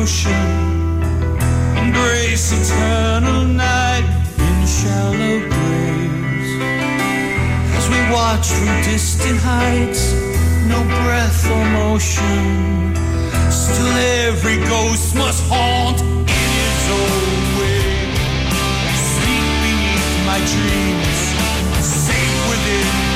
Child's devotion. Embrace eternal night in shallow graves. As we watch from distant heights, no breath or motion. Still every ghost must haunt in its own way. Sleep beneath my dreams, safe within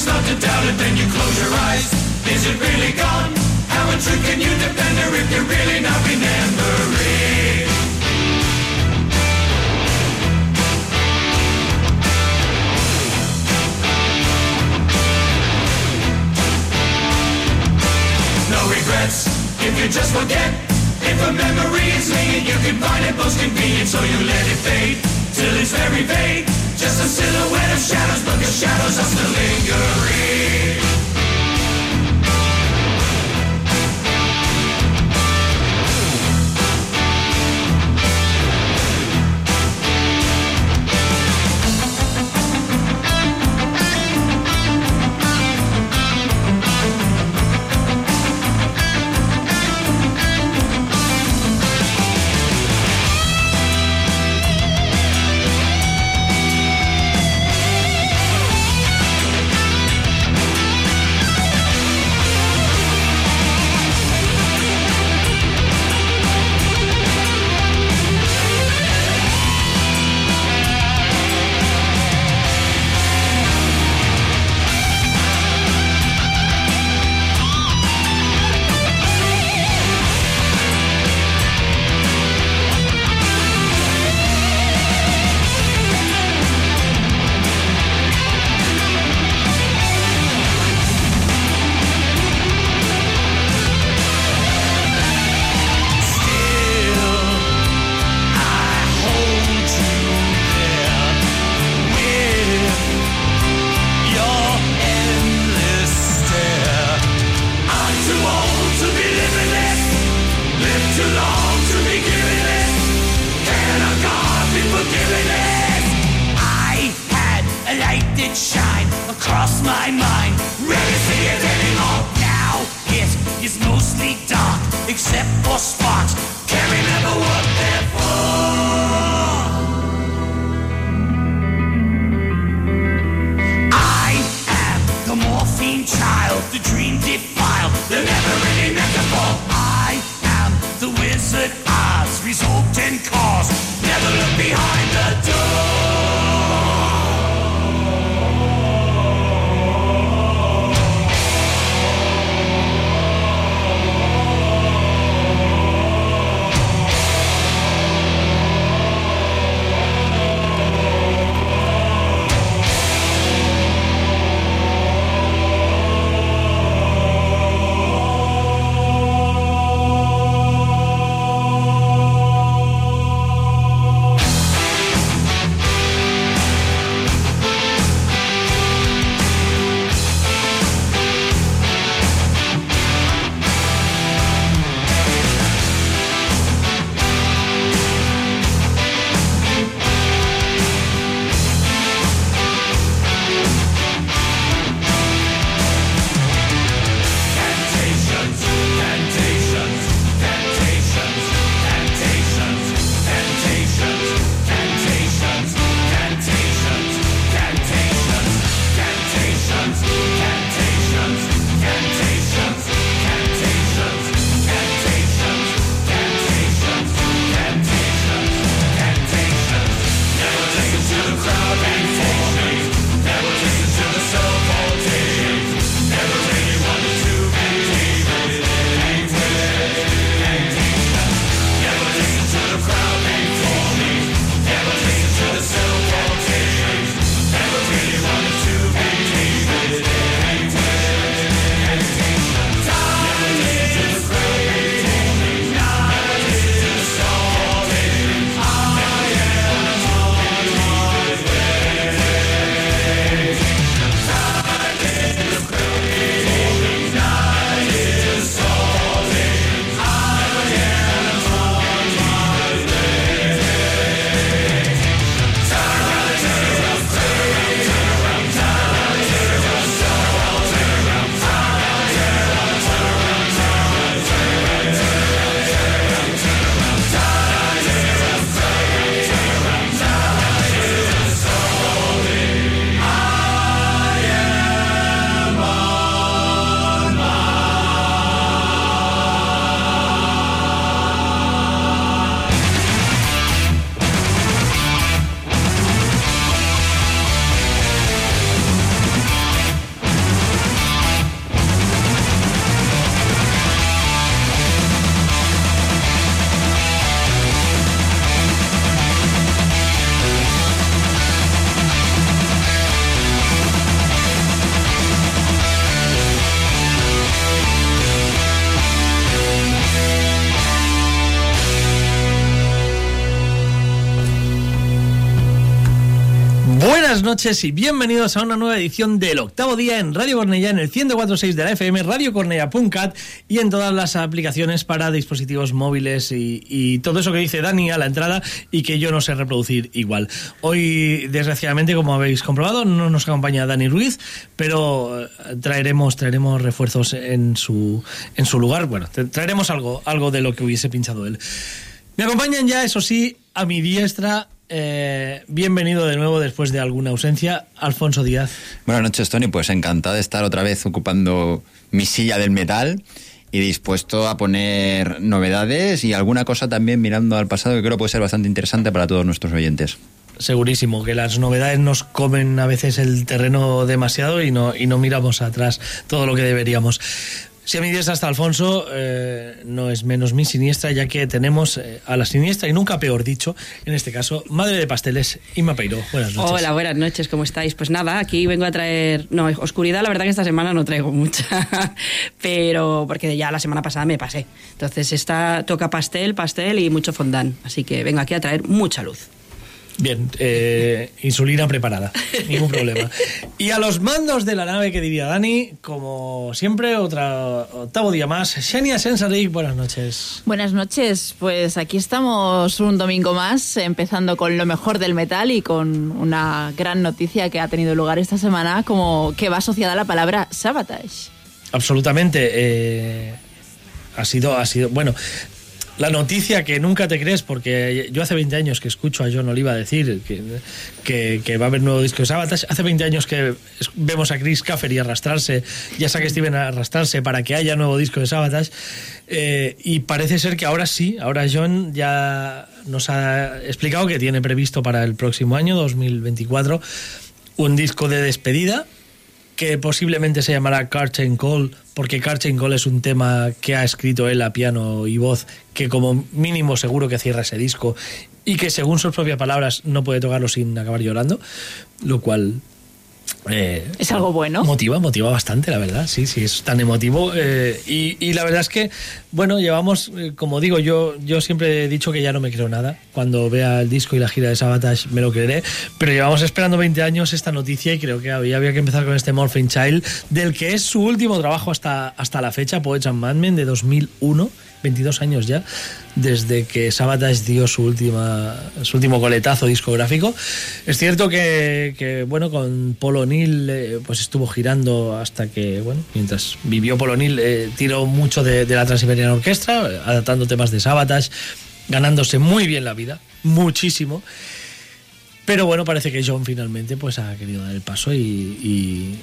start to doubt it? Then you close your eyes. Is it really gone? How true can you depend or if you're really not remembering? No regrets if you just forget. If a memory is leading, you can find it most convenient, so you let it fade till it's very vague. Just a silhouette of shadows, but the shadows are still lingering. Noches y bienvenidos a una nueva edición del octavo día en Radio Cornella en el 104.6 de la FM, radiocornella.cat y en todas las aplicaciones para dispositivos móviles y, y, todo eso que dice Dani a la entrada y que yo no sé reproducir igual. Hoy, desgraciadamente, como habéis comprobado, no nos acompaña Dani Ruiz, pero eh, traeremos, traeremos refuerzos en su, en su lugar. Bueno, traeremos algo, algo de lo que hubiese pinchado él. Me acompañan ya, eso sí, a mi diestra eh, bienvenido de nuevo después de alguna ausencia, Alfonso Díaz. Buenas noches, Tony. Pues encantado de estar otra vez ocupando mi silla del metal y dispuesto a poner novedades y alguna cosa también mirando al pasado que creo puede ser bastante interesante para todos nuestros oyentes. Segurísimo, que las novedades nos comen a veces el terreno demasiado y no, y no miramos atrás todo lo que deberíamos. Si a mi diestra está Alfonso, eh, no es menos mi siniestra, ya que tenemos eh, a la siniestra, y nunca peor dicho, en este caso, madre de pasteles, Inma Peiro. Buenas noches. Hola, buenas noches, ¿cómo estáis? Pues nada, aquí vengo a traer. No, oscuridad, la verdad que esta semana no traigo mucha, pero porque ya la semana pasada me pasé. Entonces, esta toca pastel, pastel y mucho fondant. Así que vengo aquí a traer mucha luz. Bien, eh, insulina preparada, ningún problema. Y a los mandos de la nave que diría Dani, como siempre, otro octavo día más. Xenia Sensaric, buenas noches. Buenas noches, pues aquí estamos un domingo más, empezando con lo mejor del metal y con una gran noticia que ha tenido lugar esta semana, como que va asociada a la palabra sabotage. Absolutamente. Eh, ha sido, ha sido, bueno, la noticia que nunca te crees, porque yo hace 20 años que escucho a John Oliva decir que, que, va a haber nuevo disco de Sabatas, hace 20 años que vemos a Chris Caffery arrastrarse, ya a Steven arrastrarse para que haya nuevo disco de Sabatas, eh, y parece ser que ahora sí, ahora John ya nos ha explicado que tiene previsto para el próximo año, 2024, un disco de despedida que posiblemente se llamará Carchain Call, porque Carchain Call es un tema que ha escrito él a piano y voz, que como mínimo seguro que cierra ese disco y que según sus propias palabras no puede tocarlo sin acabar llorando, lo cual eh, es algo bueno. Motiva, motiva bastante, la verdad. Sí, sí, es tan emotivo. Eh, y, la verdad es que, bueno, llevamos, eh, como digo, yo, yo siempre he dicho que ya no me creo nada. Cuando vea el disco y la gira de Sabatage me lo creeré. Pero llevamos esperando 20 años esta noticia y creo que había, había que empezar con este Morphine Child, del que es su último trabajo hasta, hasta la fecha, Poets and Madmen, de 2001. 22 años ya, desde que Sabatage dio su, última, su último coletazo discográfico. Es cierto que, bueno, con Polo O'Neill eh, pues estuvo girando hasta que, bueno, mientras vivió Polo O'Neill, eh, tiró mucho de, la Transiberiana Orquestra, adaptando temas de Sabatage, ganándose muy bien la vida, muchísimo. Pero bueno, parece que John finalmente pues ha querido dar el paso y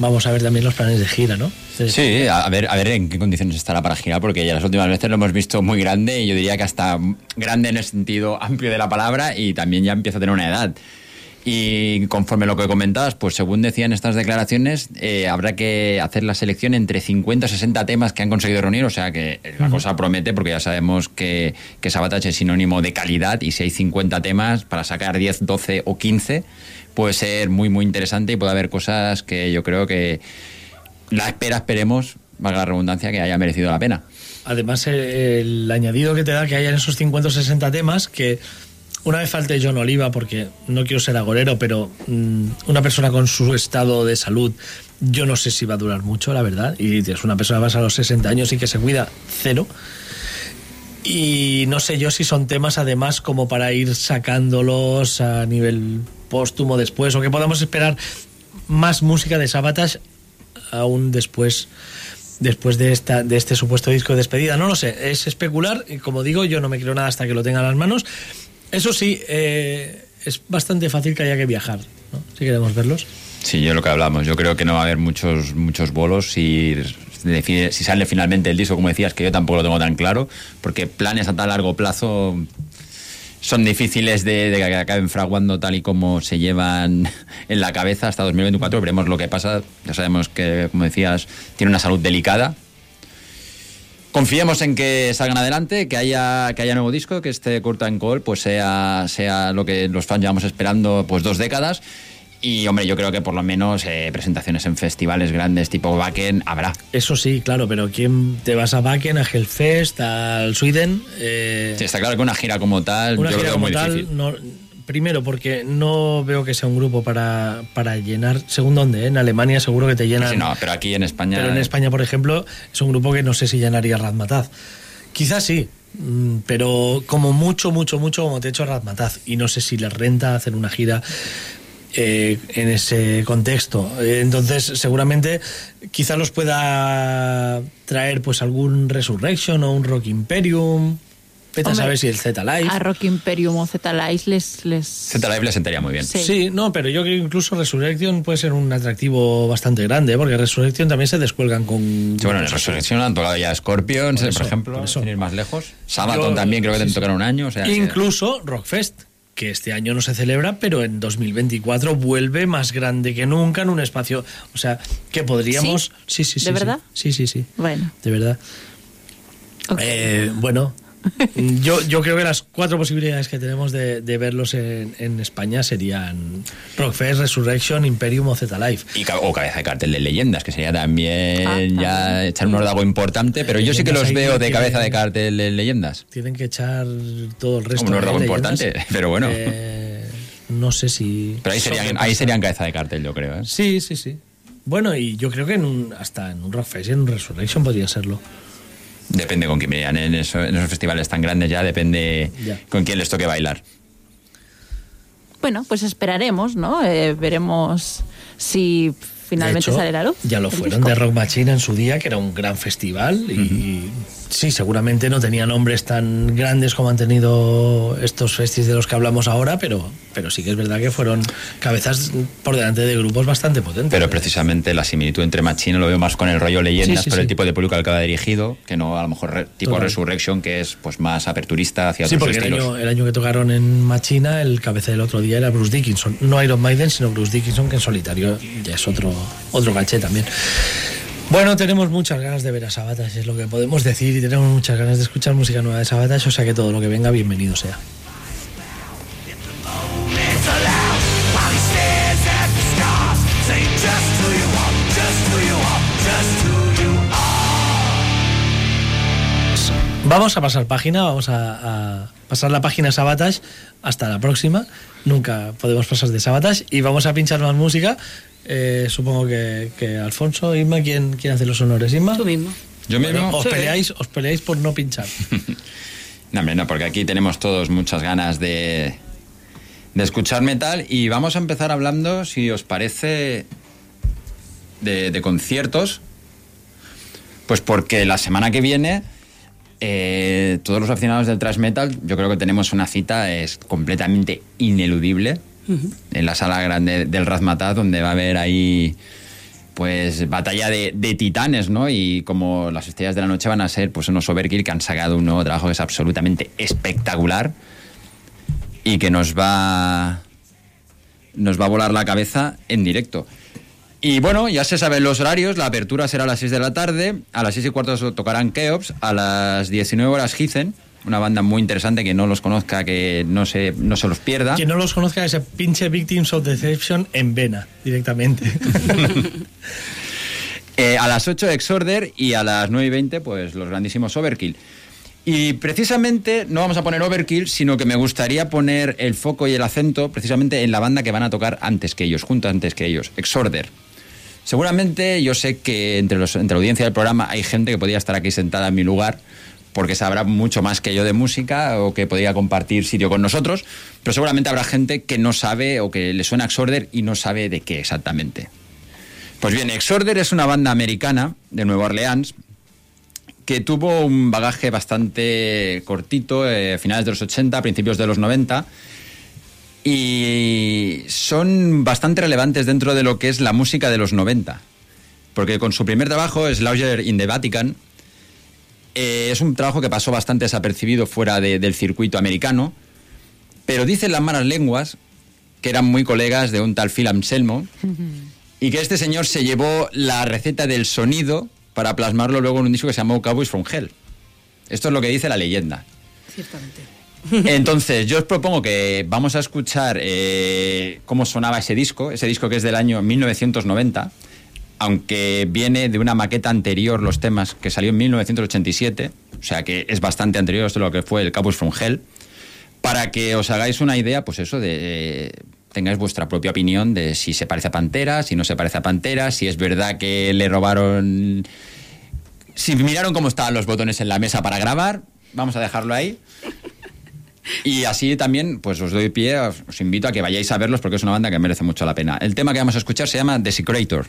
vamos a ver también los planes de gira, ¿no? Sí, a ver, a ver en qué condiciones estará para girar, porque ya las últimas veces lo hemos visto muy grande y yo diría que hasta grande en el sentido amplio de la palabra y también ya empieza a tener una edad. Y conforme lo que comentabas, pues según decían estas declaraciones, eh, habrá que hacer la selección entre 50 o 60 temas que han conseguido reunir, o sea que la cosa promete porque ya sabemos que, que Sabatage es sinónimo de calidad y si hay 50 temas para sacar 10, 12 o 15 puede ser muy muy interesante y puede haber cosas que yo creo que la espera, esperemos, valga la redundancia, que haya merecido la pena. Además, el, añadido que te da que haya en esos 50 o 60 temas que una vez falte John Oliva, porque no quiero ser agorero, pero mm, una persona con su estado de salud, yo no sé si va a durar mucho, la verdad. Y es una persona más a los 60 años y que se cuida cero. Y no sé yo si son temas además como para ir sacándolos a nivel póstumo después o que podamos esperar más música de Sabatas aún después después de esta de este supuesto disco de despedida. No lo sé, es especular y como digo, yo no me creo nada hasta que lo tenga en las manos. Eso sí, eh, es bastante fácil que haya que viajar, ¿no? si queremos verlos. Sí, yo lo que hablamos, yo creo que no va a haber muchos muchos bolos y si sale finalmente el disco, como decías, que yo tampoco lo tengo tan claro, porque planes a tan largo plazo son difíciles de, que acaben fraguando tal y como se llevan en la cabeza hasta 2024. Veremos lo que pasa. Ya sabemos que, como decías, tiene una salud delicada. Confiemos en que salgan adelante, que haya, que haya nuevo disco, que este Curtain Call pues sea, sea lo que los fans llevamos esperando pues dos décadas y hombre, yo creo que por lo menos eh, presentaciones en festivales grandes tipo Wacken habrá. Eso sí, claro, pero ¿quién te vas a Wacken, a Hellfest, al Sweden? Eh, sí, está claro que una gira como tal, una gira como tal, Primero, porque no veo que sea un grupo para, para llenar. Según dónde, ¿eh? en Alemania seguro que te llenan. Sí, no, pero aquí en España. Pero en España, por ejemplo, es un grupo que no sé si llenaría Razmataz. Quizás sí, mm, pero como mucho, mucho, mucho, como te he hecho Razmataz. Y no sé si les renta hacer una gira eh, en ese contexto. Entonces, seguramente, quizás los pueda traer pues algún Resurrection o un Rock Imperium. Vete a saber si el Z Live. A Rock Imperium o Z Live les... les... Z Live le sentaría muy bien. Sí. Sí, no, pero yo creo que incluso Resurrection puede ser un atractivo bastante grande, ¿eh? porque Resurrection también se descuelgan con. Sí, bueno, en Resurrection han tocado ya Scorpions, Por ejemplo, por sin ir más lejos. Sabaton Yo- también creo que sí, te sí. tocaron un año. O sea, Incluso Rockfest, que este año no se celebra, pero en 2024 vuelve más grande que nunca en un espacio. O sea, que podríamos. Sí, sí, sí. ¿De sí. verdad? Sí, sí, sí. Bueno. De verdad. Eh, bueno. Yo, yo creo que las cuatro posibilidades que tenemos de, de verlos en, en España serían Rockfest, Resurrection, Imperium o Z Live. Y ca- o cabeza de cartel de leyendas, que sería también Ah, ya echar un ordago importante, pero yo sí que los veo de cabeza de cartel de leyendas. Tienen que echar todo el resto. Un ordago de leyendas. importante, pero bueno. Eh, no sé si. Pero ahí serían, ahí serían cabeza de cartel, yo creo. ¿eh? Sí, sí, sí. Bueno, y yo creo que en un, hasta en un Rockfest y en un Resurrection podría serlo. Depende con quién vayan. En, eso- en esos festivales tan grandes ya depende Ya. con quién les toque bailar. Bueno, pues esperaremos, ¿no? Eh, veremos si finalmente De hecho, sale la luz. Ya lo fueron disco. de Rock Machine en su día, que era un gran festival. Y, y sí, seguramente no tenía nombres tan grandes como han tenido estos festis de los que hablamos ahora, pero, pero sí que es verdad que fueron cabezas por delante de grupos bastante potentes. Pero precisamente la similitud entre Machine lo veo más con el rollo leyendas, Sí, sí, por sí. el tipo de público al que va dirigido, que no a lo mejor re- tipo Total. Resurrection, que es pues más aperturista hacia Sí, otros porque el estilos. año, el año que tocaron en Machina, el cabeza del otro día era Bruce Dickinson. No Iron Maiden, sino Bruce Dickinson, que en solitario ya es otro, otro caché también. Bueno, tenemos muchas ganas de ver a Sabatas, es lo que podemos decir, y tenemos muchas ganas de escuchar música nueva de Sabatas, o sea que todo lo que venga, bienvenido sea. Vamos a pasar página, vamos a, a pasar la página Sabatas hasta la próxima. Nunca podemos pasar de Sabatas y vamos a pinchar más música. Eh, supongo que, que Alfonso, Inma, ¿quién, quién hace los honores? Inma. Tú mismo. Yo mismo. Os peleáis, os peleáis por no pinchar. No, hombre, no, porque aquí tenemos todos muchas ganas de, de escuchar metal y vamos a empezar hablando, si os parece, de, de conciertos. Pues porque la semana que viene, eh, todos los aficionados del thrash metal, yo creo que tenemos una cita es completamente ineludible en la sala grande del Razmataz, donde va a haber ahí pues batalla de, de titanes, ¿no? Y como las estrellas de la noche van a ser pues unos Overkill que han sacado un nuevo trabajo que es absolutamente espectacular y que nos va nos va a volar la cabeza en directo. Y bueno, ya se saben los horarios, la apertura será a las 6 de la tarde, a las 6 y cuarto tocarán Keops, a las 19 horas Heathen, una banda muy interesante que no los conozca, que no se, no se los pierda. Quien no los conozca, ese pinche Victims of Deception en vena, directamente. Eh, a las 8 Exorder y a las 9 y 20 pues los grandísimos Overkill. Y precisamente no vamos a poner Overkill, sino que me gustaría poner el foco y el acento precisamente en la banda que van a tocar antes que ellos, junto antes que ellos, Exorder. Seguramente yo sé que entre, los, entre la audiencia del programa hay gente que podría estar aquí sentada en mi lugar porque sabrá mucho más que yo de música o que podría compartir sitio con nosotros, pero seguramente habrá gente que no sabe o que le suena Exorder y no sabe de qué exactamente. Pues bien, Exorder es una banda americana de Nueva Orleans que tuvo un bagaje bastante cortito, eh, finales de los 80, principios de los 90, y son bastante relevantes dentro de lo que es la música de los 90. Porque con su primer trabajo, Slaugher in the Vatican, eh, es un trabajo que pasó bastante desapercibido fuera de- del circuito americano, pero dicen las malas lenguas que eran muy colegas de un tal Phil Anselmo, y que este señor se llevó la receta del sonido para plasmarlo luego en un disco que se llamó Cowboys from Hell. Esto es lo que dice la leyenda. Ciertamente. Entonces, yo os propongo que vamos a escuchar eh, cómo sonaba ese disco, ese disco que es del año 1990, aunque viene de una maqueta anterior los temas, que salió en 1987, o sea que es bastante anterior a lo que fue el Capus from Hell, para que os hagáis una idea, pues eso, de... Tengáis vuestra propia opinión de si se parece a Pantera, si no se parece a Pantera, si es verdad que le robaron... Si miraron cómo estaban los botones en la mesa para grabar, vamos a dejarlo ahí. Y así también, pues os doy pie, os, invito a que vayáis a verlos porque es una banda que merece mucho la pena. El tema que vamos a escuchar se llama Desecrator.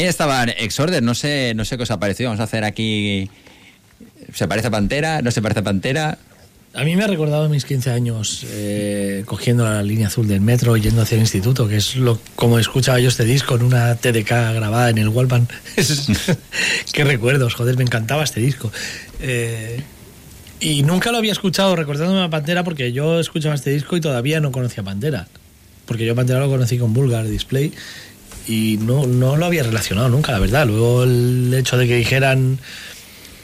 Estaba Exorder, no sé, no sé qué os ha parecido. Vamos a hacer aquí. ¿Se parece a Pantera? ¿No se parece a Pantera? A mí me ha recordado mis 15 años eh, cogiendo la línea azul del metro yendo hacia el instituto, que es lo como escuchaba yo este disco en una TDK grabada en el Walkman. Es- Qué recuerdos, joder, me encantaba este disco. Eh, y nunca lo había escuchado recordándome a Pantera porque yo escuchaba este disco y todavía no conocía a Pantera. Porque yo Pantera lo conocí con Vulgar Display y no, no lo había relacionado nunca, la verdad. Luego el hecho de que dijeran...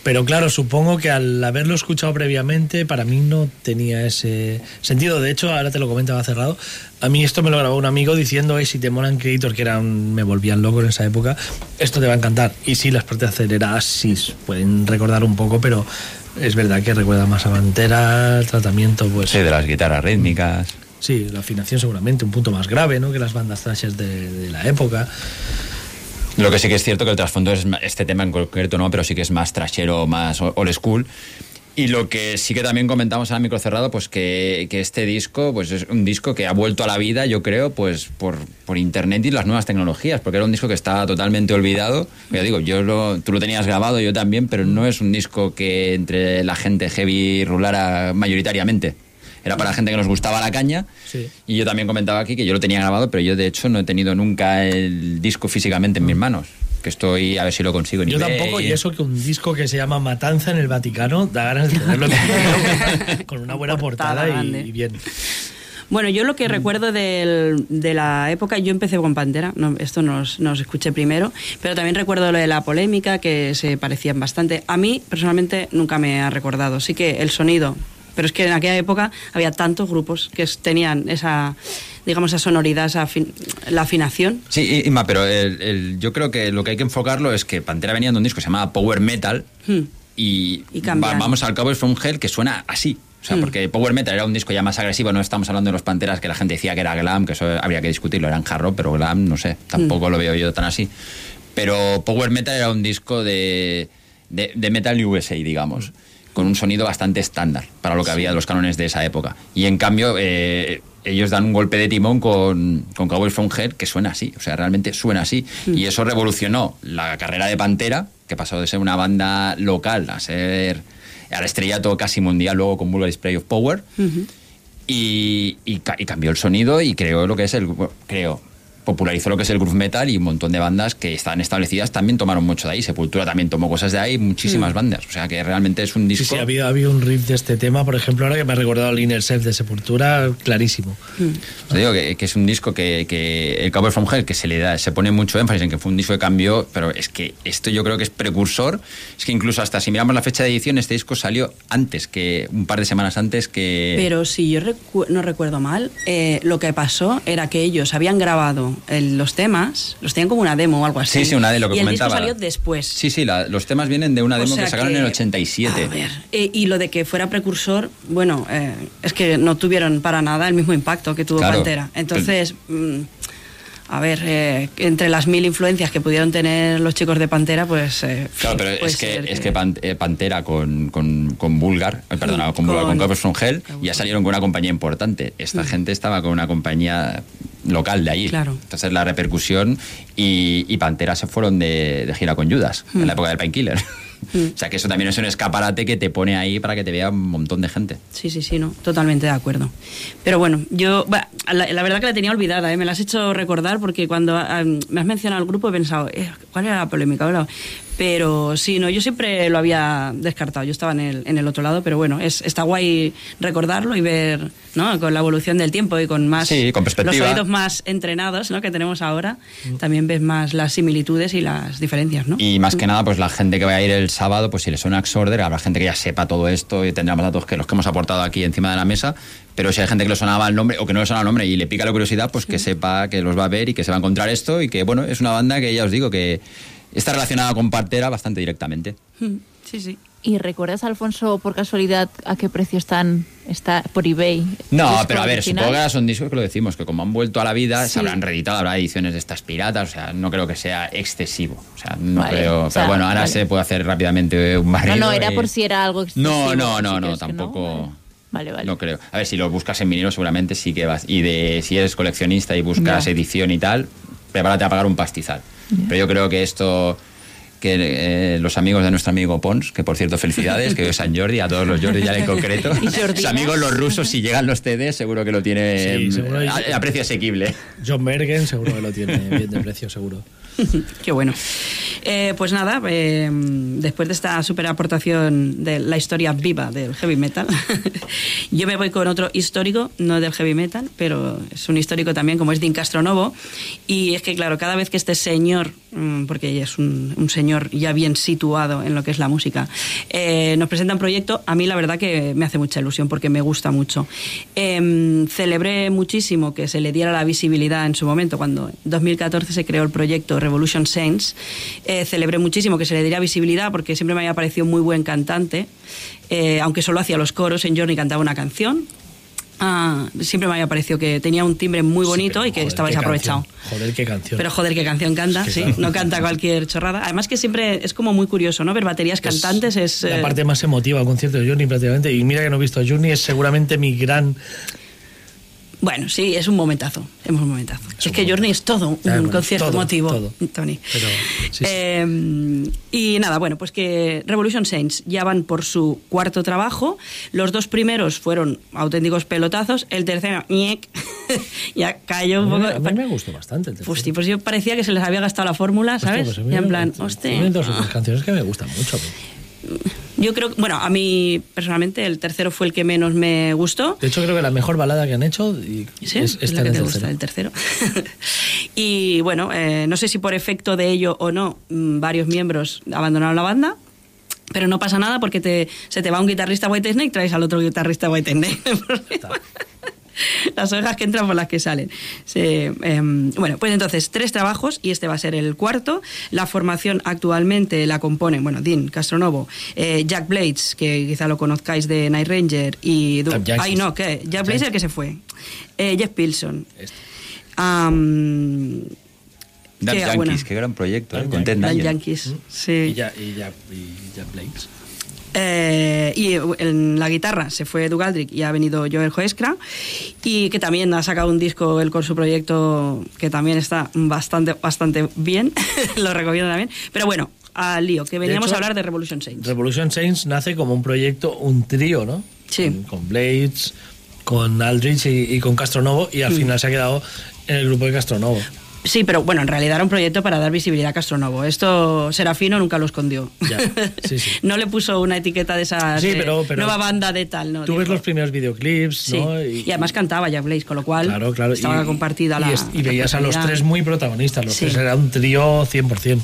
Pero claro, supongo que al haberlo escuchado previamente, para mí no tenía ese sentido. De hecho, ahora te lo comentaba cerrado. A mí esto me lo grabó un amigo diciendo, "Eh, si te molan Creator, que eran, me volvían loco en esa época, esto te va a encantar. Y sí, las partes aceleradas sí pueden recordar un poco, pero es verdad que recuerda más a Pantera, el tratamiento, pues... Sí, de las guitarras rítmicas. Sí, la afinación seguramente un punto más grave, ¿no? Que las bandas thrashers de, la época. Lo que sí que es cierto que el trasfondo es este tema en concreto, ¿no? Pero sí que es más trashero, más old school. Y lo que sí que también comentamos a micro cerrado, pues que, que este disco, pues es un disco que ha vuelto a la vida, yo creo, pues por, por internet y las nuevas tecnologías, porque era un disco que estaba totalmente olvidado. Ya digo, yo tú lo tenías grabado, yo también, pero no es un disco que entre la gente heavy rulara mayoritariamente. Era para la gente que nos gustaba la caña. Sí. Y yo también comentaba aquí que yo lo tenía grabado, pero yo de hecho no he tenido nunca el disco físicamente en mis manos. Que estoy a ver si lo consigo en Yo eBay. tampoco, y eso que un disco que se llama Matanza en el Vaticano da ganas de tenerlo con una buena portada, Portada y- bien. Bueno, yo lo que recuerdo del- de la época, yo empecé con Pantera, no, esto nos, nos escuché primero, pero también recuerdo lo de la polémica, que se parecían bastante. A mí, personalmente, nunca me ha recordado. Sí que el sonido, pero es que en aquella época había tantos grupos que es- tenían esa, digamos, esa sonoridad, esa afin- la afinación. Sí, Inma, pero el- el- yo creo que lo que hay que enfocarlo es que Pantera venía de un disco que se llamaba Power Metal Hmm. y, Y cambiaron. va- vamos al cabo from Hell que suena así. O sea, Hmm. porque Power Metal era un disco ya más agresivo, no estamos hablando de los Panteras que la gente decía que era glam, que eso habría que discutirlo, eran hard rock, pero glam, no sé, tampoco Hmm. lo veo yo tan así. Pero Power Metal era un disco de, de, de Metal USA, digamos, con un sonido bastante estándar para lo que había de los cánones de esa época. Y en cambio, eh, ellos dan un golpe de timón con, con Cowboys from Hell que suena así, o sea, realmente suena así. Y eso revolucionó la carrera de Pantera, que pasó de ser una banda local a ser al estrellato casi mundial luego con Vulgar Display of Power y, y ca- y cambió el sonido y creó lo que es el bueno, creo popularizó lo que es el groove metal y un montón de bandas que estaban establecidas también tomaron mucho de ahí Sepultura también tomó cosas de ahí muchísimas bandas o sea que realmente es un Sí, disco sí, ha habido, ha habido un riff de este tema, por ejemplo, ahora que me ha recordado el Inner Self de Sepultura, clarísimo. Os digo que, que es un disco que, que el Cover from Hell que se le da, se pone mucho énfasis en que fue un disco que cambió, pero es que esto yo creo que es precursor. Es que incluso hasta si miramos la fecha de edición, este disco salió antes que, un par de semanas antes que. Pero si yo recu- no recuerdo mal, eh, lo que pasó era que ellos habían grabado el- los temas, los tenían como una demo o algo así. Sí, sí, una de lo que y el disco comentaba. salió después. Sí, sí, la- los temas vienen de una O demo sea que sacaron en el que- 87. A ver, eh, y lo de que fuera precursor, bueno, eh, es que no tuvieron para nada el mismo impacto que tuvo Claro. Pantera. Entonces, mm, a ver, eh, entre las mil influencias que pudieron tener los chicos de Pantera, pues... eh, Claro, pero es que, es que Pan- eh, Pantera con, con, con Vulgar, eh, perdona, con, Vulgar, con Hell, ya salieron con una compañía importante. Esta gente estaba con una compañía local de ahí. Claro. Entonces la repercusión y, y Pantera se fueron de, de gira con Judas en la época del Painkiller. O sea que eso también es un escaparate que te pone ahí para que te vea un montón de gente. Sí, sí, sí, no, totalmente de acuerdo. Pero bueno, yo, la, la verdad que la tenía olvidada, ¿eh? me la has hecho recordar porque cuando ah, me has mencionado el grupo he pensado, eh, ¿cuál era la polémica? Pero sí, no, yo siempre lo había descartado, yo estaba en el, en el otro lado, pero bueno, es, está guay recordarlo y ver, ¿no? Con la evolución del tiempo y con más... Sí, con perspectiva. Los oídos más entrenados, ¿no? Que tenemos ahora, también ves más las similitudes y las diferencias, ¿no? Y más que nada, pues la gente que va a ir el sábado, pues si le suena Axorder, habrá gente que ya sepa todo esto y tendremos datos que los que hemos aportado aquí encima de la mesa. Pero si hay gente que le sonaba el nombre o que no le sonaba el nombre y le pica la curiosidad, pues que sepa que los va a ver y que se va a encontrar esto y que, bueno, es una banda que ya os digo que está relacionada con Partera bastante directamente. Mm, Sí, sí. ¿Y recuerdas, Alfonso, por casualidad, a qué precio están está por eBay? No, pero a ver, original? supongo que son discos que lo decimos, que como han vuelto a la vida, Sí. se habrán reeditado, habrá ediciones de estas piratas, o sea, no creo que sea excesivo. O sea, no Vale, creo. o sea, pero bueno, ahora vale. se puede hacer rápidamente un barrido. No, no, era y- por si era algo excesivo. No, no, si no, no, tampoco. Vale, vale. No creo. A ver, si lo buscas en vinilo seguramente sí que vas. Y de si eres coleccionista y buscas Ya. edición y tal, prepárate a pagar un pastizal. Pero yo creo que esto que eh, los amigos de nuestro amigo Pons, que por cierto, felicidades, que hoy es San Jordi, a todos los Jordi ya en concreto. Sus amigos los rusos, si llegan los CDs, seguro que lo tiene Sí, a, a precio asequible. John Mergen seguro que lo tiene bien de precio, seguro. Qué bueno. Eh, pues nada, eh, después de esta super aportación de la historia viva del heavy metal, yo me voy con otro histórico, no del heavy metal, pero es un histórico también, como es Dean Castronovo. Y es que, claro, cada vez que este señor, mm, porque es un, señor ya bien situado en lo que es la música, eh, nos presenta un proyecto, a mí la verdad que me hace mucha ilusión porque me gusta mucho. Em, celebré muchísimo que se le diera la visibilidad en su momento, cuando en 2014 se creó el proyecto Revolution Saints. Eh, celebré muchísimo que se le diera visibilidad porque siempre me había parecido muy buen cantante, eh, aunque solo hacía los coros, en Journey cantaba una canción. Ah, siempre me había parecido que tenía un timbre muy bonito y que Joder, estaba desaprovechado. Joder, qué canción. Pero joder, qué canción canta, Es que sí. claro. No canta cualquier chorrada. Además que siempre es como muy curioso, ¿no? Ver baterías cantantes es... la eh, parte más emotiva del concierto de Journey prácticamente. Y mira que no he visto a Journey, es seguramente mi gran... Bueno, sí, es un momentazo. Es un momentazo. Es, un que Journey es todo un bueno, concierto todo, emotivo, todo. Tony. Pero, sí, sí. Eh, y nada, bueno, pues que Revolution Saints ya van por su cuarto trabajo. Los dos primeros fueron auténticos pelotazos. El tercero, ñec, ya cayó un a, mí, poco. a mí me gustó bastante el tercero. Pues, sí, pues yo parecía que se les había gastado la fórmula, Hostia, ¿sabes? pues a mí ya en plan, hostia. dos o tres ah. canciones que me gustan mucho. mí. Yo creo, bueno, a mí personalmente el tercero fue el que menos me gustó. De hecho, creo que la mejor balada que han hecho y Sí, es la que te gusta, tercero. el tercero. y bueno, eh, no sé si por efecto de ello o no, mm, varios miembros abandonaron la banda. Pero no pasa nada porque te, se te va un guitarrista White Snake, traes al otro guitarrista White Snake. las ovejas que entran por las que salen. Se, em, bueno, pues entonces, tres trabajos y este va a ser el cuarto. La formación actualmente la componen, bueno, Dean Castronovo, eh, Jack Blades, que quizá lo conozcáis de Night Ranger, y... Jack. Ay, no, ¿qué? Jack Blades es el que se fue. Eh, Jeff Pilson. Este. Am, Dan Qué Yankees, buena. qué gran proyecto, Dan ¿eh? con Dan Nugent. Yankees, sí. Y ya, y ya, y ya Blades. Eh, y en la guitarra se fue Doug Aldrich y ha venido Joel Joeskra y que también ha sacado un disco él con su proyecto que también está bastante bastante bien lo recomiendo también pero bueno al lío que veníamos hecho, a hablar de Revolution Saints Revolution Saints nace como un proyecto, un trío, ¿no? Sí. Con, con Blades, con Aldrich y, y con Castronovo, y al Mm. final se ha quedado en el grupo de Castronovo. Sí pero bueno en realidad era un proyecto para dar visibilidad a Castronovo esto Serafino nunca lo escondió Ya, sí, sí. no le puso una etiqueta de esa Sí, pero- pero- nueva banda de tal no Tú ves los primeros videoclips, Sí. ¿no? Y, además cantaba Jack Blaze, con lo cual Claro, claro. estaba y- compartida y la. Y, veías a los tres muy protagonistas. Los Sí. tres era un trío 100%.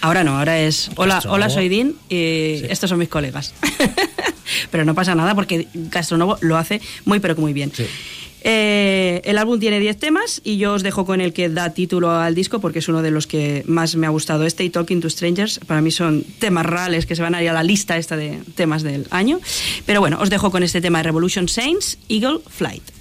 Ahora no, ahora es hola, Castronovo. hola soy Dean y estos son mis colegas. pero no pasa nada porque Castronovo lo hace muy pero que muy bien. Eh, el álbum tiene 10 temas y yo os dejo con el que da título al disco porque es uno de los que más me ha gustado. Este y Talking to Strangers para mí son temas reales que se van a ir a la lista esta de temas del año. Pero bueno, os dejo con este tema de Revolution Saints, Eagle Flight.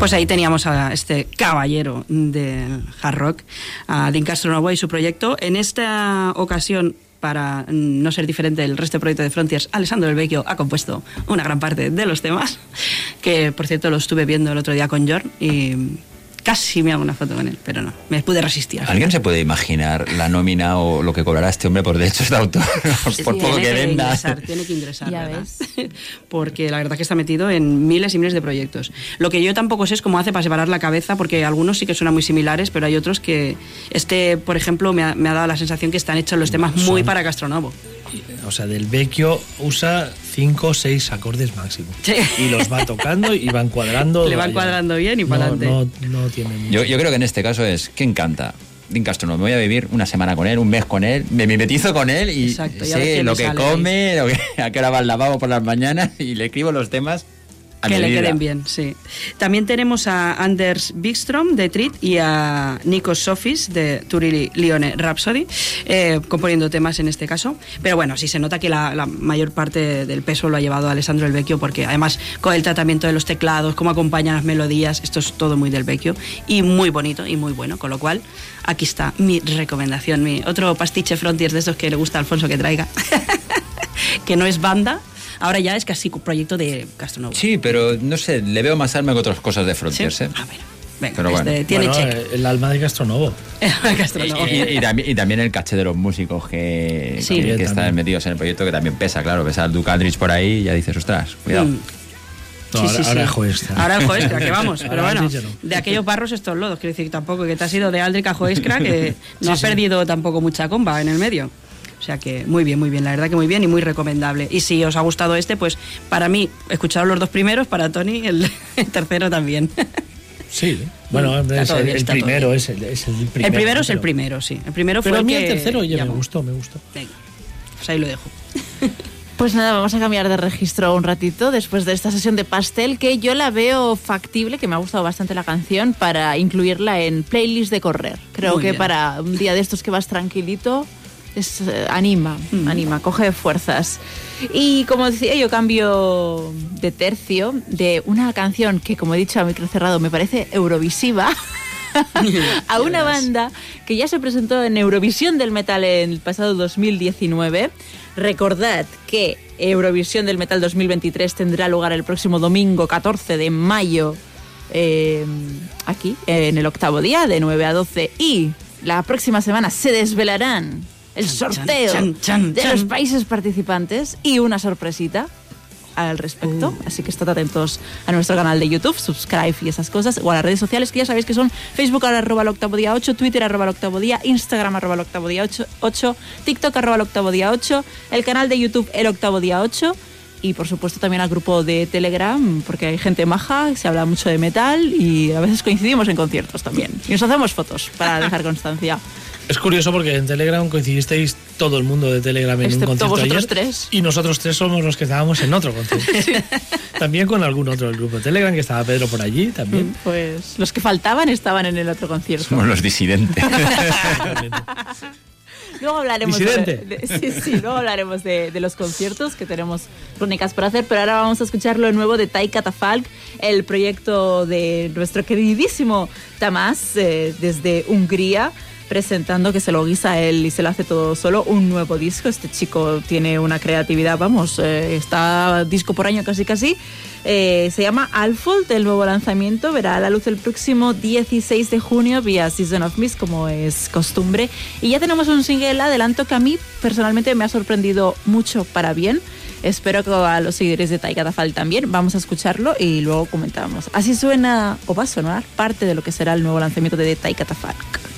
Pues ahí teníamos a este caballero del hard rock, a Dean Castronovo y su proyecto. En esta ocasión para no ser diferente del resto del proyecto de Frontiers, Alessandro Del Vecchio ha compuesto una gran parte de los temas, que por cierto lo estuve viendo el otro día con Jorn y casi me hago una foto con él, pero no, me pude resistir. ¿Alguien se puede imaginar la nómina o lo que cobrará este hombre por derechos de autor? por poco que venda. Ingresar, tiene que ingresar, Ya ¿verdad? ves. Porque la verdad que está metido en miles y miles de proyectos. Lo que yo tampoco sé es cómo hace para separar la cabeza, porque algunos sí que suenan muy similares, pero hay otros que... Este, por ejemplo, me ha, me ha dado la sensación que están hechos los temas muy Son- para Castronovo. O sea, del vecchio usa 5 o 6 acordes máximo. Sí. Y los va tocando y van cuadrando. Le van vaya. cuadrando bien y no, pa'lante. No, no tiene mucho. Yo, yo creo que en este caso es, ¿quién canta? Dean Castro, no, me voy a vivir una semana con él, un mes con él, me mimetizo con él y Exacto, sé lo que come, lo que, a qué hora va al lavabo por las mañanas y le escribo los temas a que le medida. queden bien, sí. También tenemos a Anders Wikström de Trit y a Nikos Sofis de Turili Lione Rhapsody, eh, componiendo temas en este caso. Pero bueno, sí se nota que la, la mayor parte del peso lo ha llevado Alessandro El Vecchio, porque además con el tratamiento de los teclados, cómo acompañan las melodías, esto es todo muy del Vecchio y muy bonito y muy bueno. Con lo cual, aquí está mi recomendación, mi otro pastiche Frontiers de estos que le gusta a Alfonso que traiga, que no es banda. Ahora ya es casi un proyecto de Castronovo. Sí, pero no sé, le veo más alma que otras cosas de ¿Sí? Frontiers, ¿eh? Ah, mira. Venga, Pero bueno. este tiene Bueno, check. eh, El alma de Castronovo. Castronovo. Y, y- y también, y también el caché de los músicos que, Sí. que, que También. están metidos en el proyecto, que también pesa, claro. Ves al Duke Aldrich por ahí y ya dices, ostras, cuidado. Mm. No, Sí, ahora, sí, sí. ahora Joestra. Ahora el Joestra, que vamos. Pero Ahora bueno, no. de aquellos barros estos lodos, quiero decir que tampoco, que te has ido de Aldrich a Joestra, que no Sí, has sí. perdido tampoco mucha comba en el medio. O sea que muy bien, muy bien, la verdad que muy bien y muy recomendable. Y si os ha gustado este, pues para mí, escucharos los dos primeros, para Tony el, el tercero también. Sí, bueno, es el, el primero, es el, es el primero. el primero es el primero, sí. El primero fue Pero a el mí que el tercero, oye, me gustó, me gustó. Venga, pues ahí lo dejo. Pues nada, vamos a cambiar de registro un ratito después de esta sesión de pastel que yo la veo factible, que me ha gustado bastante la canción, para incluirla en playlist de correr. Creo Muy que bien. para un día de estos que vas tranquilito, es, eh, anima, anima, coge fuerzas. Y como decía, yo cambio de tercio de una canción que, como he dicho a micro cerrado, me parece eurovisiva. a una banda que ya se presentó en Eurovisión del Metal en el pasado 2019. Recordad que Eurovisión del Metal 2023 tendrá lugar el próximo domingo 14 de mayo eh, aquí, en el octavo día, de 9 a 12. Y la próxima semana se desvelarán el sorteo chan, chan, de los países participantes y una sorpresita al respecto. Así que estad atentos a nuestro canal de YouTube, subscribe y esas cosas, o a las redes sociales que ya sabéis que son Facebook arroba el octavo día 8, Twitter arroba el octavo día, Instagram arroba el octavo día 8, 8, TikTok arroba el octavo día 8, el canal de YouTube el octavo día 8 y por supuesto también al grupo de Telegram, porque hay gente maja, se habla mucho de metal y a veces coincidimos en conciertos también. Y nos hacemos fotos para dejar constancia. Es curioso porque en Telegram coincidisteis todo el mundo de Telegram en Excepto un concierto vosotros ayer, tres. y nosotros tres somos los que estábamos en otro concierto. También con algún otro del grupo de Telegram, que estaba Pedro por allí también. Pues los que faltaban estaban en el otro concierto. Somos los disidentes. Luego hablaremos de, Disidente. de- sí, sí, luego hablaremos de, de los conciertos que tenemos crónicas por hacer, pero ahora vamos a escuchar lo nuevo de Tai Catafalque, el proyecto de nuestro queridísimo Tamás eh, desde Hungría presentando que se lo guisa él y se lo hace todo solo, un nuevo disco. Este chico tiene una creatividad, vamos, eh, está disco por año casi casi. Eh, se llama Alfold, el nuevo lanzamiento, verá a la luz el próximo 16 de junio vía Season of Mist, como es costumbre. Y ya tenemos un single adelanto que a mí personalmente me ha sorprendido mucho para bien. Espero que a los seguidores de Taika Tafal también. Vamos a escucharlo y luego comentamos. Así suena, o va a sonar, parte de lo que será el nuevo lanzamiento de Taika Tafalk.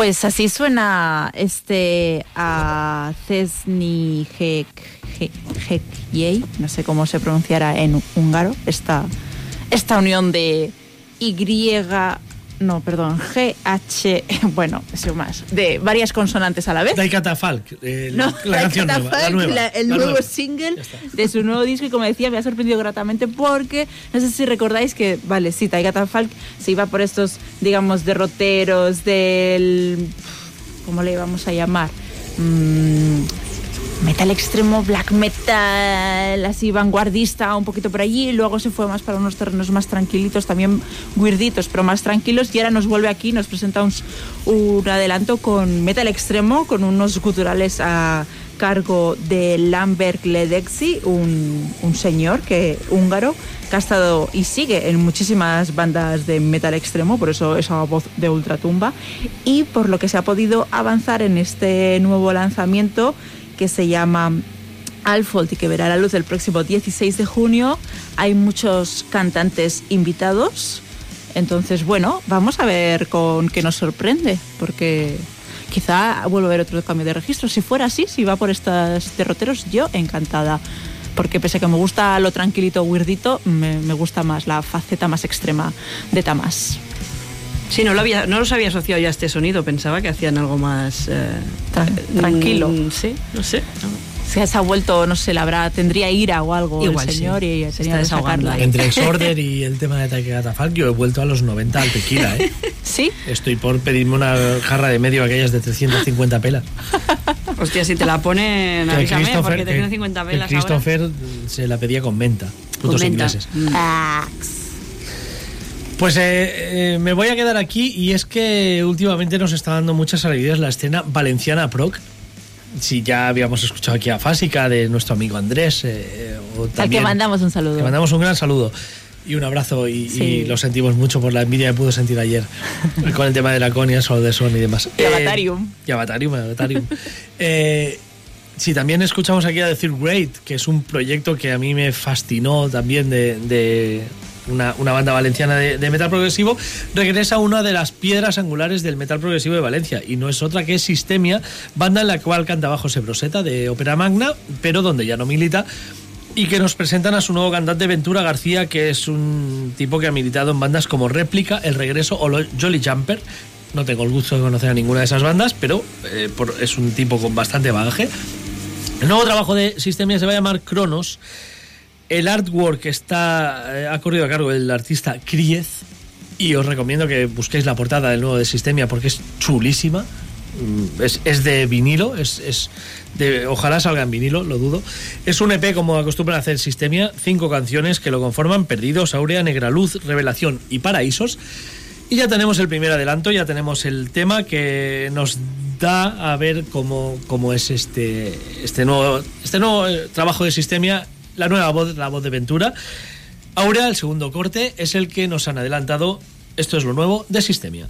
Pues así suena este a Cesni no sé cómo se pronunciará en húngaro, esta, esta unión de Y, no, perdón, GH, bueno, eso más, de varias consonantes a la vez. Daikatafalk, eh, No, la canción nueva, la Daikatafalk, nueva, la- el la nuevo nueva. single de su nuevo disco y como decía me ha sorprendido gratamente porque no sé si recordáis que, vale, sí, Taika Falk se iba por estos, digamos, derroteros del... ¿Cómo le vamos a llamar? Mm, metal extremo, black metal, así vanguardista, un poquito por allí, y luego se fue más para unos terrenos más tranquilitos, también weirditos, pero más tranquilos, y ahora nos vuelve aquí, nos presenta un, adelanto con metal extremo, con unos guturales a cargo de Lambert Ledexi, un, un señor que húngaro que ha estado y sigue en muchísimas bandas de metal extremo, por eso esa voz de ultratumba, y por lo que se ha podido avanzar en este nuevo lanzamiento que se llama Alfold y que verá la luz el próximo 16 de junio. Hay muchos cantantes invitados. Entonces, bueno, vamos a ver con qué nos sorprende, porque quizá vuelva a haber otro cambio de registro. Si fuera así, si va por estos derroteros, yo encantada. Porque pese a que me gusta lo tranquilito, weirdito, me, me gusta más la faceta más extrema de Tamás. Sí, no lo, había, no los había asociado ya a este sonido, pensaba que hacían algo más... eh, tranquilo. mm, sí, no sé. Se ha vuelto, no sé, la habrá, tendría ira o algo Igual, el señor sí. y Se tenía está que desahogando sacarla. ahí. Entre Exorder y el tema de Taikatafalk, yo he vuelto a los 90 al tequila, ¿eh? ¿Sí? Estoy por pedirme una jarra de medio aquellas de 350 pelas. Hostia, si te la ponen, avísame, Christopher- porque te que- tienen 50 que velas Christopher se la pedía con menta. Putos menta. ingleses. Mm. Pues eh, eh, me voy a quedar aquí y es que últimamente nos está dando muchas alegrías la escena valenciana proc. Si ya habíamos escuchado aquí a Fásica de nuestro amigo Andrés. eh, o Al que mandamos un saludo. le mandamos un gran saludo y un abrazo y, Sí. y lo sentimos mucho por la envidia que pudo sentir ayer con el tema de la Conia, Sol de Son y demás. Y Avatarium. y Avatarium, Avatarium. Eh, sí, también escuchamos aquí a decir Great, que es un proyecto que a mí me fascinó también de, de una, banda valenciana de, metal progresivo. Regresa una de las piedras angulares del metal progresivo de Valencia y no es otra que Sistemia, banda en la cual canta bajo Sebroseta de Ópera Magna, pero donde ya no milita y que nos presentan a su nuevo cantante Ventura García, que es un tipo que ha militado en bandas como Réplica, El Regreso o Jolly Jumper. No tengo el gusto de conocer a ninguna de esas bandas, pero eh, es un tipo con bastante bagaje. El nuevo trabajo de Sistemia se va a llamar Cronos. El artwork está eh, ha corrido a cargo del artista Kriez y os recomiendo que busquéis la portada del nuevo de Sistemia porque es chulísima. Mm, Es, es de vinilo, es, es de, ojalá salga en vinilo, lo dudo. Es un EP como acostumbran hacer Sistemia, cinco canciones que lo conforman, Perdidos, Aurea, Negra Luz, Revelación y Paraísos. Y ya tenemos el primer adelanto, ya tenemos el tema que nos da a ver cómo, cómo es este, este nuevo, este nuevo eh, trabajo de Sistemia, la nueva voz, la voz de Ventura. Aurea, el segundo corte, es el que nos han adelantado. Esto es lo nuevo de Sistemia.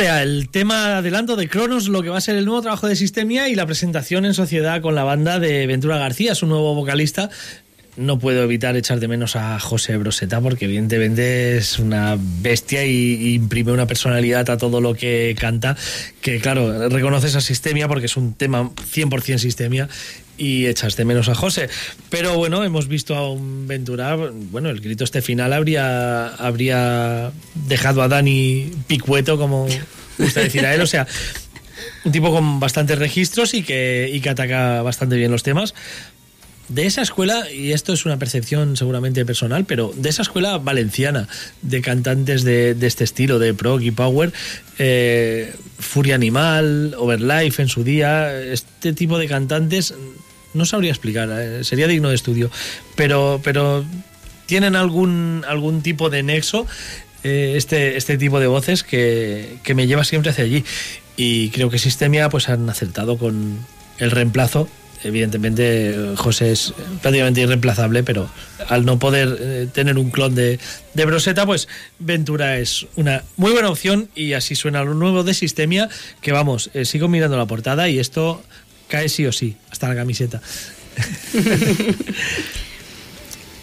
El tema adelanto de Cronos, lo que va a ser el nuevo trabajo de Sistemia y la presentación en sociedad con la banda de Ventura García, su nuevo vocalista. No puedo evitar echar de menos a José Broseta porque evidentemente es una bestia y, imprime una personalidad a todo lo que canta, que claro, reconoces a Sistemia porque es un tema 100% Sistemia y echas de menos a José. Pero bueno, hemos visto a un Ventura, bueno, el grito este final habría, habría dejado a Dani picueto, como gusta decir a él, o sea, un tipo con bastantes registros y que, y que ataca bastante bien los temas. De esa escuela, y esto es una percepción seguramente personal, pero de esa escuela valenciana de cantantes de, de este estilo, de prog y power, eh, Furia Animal, Overlife en su día, este tipo de cantantes, no sabría explicar, eh, sería digno de estudio, pero, pero tienen algún, algún tipo de nexo eh, este, este tipo de voces que, que me lleva siempre hacia allí. Y creo que Sistemia pues han acertado con el reemplazo evidentemente José es prácticamente irreemplazable, pero al no poder eh, tener un clon de, de, Broseta, pues Ventura es una muy buena opción y así suena lo nuevo de Sistemia, que vamos, eh, sigo mirando la portada y esto cae sí o sí, hasta la camiseta.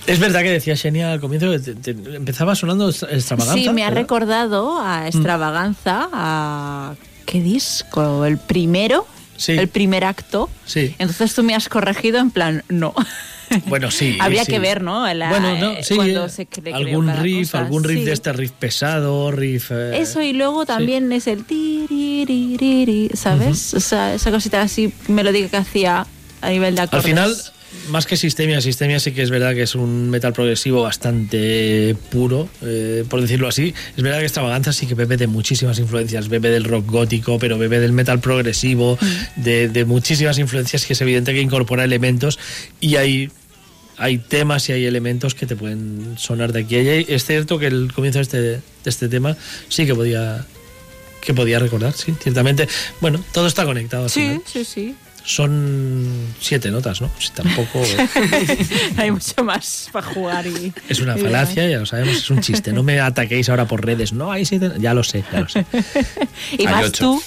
Es verdad que decía Xenia al comienzo que te, te empezaba sonando extravaganza. Sí, me ha ¿verdad? recordado a extravaganza, a qué disco, el primero, Sí. el primer acto. Sí. Entonces tú me has corregido en plan, no. Bueno, sí. Habría sí. que ver, ¿no? La- bueno, no, sí. cuando eh, se algún riff, cosa, algún riff sí. de este riff pesado, riff. eh, Eso y luego también es el tiriririri, ¿sabes? O sea, esa cosita así melódica que hacía a nivel de Al acordes. final, más que Sistemia, Sistemia sí que es verdad que es un metal progresivo bastante puro, eh, por decirlo así. Es verdad que Extravaganza sí que bebe de muchísimas influencias, bebe del rock gótico, pero bebe del metal progresivo, de, de muchísimas influencias que es evidente que incorpora elementos y hay, hay temas y hay elementos que te pueden sonar de aquí. Y Es cierto que el comienzo de este, de este tema sí que podía que podía recordar, sí, ciertamente. Bueno, todo está conectado. al Sí, final. sí, sí. Son siete notas, ¿no? Si tampoco Hay mucho más para jugar y... es una falacia, ya lo sabemos, es un chiste. No me ataquéis ahora por redes. No, hay siete. Ya lo sé, ya lo sé. Y Hay más ocho. tú.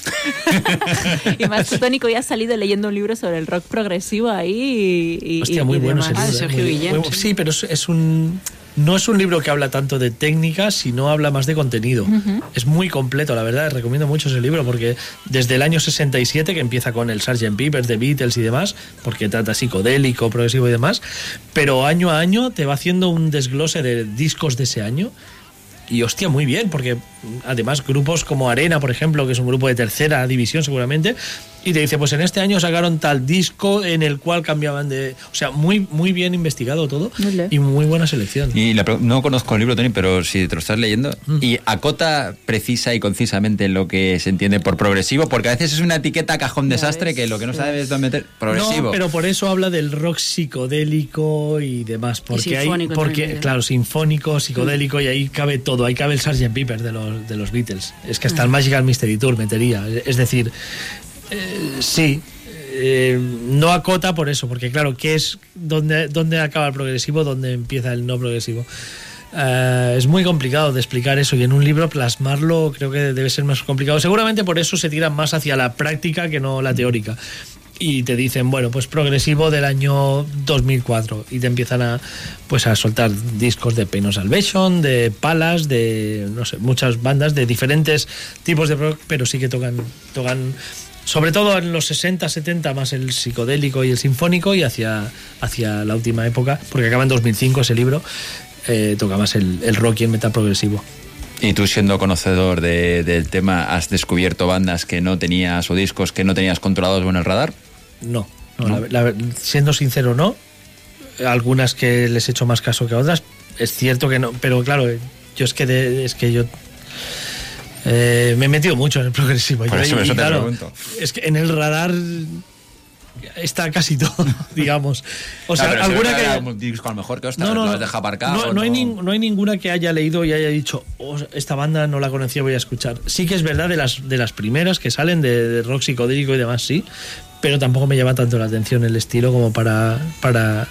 y más tú, Tónico, ya has salido leyendo un libro sobre el rock progresivo ahí y. y- Hostia, y muy bueno ese libro. Ah, ¿eh? Sergio Muy- Guillén, muy- sí. sí, pero es, es un. No es un libro que habla tanto de técnica, sino habla más de contenido. Es muy completo, la verdad. Recomiendo mucho ese libro porque desde el año 67, que empieza con el Sgt. Pepper, The Beatles y demás, porque trata psicodélico, progresivo y demás, pero año a año te va haciendo un desglose de discos de ese año. Y hostia, muy bien, porque además grupos como Arena, por ejemplo, que es un grupo de tercera división seguramente, y te dice, pues en este año sacaron tal disco en el cual cambiaban de... O sea, muy, muy bien investigado todo y muy buena selección. Y la no conozco el libro, Tony, pero si te lo estás leyendo, Mm. y acota precisa y concisamente lo que se entiende por progresivo, porque a veces es una etiqueta cajón desastre que lo que no sabes dónde meter. Progresivo. No, pero por eso habla del rock psicodélico y demás, porque hay sinfónico porque también, claro, sinfónico, psicodélico y ahí cabe todo, ahí cabe el Sgt. Pepper de los de los Beatles. Es que hasta el Magical Mystery Tour metería, es decir, eh, sí, eh, no acota por eso, porque claro, ¿qué es dónde dónde acaba el progresivo, dónde empieza el no progresivo? Eh, es muy complicado de explicar eso y en un libro plasmarlo creo que debe ser más complicado. Seguramente por eso se tiran más hacia la práctica que no la teórica. Y te dicen, bueno, pues progresivo del año 2004 y te empiezan a pues a soltar discos de Pain of Salvation, de Palas, de no sé, muchas bandas de diferentes tipos de rock, pero sí que tocan tocan sobre todo en los 60, 70 más el psicodélico y el sinfónico y hacia hacia la última época, porque acaba en 2005 ese libro eh, toca más el, el rock y el metal progresivo. Y tú siendo conocedor de- del tema, ¿has descubierto bandas que no tenías o discos que no tenías controlados en el radar? No, no, la- la- siendo sincero, no. Algunas que les he hecho más caso que a otras, es cierto que no, pero claro, eh, yo es que de- es que yo eh, me he metido mucho en el progresivo. Por eso- y, eso te claro, pregunto. es que en el radar está casi todo, digamos. O sea, Ah, si alguna que haga un disco a lo mejor que ostras, lo has dejado aparcado. no, no hay nin- no hay ninguna que haya leído y haya dicho, "Oh, esta banda no la conocía, voy a escuchar. Sí que es verdad de las, de las primeras que salen de, de rock psicodélico y demás, sí, pero tampoco me llama tanto la atención el estilo como para, para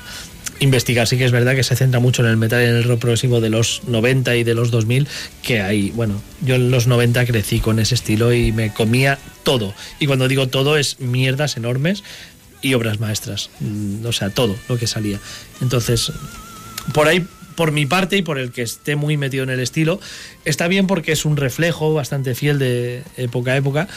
investigar. Sí que es verdad que se centra mucho en el metal y en el rock progresivo de los 90 y de los 2000, que hay, bueno, yo en los 90 crecí con ese estilo y me comía todo. Y cuando digo todo es mierdas enormes y obras maestras. Mm, O sea, todo lo que salía. Entonces, por ahí, por mi parte y por el que esté muy metido en el estilo, está bien porque es un reflejo bastante fiel de época a época.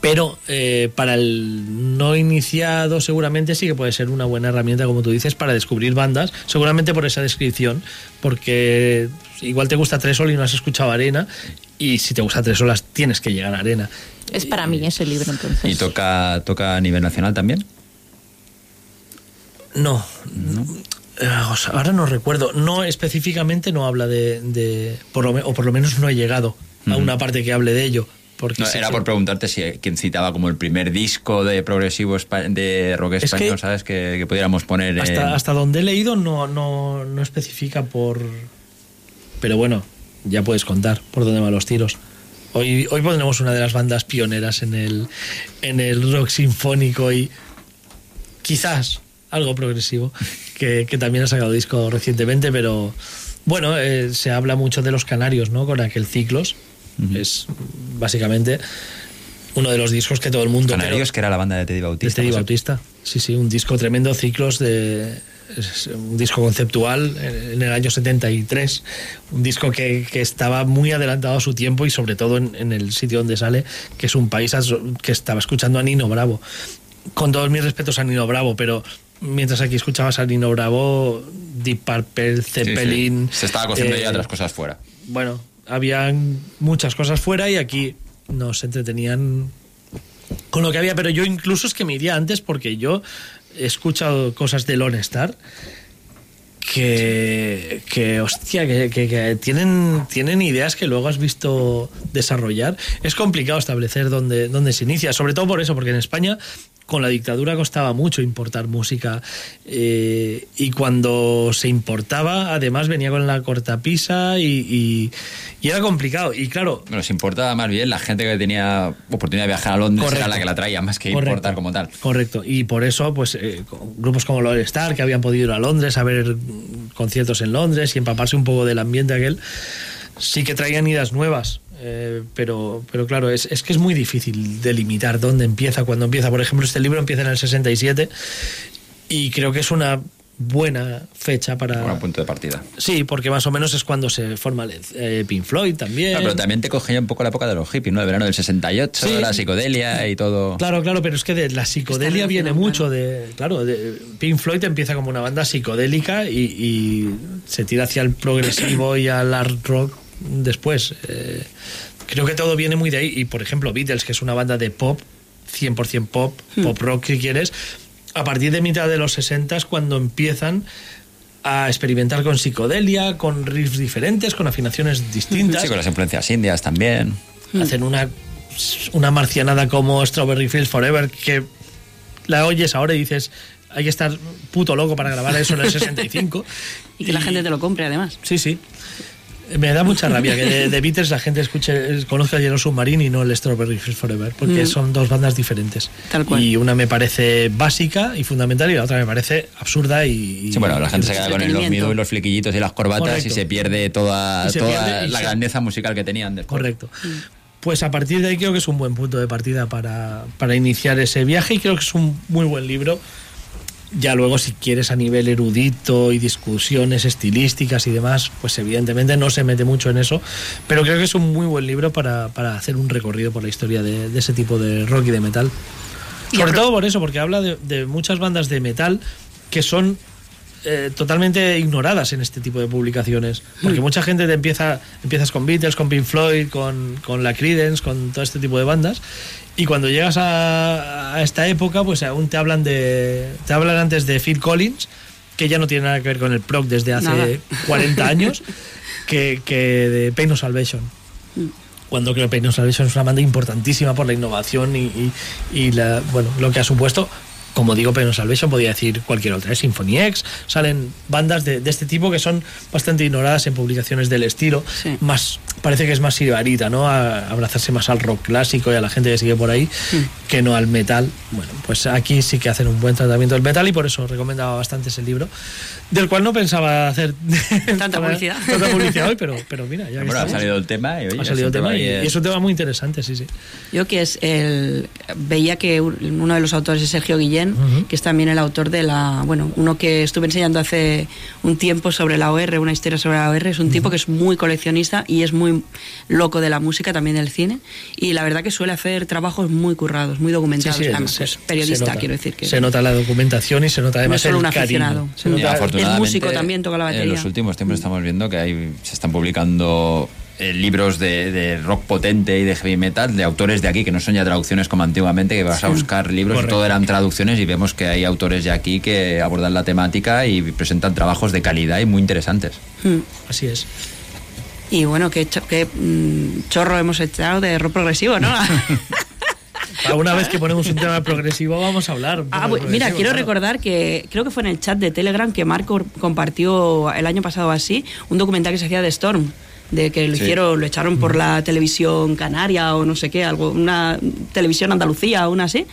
Pero eh, para el no iniciado seguramente sí que puede ser una buena herramienta, como tú dices, para descubrir bandas, seguramente por esa descripción, porque igual te gusta Tresol y no has escuchado Arena, y si te gusta Tresol tienes que llegar a Arena. Es para mí ese libro entonces. ¿Y toca, toca a nivel nacional también? No. Eh, o sea, ahora no recuerdo. No específicamente no habla de, de- por lo, o por lo menos no he llegado a una parte que hable de ello. Porque No, era por preguntarte si quien citaba como el primer disco de progresivo de rock Es que- español, ¿sabes? Que, que pudiéramos poner. hasta, en- hasta donde he leído no, no, no especifica por... Pero bueno, ya puedes contar por dónde van los tiros. Hoy, hoy pondremos una de las bandas pioneras en el, en el rock sinfónico y quizás algo progresivo, que, que también ha sacado disco recientemente, pero bueno, eh, se habla mucho de los canarios, ¿no? Con aquel Ciclos. Es básicamente uno de los discos que todo el mundo... Canarios, que era la banda de Teddy de Bautista. Teddy Bautista. Sí, sí, un disco tremendo, ciclos de. es un disco conceptual en el año 73, un disco que, que estaba muy adelantado a su tiempo y sobre todo en, en el sitio donde sale, que es un país que estaba escuchando a Nino Bravo. Con todos mis respetos a Nino Bravo, pero mientras aquí escuchabas a Nino Bravo, Deep Purple, sí, sí. Zeppelin... Se estaba cociendo eh, ya otras cosas fuera. bueno, habían muchas cosas fuera y aquí nos entretenían con lo que había, pero yo incluso es que me iría antes porque yo he escuchado cosas de Lone Star que, que hostia, que, que- que tienen, tienen ideas que luego has visto desarrollar. Es complicado establecer dónde, dónde se inicia, sobre todo por eso, porque en España con la dictadura costaba mucho importar música eh, y cuando se importaba además venía con la cortapisa y, y, y era complicado. Y claro, Nos importaba más bien la gente que tenía oportunidad de viajar a Londres Correcto. era la que la traía, más que Correcto. importar como tal. Correcto, y por eso, pues, eh, grupos como Lone Star, que habían podido ir a Londres a ver conciertos en Londres y empaparse un poco del ambiente aquel, sí que traían ideas nuevas. Eh, pero, pero claro, es, es que es muy difícil delimitar dónde empieza, cuándo empieza. Por ejemplo, este libro empieza en el 67 y creo que es una buena fecha para... Buen punto de partida. Sí, porque más o menos es cuando se forma el, eh, Pink Floyd también. Claro, pero también te cogía un poco la época de los hippies, ¿no? El verano del 68, Sí. la psicodelia y todo. Claro, claro, pero es que de la psicodelia viene mucho de. Claro, de, Pink Floyd empieza como una banda psicodélica y, y se tira hacia el progresivo y al art rock después. Eh, creo que todo viene muy de ahí. Y por ejemplo, Beatles, que es una banda de pop, 100% pop, pop rock si quieres, a partir de mitad de los 60 es cuando empiezan a experimentar con psicodelia, con riffs diferentes, con afinaciones distintas Sí, con las influencias indias también. hacen una, una marcianada como Strawberry Fields Forever que la oyes ahora y dices hay que estar puto loco para grabar eso en el 65 Y que la gente te lo compre, además. sí sí me da mucha rabia que de, de Beatles la gente escuche conozca Yellow Submarine y no el Strawberry Fields Forever porque Mm. son dos bandas diferentes Tal cual. y una me parece básica y fundamental y la otra me parece absurda y, Sí, bueno, la gente se queda con el los midos y los fliquillitos y las corbatas Correcto. y se pierde toda, Y se toda pierde y la se- grandeza musical que tenían después. Correcto. Pues a partir de ahí creo que es un buen punto de partida para, para iniciar ese viaje y creo que es un muy buen libro. Ya luego si quieres a nivel erudito y discusiones estilísticas y demás, pues evidentemente no se mete mucho en eso, pero creo que es un muy buen libro para, para hacer un recorrido por la historia de, de ese tipo de rock y de metal. Sobre todo por eso, porque habla de, de muchas bandas de metal que son eh, totalmente ignoradas en este tipo de publicaciones. Porque mucha gente te empieza, empiezas con Beatles, con Pink Floyd, con, con la Creedence, con todo este tipo de bandas. Y cuando llegas a, a esta época, pues aún te hablan de. Te hablan antes de Phil Collins, que ya no tiene nada que ver con el prog desde hace Nada. 40 años, que, que de Pain of Salvation cuando creo que Pain of Salvation es una banda importantísima por la innovación y, y- y la, bueno, lo que ha supuesto. Como digo, Penal Salvation, podía decir cualquier otra, ¿eh? Symphony X, salen bandas de, de este tipo que son bastante ignoradas en publicaciones del estilo, Sí. más parece que es más sibarita, ¿no? A abrazarse más al rock clásico y a la gente que sigue por ahí que no al metal. Bueno, pues aquí sí que hacen un buen tratamiento del metal y por eso recomendaba bastante ese libro, del cual no pensaba hacer Tanta publicidad. tanta publicidad hoy, pero, pero mira, ya que Bueno, ha salido el tema y oye, ha es salido un el tema y, y es un tema muy interesante, sí, sí. Yo que es el veía que un- uno de los autores es Sergio Guillén, que es también el autor de la, bueno, uno que estuve enseñando hace un tiempo sobre la OR, una historia sobre la OR, es un tipo que es muy coleccionista y es muy loco de la música, también del cine, y la verdad que suele hacer trabajos muy currados, muy documentados, Sí, sí, además, se- periodista, nota. quiero decir que Se nota la documentación y se nota no además es solo el un aficionado, cariño. se Y nota- es afortunadamente, músico también, toca la En batería. los últimos tiempos estamos viendo que hay, se están publicando eh, libros de, de rock potente y de heavy metal de autores de aquí, que no son ya traducciones como antiguamente, que vas a buscar libros y todo eran traducciones y vemos que hay autores de aquí que abordan la temática y presentan trabajos de calidad y muy interesantes. Mm. Así es. Y bueno, qué, cho- qué, mm, chorro hemos echado de rock progresivo, ¿no? Una vez que ponemos un tema progresivo vamos a hablar. Ah, mira, quiero claro. recordar que creo que fue en el chat de Telegram que Marco compartió el año pasado así un documental que se hacía de Storm, de que lo Sí. hicieron, lo echaron por la televisión canaria o no sé qué, algo, una televisión Andalucía o una así.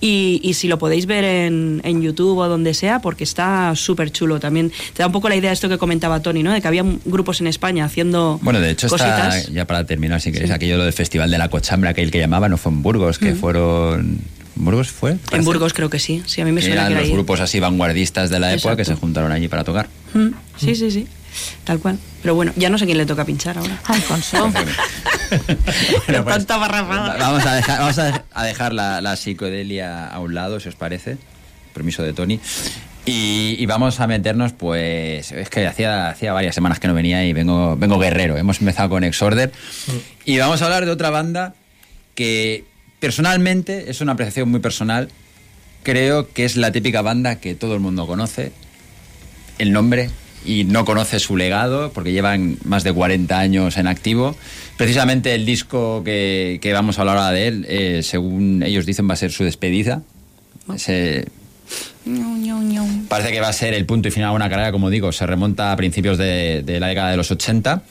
Y, y si lo podéis ver en, en YouTube o donde sea, porque está súper chulo también. Te da un poco la idea de esto que comentaba Tony, ¿no? De que había grupos en España haciendo Bueno, de hecho cositas. está, ya para terminar, si queréis, aquello del Festival de la Cochambra, aquel que llamaban, no fue en Burgos, que fueron... ¿Burgos fue? En. Burgos creo que sí, sí, a mí me suena eran que era los ahí. grupos así vanguardistas de la época que se juntaron allí para tocar. Mm, Sí, sí, sí, tal cual. Pero bueno, ya no sé quién le toca pinchar ahora. Alfonso. Bueno, pues, Tanta barrafada. Vamos a dejar, vamos a a dejar la, la psicodelia a un lado, si os parece. Permiso de Tony. Y, y vamos a meternos, pues. Es que hacía, hacía varias semanas que no venía y vengo, vengo guerrero. Hemos empezado con Exorder. Y vamos a hablar de otra banda que personalmente es una apreciación muy personal. Creo que es la típica banda que todo el mundo conoce. El nombre y no conoce su legado porque llevan más de 40 años en activo. Precisamente el disco que, que vamos a hablar ahora de él, eh, según ellos dicen, va a ser su despedida. Se- parece que va a ser el punto y final de una carrera, como digo, se remonta a principios de, de la década de los 80.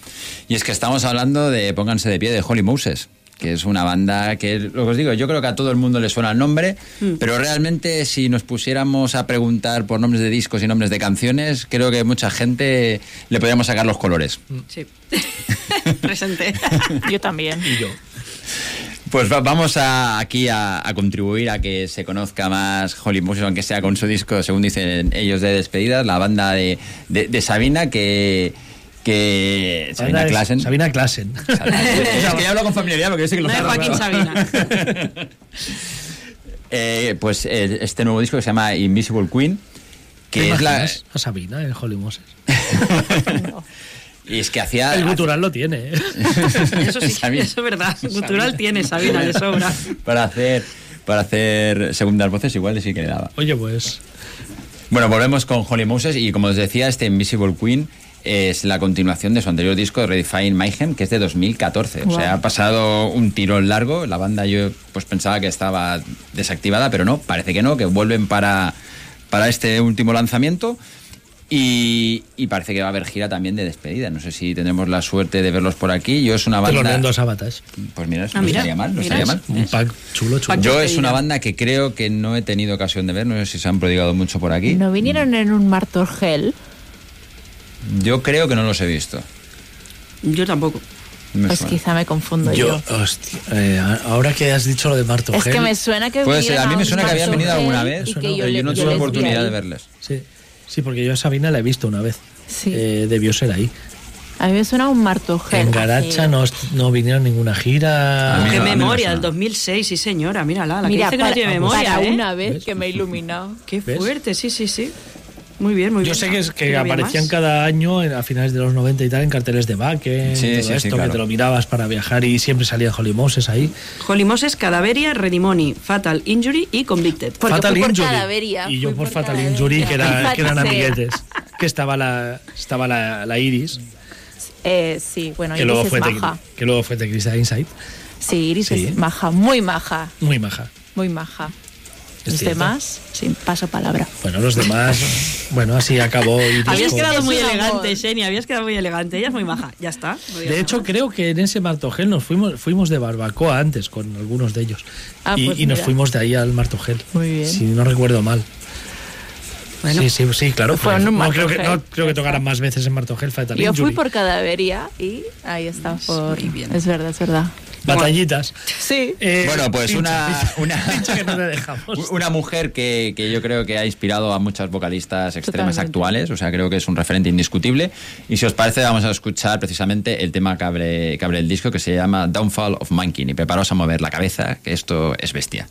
Y es que estamos hablando de Pónganse de pie de Holy Moses que es una banda que, lo que os digo, yo creo que a todo el mundo le suena el nombre, pero realmente si nos pusiéramos a preguntar por nombres de discos y nombres de canciones, creo que mucha gente le podríamos sacar los colores. Sí. Presente. Yo también. Y yo. Pues va- vamos a, aquí a, a contribuir a que se conozca más Holy Moses, aunque sea con su disco, según dicen ellos, de despedida, la banda de, de- de Sabina, que... que Sabina Sabina, Klassen. Sabina Klassen. es que ya hablo con familiaridad porque yo sé que lo No es sabe, Joaquín pero- Sabina. Eh, pues eh, este nuevo disco que se llama Invisible Queen, ¿Te que es la... A Sabina en Holly Moses. Y es que hacía... El gutural lo tiene. ¿eh? Eso sí, Sabina. eso es verdad. Cultural tiene Sabina de sobra. Para hacer, para hacer segundas voces igual sí que le daba. Oye, pues. Bueno, volvemos con Holy Moses y como os decía, este Invisible Queen es la continuación de su anterior disco, Redefine Mayhem, que es de 2014. O sea, ha pasado un tirón largo. La banda yo pues pensaba que estaba desactivada, pero no, parece que no, que vuelven para, para este último lanzamiento. Y, y parece que va a haber gira también de despedida. No sé si tendremos la suerte de verlos por aquí. Yo es una Te lo banda... vendo a Sabatage. Pues mira, Ah, no mira, estaría mal, no mira estaría mal. Un pack chulo, chulo. Pack Yo es una banda que creo que no he tenido ocasión de ver, no sé si se han prodigado mucho por aquí. ¿No vinieron en un Martorgel? Yo creo que no los he visto. Yo tampoco. Me Pues suena. quizá me confundo yo. Yo, hostia, eh, ahora que has dicho lo de Marto Es que me suena que Puede ser, a mí me suena que habían venido alguna vez, y Suena, que pero yo no yo tuve vi oportunidad de verles. Sí, sí, porque yo a Sabina la he visto una vez. Sí. Eh, debió ser ahí. A mí me suena un Martorgel. En Garacha no, no vinieron ninguna gira. Qué no- me memoria, el 2006, sí señora, mírala, la Mira, que dice que para, no tiene memoria, para ¿eh? una vez ¿Ves? que me he iluminado. Qué ¿Ves? fuerte, sí, sí, sí. Muy bien, muy Yo bien. sé que, es, que ¿Quiere había aparecían cada año en- a finales de los 90 y tal en carteles de Baque, Sí, todo sí, sí, esto, claro. que te lo mirabas para viajar y siempre salía Holly Moses ahí. Holy Moses, Cadaveria, Redimoni, Fatal Injury y Convicted. Porque Fatal fui por Injury. Cadaveria, y yo fui por por Fatal Cadaveria. Injury, que, era, que eran amiguetes. Que estaba la, estaba la, la Iris, Eh, sí, bueno, que Iris luego, es fue maja. que luego fue teclista de Inside. Sí, Iris Sí. es maja, muy maja, Muy maja. muy maja. Los cierto. demás, sin paso palabra. Bueno, los demás, bueno, así acabó. y Habías quedado muy elegante. Sheni, habías quedado muy elegante. Ella es muy maja, ya está. De hecho, creo que en ese Martogel nos fuimos, fuimos de barbacoa antes con algunos de ellos. Ah, y, pues y nos mira. fuimos de ahí al Martogel. Muy bien. Si no recuerdo mal. Bueno. Sí, sí, sí, claro. Fue en un no, creo que, no creo que tocaran más veces en Martogel Fatal Yo fui por Cadavería y ahí está. Por... muy bien. Es verdad, es verdad. Batallitas. Sí. Eh, Bueno, pues pincha, una, pincha, una, pincha que no te dejamos. una mujer que, que yo creo que ha inspirado a muchas vocalistas extremas Totalmente. actuales, o sea, creo que es un referente indiscutible. Y si os parece, vamos a escuchar precisamente el tema que abre, que abre el disco, que se llama Downfall of Monkey. Y preparaos a mover la cabeza, que esto es bestia.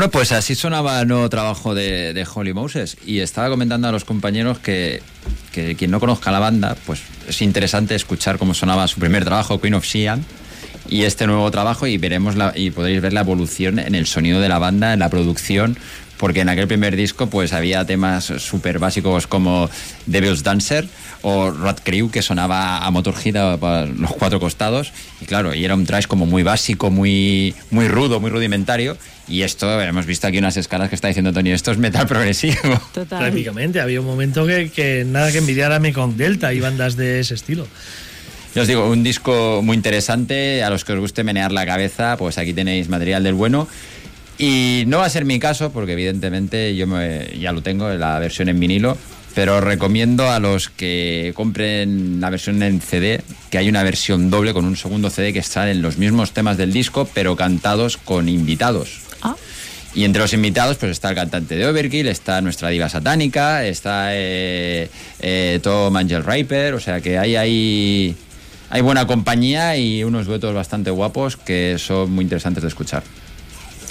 Bueno, pues así sonaba el nuevo trabajo de, de Holy Moses. Y estaba comentando a los compañeros que, que quien no conozca la banda, pues es interesante escuchar cómo sonaba su primer trabajo, Queen of Xi'an, y este nuevo trabajo, y veremos la, y podréis ver la evolución en el sonido de la banda, en la producción, porque en aquel primer disco pues había temas súper básicos como Devil's Dancer o Rat Crew que sonaba a Motorhead a, a los cuatro costados y claro, y era un trash como muy básico, muy, muy rudo, muy rudimentario y esto, hemos visto aquí unas escalas que está diciendo Tony, esto es metal progresivo. Total. Prácticamente, había un momento que, que nada que envidiar a Mekong Delta y bandas de ese estilo. Ya os digo, un disco muy interesante, a los que os guste menear la cabeza, pues aquí tenéis material del bueno. Y no va a ser mi caso, porque evidentemente yo me- ya lo tengo, la versión en vinilo, pero os recomiendo a los que compren la versión en CD, que hay una versión doble con un segundo CD que salen los mismos temas del disco, pero cantados con invitados. Ah. Y entre los invitados, pues está el cantante de Overkill, está nuestra diva satánica, está eh, eh, Tom Angel Riper, o sea que hay ahí hay buena compañía y unos duetos bastante guapos que son muy interesantes de escuchar.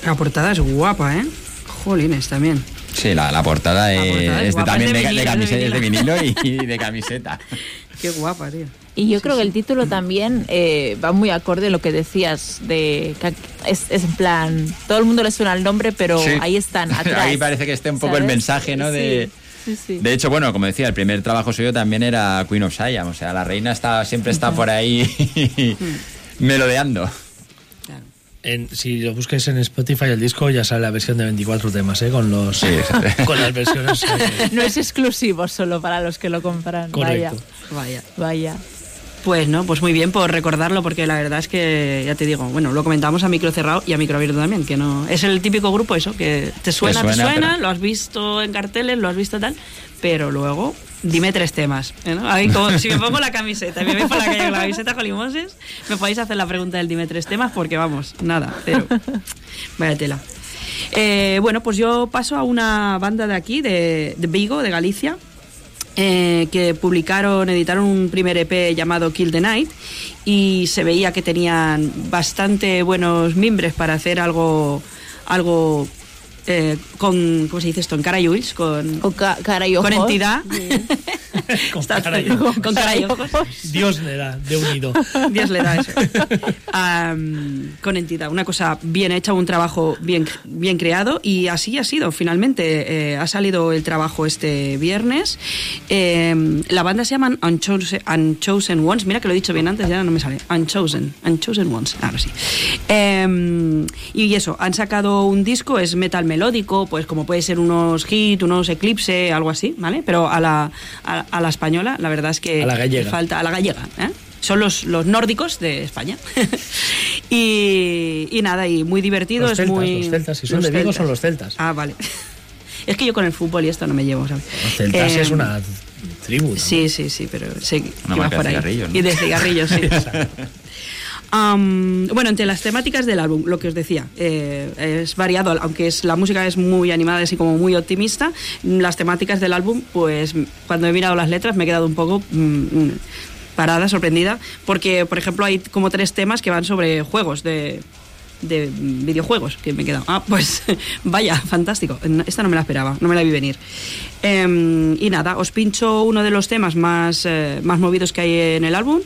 La portada es guapa, ¿eh? Jolines también. Sí, la, la portada, La es, portada es es de- también es de de, de vinilo, camiseta, de es de vinilo y, de camiseta. Qué guapa, tío. Y yo creo que el título también eh, va muy acorde a lo que decías, de que es, es en plan, todo el mundo le suena el nombre, pero Sí. ahí están, atrás. Ahí parece que esté un poco el mensaje, ¿no? De, Sí, sí, sí. de hecho, bueno, como decía, el primer trabajo suyo también era Queen of Siam, o sea, la reina está, siempre está por ahí melodeando. En- si lo busques en Spotify el disco ya sale la versión de 24 temas, ¿eh? Con, los, con las versiones. eh, No es exclusivo solo para los que lo compran. Correcto. Vaya. Vaya. Vaya. Pues no, pues muy bien por recordarlo, porque la verdad es que, ya te digo, bueno, lo comentamos a micro cerrado y a micro abierto también, que no. Es el típico grupo eso, que te suena, te suena, suena, pero- lo has visto en carteles, lo has visto tal, pero luego dime tres temas. ¿eh, ¿no? Ahí como, si me pongo la camiseta me voy por la calle con la camiseta con me podéis hacer la pregunta del dime tres temas, porque vamos, nada, cero. Vaya tela. Eh, bueno, pues yo paso a una banda de aquí, de, de Vigo, de Galicia, eh, que publicaron, editaron un primer EP llamado Kill the Night y se veía que tenían bastante buenos mimbres para hacer algo, algo eh, con, ¿cómo se dice esto? En cara y ulls, con, Con ca- cara y con ojos. entidad. con cara y- con cara y ojos. Dios le da, de unido. Dios le da eso. Con entidad, una cosa bien hecha, un trabajo bien, bien creado y así ha sido. Finalmente eh, ha salido el trabajo este viernes. Eh, la banda se llama Unchosen, Unchosen Ones. Mira que lo he dicho bien antes, ya no me sale. Unchosen, Unchosen Ones. Ahora sí. Eh, y eso, han sacado un disco, es metal melódico, pues como puede ser unos hit, unos eclipse, algo así, ¿vale? Pero a la, a, a la española, la verdad es que A la gallega. falta a la gallega, ¿eh? Son los, los nórdicos de España. y, y nada, y muy divertido, Los es celtas, muy. los celtas. Si son los de Vigo, son los celtas. Ah, vale. Es que yo con el fútbol y esto no me llevo, ¿sabes? Los celtas Eh, es una tribu. ¿no? Sí, sí, sí, pero sé que marca por de ahí. Y de cigarrillos, sí. Bueno, entre las temáticas del álbum, lo que os decía, eh, es variado, aunque es, la música es muy animada, así como muy optimista. Las temáticas del álbum, pues cuando he mirado las letras me he quedado un poco mm, mm, parada, sorprendida, porque, por ejemplo, hay como tres temas que van sobre juegos de de videojuegos que me he quedado. Ah, pues vaya, fantástico. Esta no me la esperaba, no me la vi venir. Em, y nada, os pincho uno de los temas más, eh, más movidos que hay en el álbum.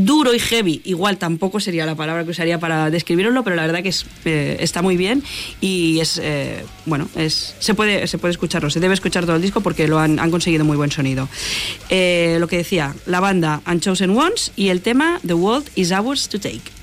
Duro y heavy, igual tampoco sería la palabra que usaría para describirlo, pero la verdad que es, eh, está muy bien y es, eh, bueno, es, se, puede, se puede escucharlo, se debe escuchar todo el disco porque lo han, han conseguido muy buen sonido. Eh, lo que decía, la banda Unchosen Ones y el tema The World is Ours to Take.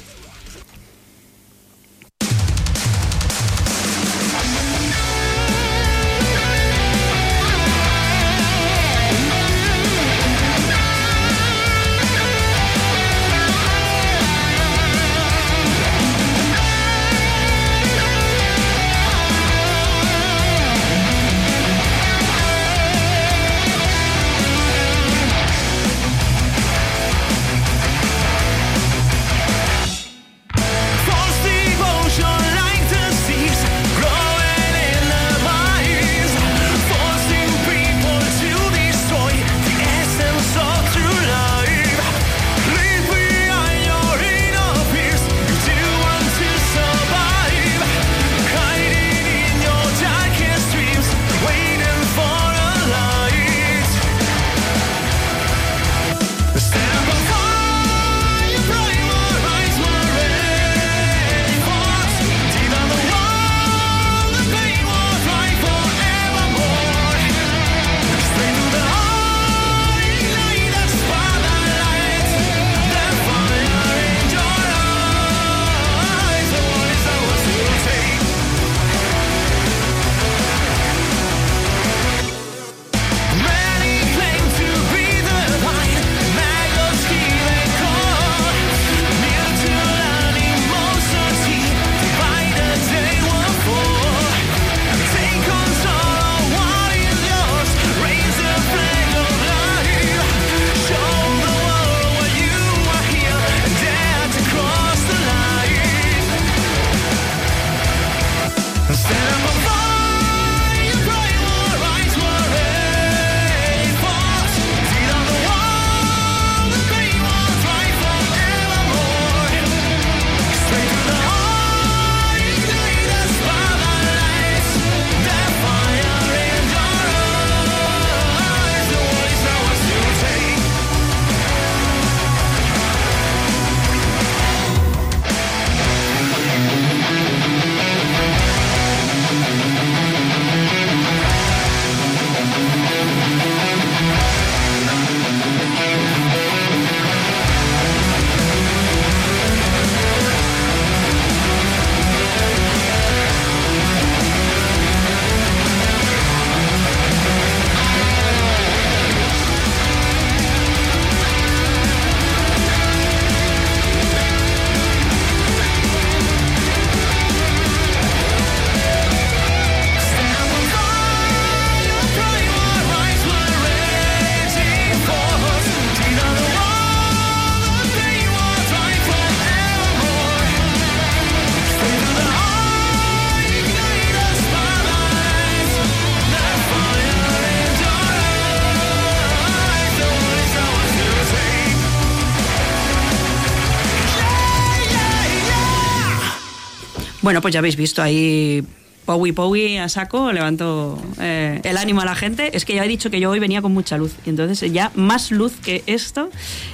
Bueno, pues ya habéis visto ahí Powi Powi a saco, levanto eh, el ánimo a la gente. Es que ya he dicho que yo hoy venía con mucha luz. Y entonces ya más luz que esto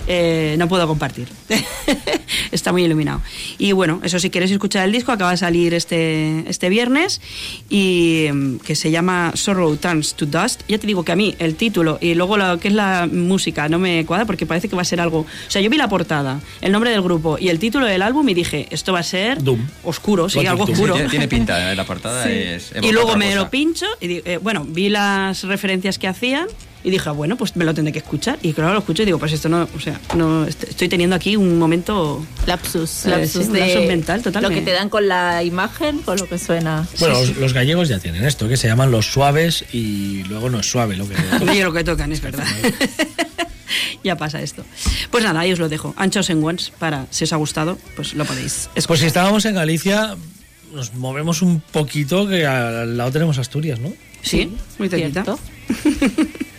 eh, no puedo compartir. Está muy iluminado. Y bueno, eso si quieres escuchar el disco, acaba de salir este, este viernes y mm, que se llama Sorrow Turns to Dust. Ya te digo que a mí el título y luego lo que es la música no me cuadra porque parece que va a ser algo... O sea, yo vi la portada, el nombre del grupo y el título del álbum y dije, esto va a ser Doom. oscuro, sí, Gothic algo Doom. oscuro. Tiene, tiene pinta, ¿eh? la portada es... Y luego me cosa. lo pincho y di- eh, bueno, vi las referencias que hacían y dije, ah, bueno, pues me lo tendré que escuchar. Y claro, lo escucho y digo, pues esto no, o sea, no est- estoy teniendo aquí un momento Lapsus, Eh, lapsus sí, un de lapsus mental, total, Lo que te dan con la imagen, con lo que suena. Bueno, los, los gallegos ya tienen esto, que se llaman los suaves y luego no es suave lo que... Oye, lo que tocan, es verdad. ya pasa esto. Pues nada, ahí os lo dejo. Anchos en Ones, para, si os ha gustado, pues lo podéis escuchar. Pues si estábamos en Galicia, nos movemos un poquito, que al lado tenemos Asturias, ¿no? Sí, muy cerquita.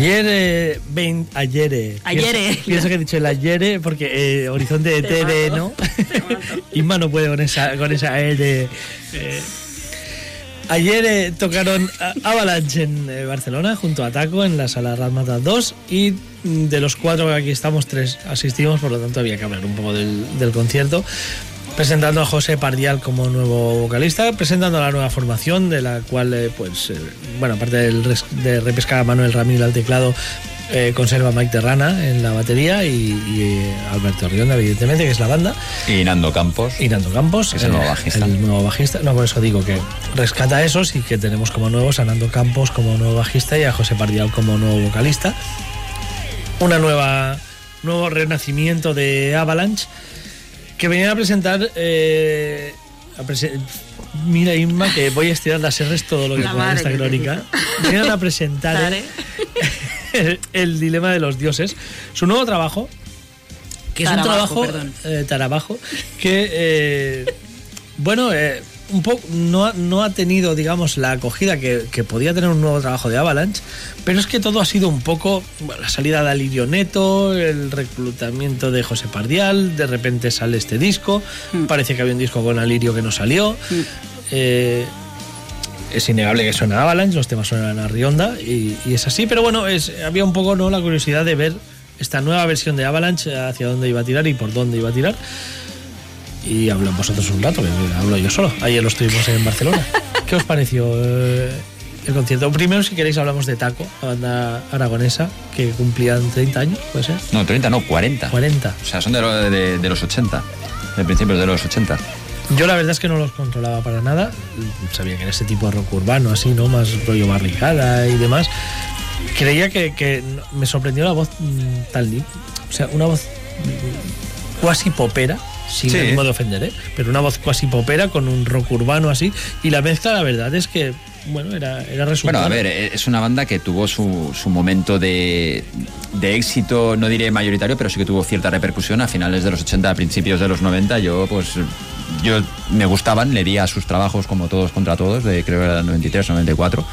Ayer, eh, vein- ayer, eh, Ayer, pienso- eh. Pienso que he dicho el ayer eh, porque eh, horizonte de TD, ¿no? Isma no puede con esa, con esa R. eh. Ayer tocaron Avalanche en Barcelona junto a Taco en la sala Razmata 2 y mm, de los cuatro que aquí estamos, tres asistimos, por lo tanto había que hablar un poco del, del concierto. Presentando a José Pardial como nuevo vocalista, presentando a la nueva formación, de la cual, eh, pues, eh, bueno, aparte del res- de repescar a Manuel Ramírez al teclado, eh, conserva Mike Terrana en la batería y, y, eh, Alberto Rionda, evidentemente, que es la banda. Y Nando Campos. Y Nando Campos, Que es el nuevo bajista. El nuevo bajista. No, por eso digo que rescata a esos y que tenemos como nuevos a Nando Campos como nuevo bajista y a José Pardial como nuevo vocalista. Una nueva. nuevo renacimiento de Avalanche que venían a presentar. eh, a prese- Mira, Inma, que voy a estirar las R's todo lo que La pueda en esta crónica. Venían a presentar el, el dilema de los dioses. Su nuevo trabajo, que es un trabajo eh, Tarabajo, que eh, bueno, eh, un poco no, ha- no ha tenido, digamos, la acogida que, que podía tener un nuevo trabajo de Avalanche, pero es que todo ha sido un poco bueno, la salida de Alirio Neto, el reclutamiento de José Pardial, de repente sale este disco, Mm. parece que había un disco con Alirio que no salió. eh, es innegable que suena Avalanche, los temas suenan a Rionda y, y es así, pero bueno, es, había un poco ¿no? la curiosidad de ver esta nueva versión de Avalanche, hacia dónde iba a tirar y por dónde iba a tirar. Y hablo vosotros un rato, que hablo yo solo. Ayer lo estuvimos en Barcelona. ¿Qué os pareció eh, el concierto? Primero, si queréis, hablamos de Taco, la banda aragonesa, que cumplían 30 años, puede ser. No, 30, no, 40. 40. O sea, son de, lo- de- de los 80. De principios de los 80. Yo la verdad es que no los controlaba para nada. Sabía que era ese tipo de rock urbano, así, ¿no? Más rollo barricada y demás. Creía que, me sorprendió la voz mm, limpia. O sea, una voz mm, cuasi popera, sin Sí. ánimo de ofender, ¿eh? Pero una voz cuasi popera con un rock urbano así. Y la mezcla, la verdad es que, bueno, era, era resultado. Bueno, a ver, eh, es una banda que tuvo su, su momento de, de éxito, no diré mayoritario, pero sí que tuvo cierta repercusión a finales de los 80, a principios de los 90. Yo, pues, yo me gustaban, le di a sus trabajos como todos contra todos, de creo que era 93, 94.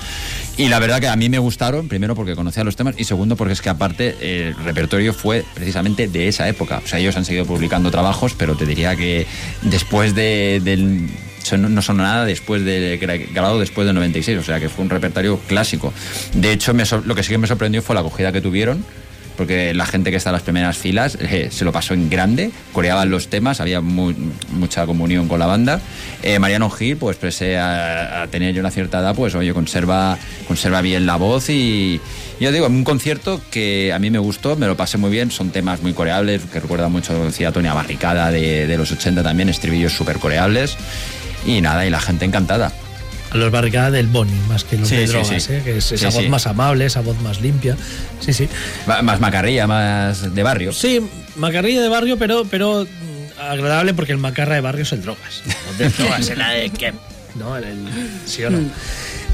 Y la verdad que a mí me gustaron, primero porque conocía los temas y segundo porque es que aparte el repertorio fue precisamente de esa época. O sea, ellos han seguido publicando trabajos, pero te diría que después de, del no son nada después de gra- grabado después del 96, o sea que fue un repertorio clásico. De hecho, me lo que sí que me sorprendió fue la acogida que tuvieron porque la gente que está en las primeras filas eh, se lo pasó en grande, coreaban los temas, había mu- mucha comunión con la banda. Eh, Mariano Gil, pues pese a, tener ya una cierta edad, pues oye, conserva, conserva bien la voz y yo digo, un concierto que a mí me gustó, me lo pasé muy bien, son temas muy coreables, que recuerda mucho, decía Tony, a Barricada de, de los 80 también, estribillos súper coreables y nada, y la gente encantada. A los barricadas del Boni, más que los Sí, de sí, drogas, sí. ¿eh? que es esa Sí, voz sí. más amable, esa voz más limpia. Sí, sí. Más macarrilla, más de barrio. Sí, macarrilla de barrio, pero, pero mm, agradable porque el macarra de barrio es el drogas. No de drogas, el de que ¿no? El- el- ¿Sí o no?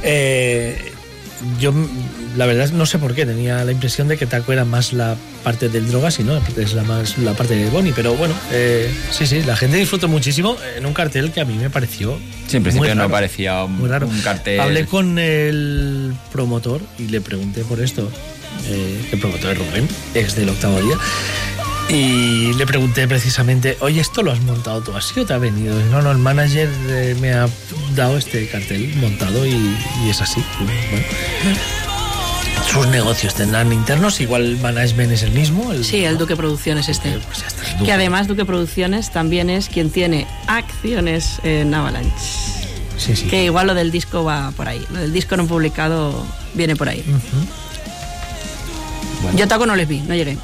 Eh, yo, la verdad, no sé por qué, tenía la impresión de que Taco era más la parte del drogas y no, es la más la parte de Bonnie. Pero bueno, eh, sí, sí, la gente disfrutó muchísimo en un cartel que a mí me pareció. Sí, en muy principio no parecía un, Muy raro. un cartel. Hablé con el promotor y le pregunté por esto. eh, el promotor es Rubén, ex del octavo día. Y le pregunté precisamente, oye, ¿esto lo has montado tú así o te ha venido? Y, No, no, el manager eh, me ha dado este cartel montado y, y es así. Bueno, sus negocios tendrán internos, igual el management es el mismo. El, Sí, el Duque Producciones este. Pues ya está, el Duque. Que además Duque Producciones también es quien tiene acciones en Avalanche. Sí, sí. Que igual lo del disco va por ahí. Lo del disco no publicado viene por ahí. Ujú. Bueno. Yo Taco no les vi, no llegué.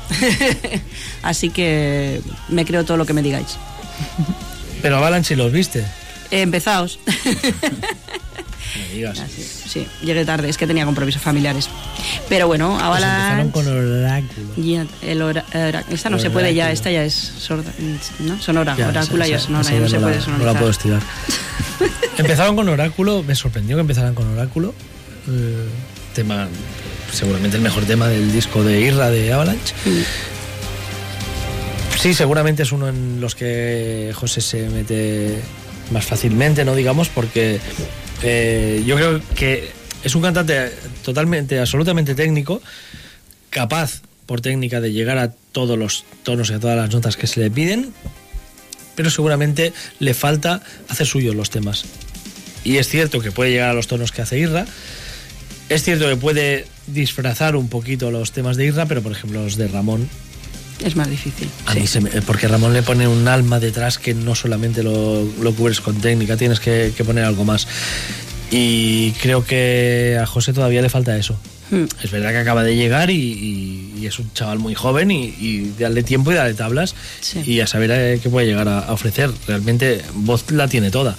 Así que me creo todo lo que me digáis. Pero Avalanche los viste. Eh, empezaos. Me digas. Así, sí, llegué tarde, es que tenía compromisos familiares. Pero bueno, Pues empezaron Avalanche. con Oráculo. El esta no se puede ya, Oráculo. esta ya es sorda, ¿no? Sonora, Ya, orácula esa- ya sonora, esa ya no se no puede la- sonorizar. No la puedo estirar. empezaron con Oráculo, me sorprendió que empezaran con Oráculo. eh, tema, seguramente el mejor tema del disco de Irra de Avalanche. Sí, seguramente es uno en los que José se mete más fácilmente, no digamos, porque eh, yo creo que es un cantante totalmente, absolutamente técnico, capaz por técnica de llegar a todos los tonos y a todas las notas que se le piden, pero seguramente le falta hacer suyos los temas. Y es cierto que puede llegar a los tonos que hace Irra, es cierto que puede disfrazar un poquito los temas de Irra, pero por ejemplo los de Ramón Es más difícil. a mí se me- porque Ramón le pone un alma detrás que no solamente lo, lo cubres con técnica, tienes que, que poner algo más. Y creo que a José todavía le falta eso. Hmm. Es verdad que acaba de llegar y, y- y es un chaval muy joven y, y darle tiempo y darle tablas Sí. y a saber eh, qué puede llegar a, a ofrecer. Realmente voz la tiene toda.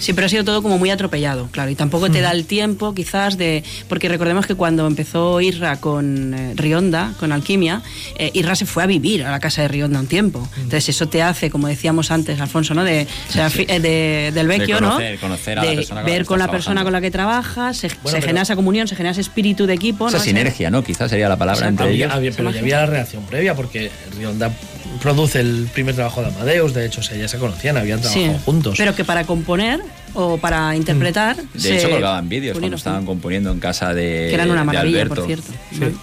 Sí, pero ha sido todo como muy atropellado, claro, y tampoco te da el tiempo quizás de... Porque recordemos que cuando empezó Irra con eh, Rionda, con Alquimia, eh, Irra se fue a vivir a la casa de Rionda un tiempo. Entonces eso te hace, como decíamos antes, Alfonso, ¿no? De, o sea, fi- eh, de- del vecchio, conocer- ¿no? conocer a la de persona con la ver con la persona trabajando. con la que trabajas, se, se pero- genera esa comunión, se genera ese espíritu de equipo, Esa ¿no? sinergia, ¿no? Quizás sería la palabra entre Había- ellos. había- pero ya había la reacción previa porque Rionda produce el primer trabajo de Amadeus, de hecho, o sea, ya se conocían, habían trabajado Sí, juntos. Pero que para componer o para interpretar... De se hecho, colgaban vídeos cuando estaban componiendo en casa de, Que eran una maravilla, Alberto. por cierto.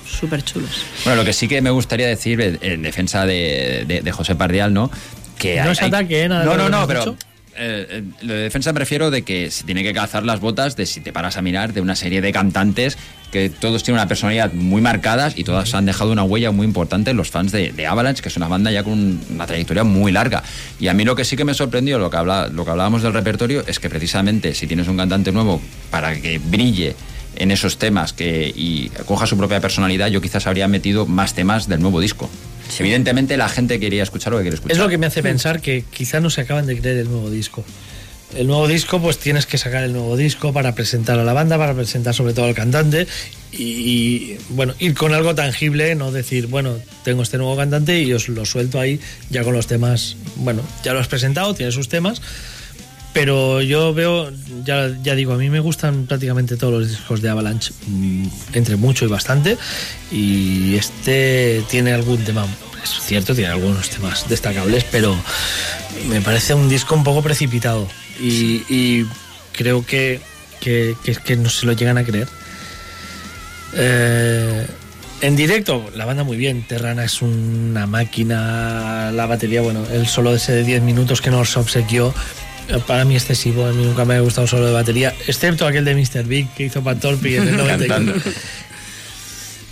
Súper chulos. Bueno, lo que sí que me gustaría decir en en defensa de, de- de José Pardial, ¿no? Que No es ataque, ¿eh? Nada de No, no, no, pero. Eh, eh, lo de defensa me refiero de que se tiene que calzar las botas de si te paras a mirar de una serie de cantantes que todos tienen una personalidad muy marcadas y todas han dejado una huella muy importante en los fans de, de Avalanche, que es una banda ya con una trayectoria muy larga. Y a mí lo que sí que me sorprendió, lo que, lo que hablábamos del repertorio, es que precisamente si tienes un cantante nuevo para que brille en esos temas que, y coja su propia personalidad, yo quizás habría metido más temas del nuevo disco. Evidentemente la gente quería escuchar lo que quiere escuchar. Es lo que me hace pensar que quizá no se acaban de creer el nuevo disco. El nuevo disco, pues tienes que sacar el nuevo disco para presentar a la banda, para presentar sobre todo al cantante y, y, bueno, ir con algo tangible, no decir, bueno, tengo este nuevo cantante y os lo suelto ahí ya con los temas, bueno, ya lo has presentado, tiene sus temas, pero yo veo, ya, ya digo, a mí me gustan prácticamente todos los discos de Avalanche, mm, entre mucho y bastante, y este tiene algún tema, es cierto, tiene algunos temas destacables, pero me parece un disco un poco precipitado y, y creo que, que, que- que no se lo llegan a creer. Eh, en directo, la banda muy bien. Terrana es una máquina. La batería, bueno, el solo ese de 10 minutos que nos obsequió, eh, para mí excesivo. A mí nunca me ha gustado solo de batería, excepto aquel de Mr. Big que hizo Pat Torpy en el 94.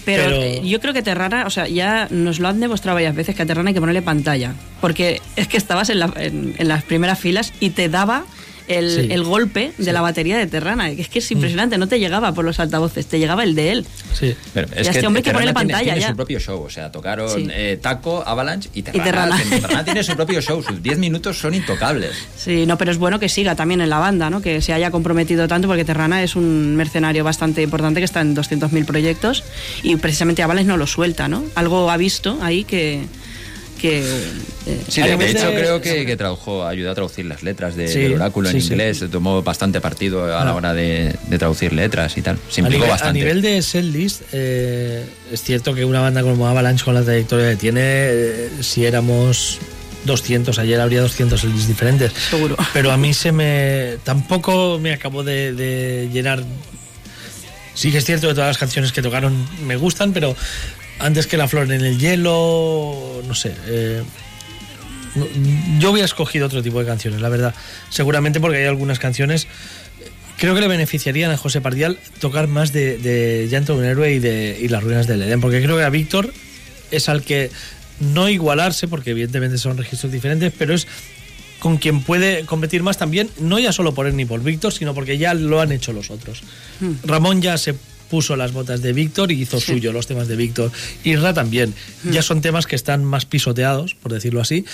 Pero, Pero- yo creo que Terrana, o sea, ya nos lo han demostrado varias veces que a Terrana hay que ponerle pantalla. Porque es que estabas en, la- en- en las primeras filas y te daba el, Sí. el golpe de la batería de Terrana. Es que es impresionante, no te llegaba por los altavoces, te llegaba el de él. Sí. Pero Y a este hombre que Terrana ponerle tiene- pantalla tiene ya. su propio show, o sea, tocaron Sí. eh, Taco, Avalanche y Terrana. Terrana. que Terrana tiene su propio show, sus 10 minutos son intocables. Sí, no, pero es bueno que siga también en la banda, ¿no? Que se haya comprometido tanto porque Terrana es un mercenario bastante importante que está en 200.000 proyectos y precisamente Avalanche no lo suelta, ¿no? Algo ha visto ahí que... que eh, Sí, de, de hecho de- creo que, que tradujo, ayudó a traducir las letras de, Sí, del oráculo en sí, sí. inglés, tomó bastante partido a la Ah. hora de, de traducir letras y tal. Se A implicó nivel, a bastante. nivel de setlist, eh, es cierto que una banda como Avalanche con la trayectoria que tiene, eh, si éramos 200 ayer habría 200 setlists diferentes. Seguro. Pero a mí se me tampoco me acabó de, de llenar. Sí que es cierto que todas las canciones que tocaron me gustan, pero antes que La flor en el hielo, no sé. eh, yo hubiera escogido otro tipo de canciones, la verdad. Seguramente porque hay algunas canciones creo que le beneficiarían a José Pardial tocar más de, de Llanto de un héroe y de y las ruinas del Edén, porque creo que a Víctor es al que no igualarse, porque evidentemente son registros diferentes, pero es con quien puede competir más también, no ya solo por él ni por Víctor, sino porque ya lo han hecho los otros. Ramón ya se puso las botas de Víctor y hizo suyo los temas de Víctor. Isra también. Ya son temas que están más pisoteados, por decirlo así,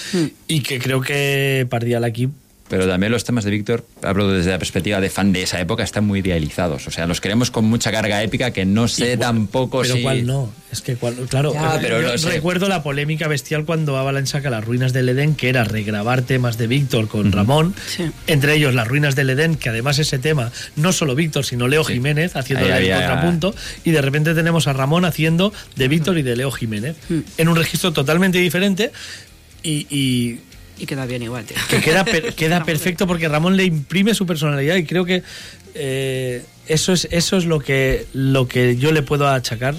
y que creo que Pardial aquí Pero también los temas de Víctor, hablo desde la perspectiva de fan de esa época, están muy idealizados. O sea, los queremos con mucha carga épica que no sé Igual, tampoco pero si... cuál no es que cuál, claro Ya, eh, pero yo no sé. recuerdo la polémica bestial cuando Avalanche saca las ruinas del Edén que era regrabar temas de Víctor con Ramón Sí. entre ellos las ruinas del Edén que además ese tema no solo Víctor sino Leo Sí. Jiménez haciendo el había- contrapunto y de repente tenemos a Ramón haciendo de Víctor y de Leo Jiménez en un registro totalmente diferente y- y y queda bien igual, tío. que queda, per- queda perfecto porque Ramón le imprime su personalidad y creo que eh, eso es eso es lo que lo que yo le puedo achacar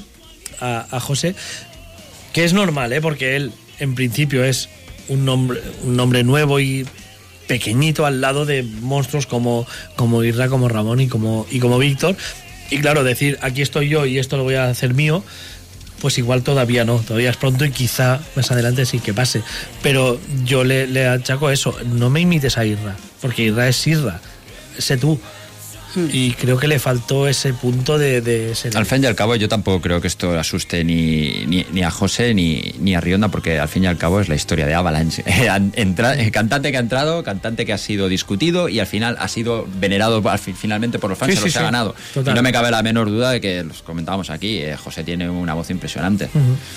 a, a José que es normal ¿eh? porque él en principio es un nombre un nombre nuevo y pequeñito al lado de monstruos como como Irra como Ramón y como y como Víctor y claro decir aquí estoy yo y esto lo voy a hacer mío pues igual todavía no, todavía es pronto y quizá más adelante sí que pase. Pero yo le, achaco eso, no me imites a Irra, porque Irra es Irra, sé tú. Y creo que le faltó ese punto de, de ser- Al fin y al cabo, yo tampoco creo que esto asuste ni, ni, ni a José ni, ni a Rionda, porque al fin y al cabo es la historia de Avalanche. Entra- eh, cantante que ha entrado, cantante que ha sido discutido y al final ha sido venerado al fin- finalmente por los fans, Sí, se los sí, ha sí. ganado. Total. Y no me cabe la menor duda de que los comentábamos aquí, eh, José tiene una voz impresionante.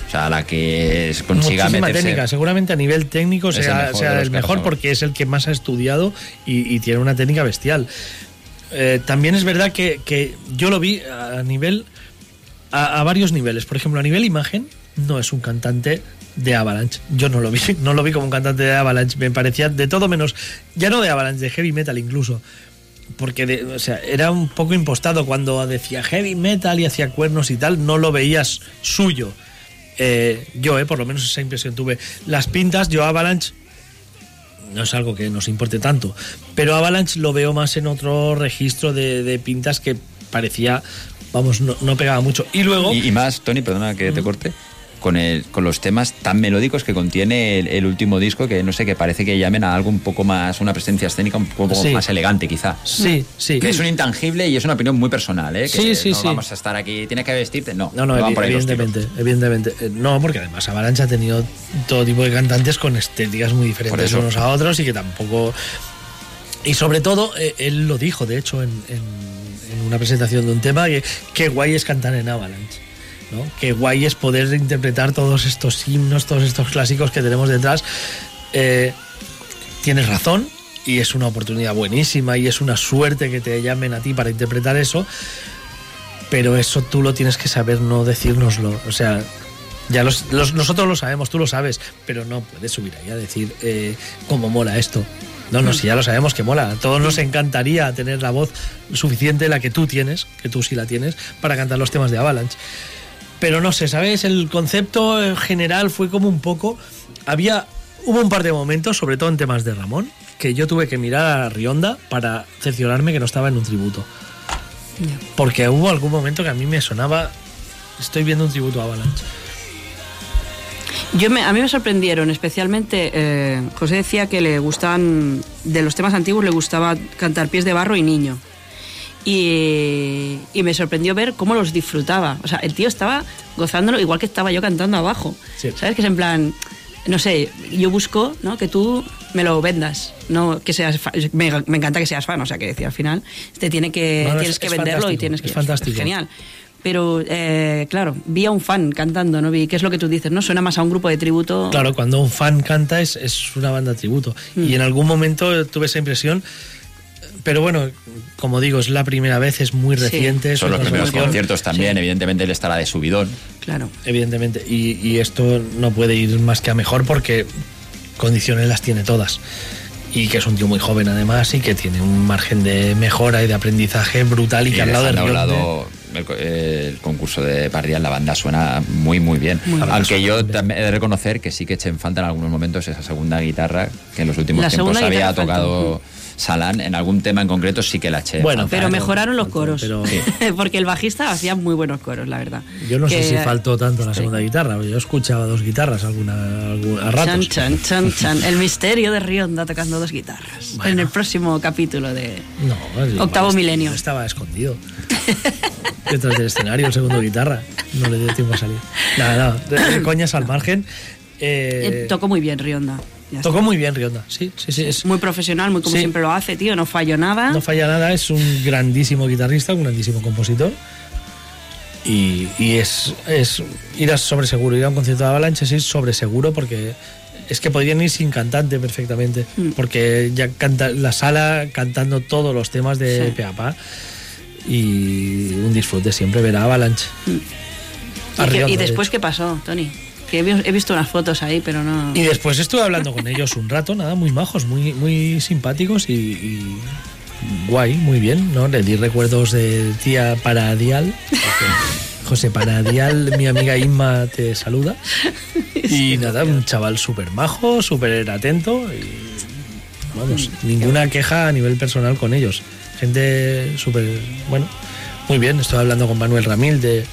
O sea, la que es- consiga Muchísima meterse... técnica, seguramente a nivel técnico Es el sea, mejor sea el mejor porque es el que más ha estudiado y, y tiene una técnica bestial. Eh, también es verdad que, que yo lo vi a nivel a, varios niveles. Por ejemplo, a nivel imagen, no es un cantante de Avalanche. Yo no lo vi, no lo vi como un cantante de Avalanche. Me parecía de todo menos, ya no de Avalanche, de heavy metal incluso. Porque o sea, era un poco impostado cuando decía heavy metal y hacía cuernos y tal, no lo veías suyo. Eh, yo, eh, por lo menos esa impresión tuve. Las pintas, yo Avalanche no es algo que nos importe tanto. Pero Avalanche lo veo más en otro registro de, de pintas que parecía, vamos, no, no pegaba mucho. Y luego, Y, y más, Tony, perdona que te corte, con, el, con los temas tan melódicos que contiene el, el último disco, que no sé, que parece que llamen a algo un poco más, una presencia escénica un poco Sí. más elegante, quizá. sí, sí. Que es un intangible y es una opinión muy personal, ¿eh? Que Sí, sí, no sí. vamos a estar aquí, tienes que vestirte. No, No, no, evi- tiros. evidentemente, evidentemente. Eh, No, porque además Avalanche ha tenido todo tipo de cantantes con estéticas muy diferentes unos a otros y que tampoco... Y sobre todo, eh, él lo dijo, de hecho, en, en- en una presentación de un tema, que qué guay es cantar en Avalanche. ¿No? Qué guay es poder interpretar todos estos himnos, todos estos clásicos que tenemos detrás. Eh, tienes razón y es una oportunidad buenísima y es una suerte que te llamen a ti para interpretar eso, pero eso tú lo tienes que saber no decírnoslo. O sea, ya los, nosotros lo sabemos, tú lo sabes, pero no puedes subir ahí a decir eh, cómo mola esto. No, no, si ya lo sabemos que mola. A todos nos encantaría tener la voz suficiente, la que tú tienes, que tú sí la tienes, para cantar los temas de Avalanche. Pero no sé, ¿sabes? El concepto en general fue como un poco. Había. Hubo un par de momentos, sobre todo en temas de Ramón, que yo tuve que mirar a Rionda para cerciorarme que no estaba en un tributo. Porque hubo algún momento que a mí me sonaba estoy viendo un tributo a Avalanche. Yo me, a mí me sorprendieron, especialmente eh, José decía que le gustaban, de los temas antiguos le gustaba cantar Pies de Barro y Niño. Y, y me sorprendió ver cómo los disfrutaba. O sea, el tío estaba gozándolo igual que estaba yo cantando abajo. Sí. ¿Sabes? Que es en plan, no sé, yo busco ¿no? que tú me lo vendas, no que seas fa- me, me encanta que seas fan, o sea, que decir, al final te tiene que, No, no, tienes es- que es venderlo y tienes que... es fantástico. genial. Pero, eh, claro, vi a un fan cantando, ¿no? Vi, ¿qué es lo que tú dices, no? Suena más a un grupo de tributo. Claro, cuando un fan canta es, es una banda tributo. Mm. Y en algún momento tuve esa impresión. Pero bueno, como digo, es la primera vez, es muy reciente. Son los primeros conciertos también, evidentemente él estará de subidón. Claro. Evidentemente. Y, y esto no puede ir más que a mejor porque condiciones las tiene todas. Y que es un tío muy joven además y que tiene un margen de mejora y de aprendizaje brutal y, que al lado de Rion lado el, co- el concurso de Barrial, la banda suena muy muy bien. Muy bien. Aunque yo también he de reconocer que sí que eché en falta en algunos momentos esa segunda guitarra que en los últimos La tiempos había guitarra tocado Salán. En algún tema en concreto sí que la eché. en Bueno, falta. Pero mejoraron los coros. pero- Porque el bajista hacía muy buenos coros, la verdad. Yo no sé Que- si faltó tanto la segunda guitarra. Yo escuchaba dos guitarras alguna, algún- a Chan, ratos. chan, chan, chan. El misterio de Rionda tocando dos guitarras. En el próximo capítulo de. No, es Octavo est- milenio. Estaba escondido. Detrás del escenario, el segundo guitarra. No le dio tiempo a salir. Nada, nada. de- de coñas al margen. eh, Eh, Tocó muy bien Rionda. Tocó muy bien Rionda. Sí, sí, sí. Es, Muy profesional, muy como Sí. siempre lo hace, tío. No falló nada. no falla nada. Es un grandísimo guitarrista, un grandísimo compositor. Y, y es, es ir a sobre seguro. Ir a un concierto de Avalanche es ir sobre seguro porque es que podrían ir sin cantante perfectamente. Mm. Porque ya canta la sala cantando todos los temas de Sí. Peapa. Y un disfrute siempre ver a Avalanche. Mm. ¿Y, después qué pasó, Tony? Que he, vi- he visto unas fotos ahí, pero no. Y después estuve hablando con ellos un rato, nada, muy majos, muy, muy simpáticos y, y guay, muy bien, ¿no? Le di recuerdos de tía Paradial. José Paradial, mi amiga Inma te saluda. Y nada, un chaval súper majo, súper atento y vamos, ninguna queja a nivel personal con ellos. Gente súper, bueno, muy bien. Estoy hablando con Manuel Ramil de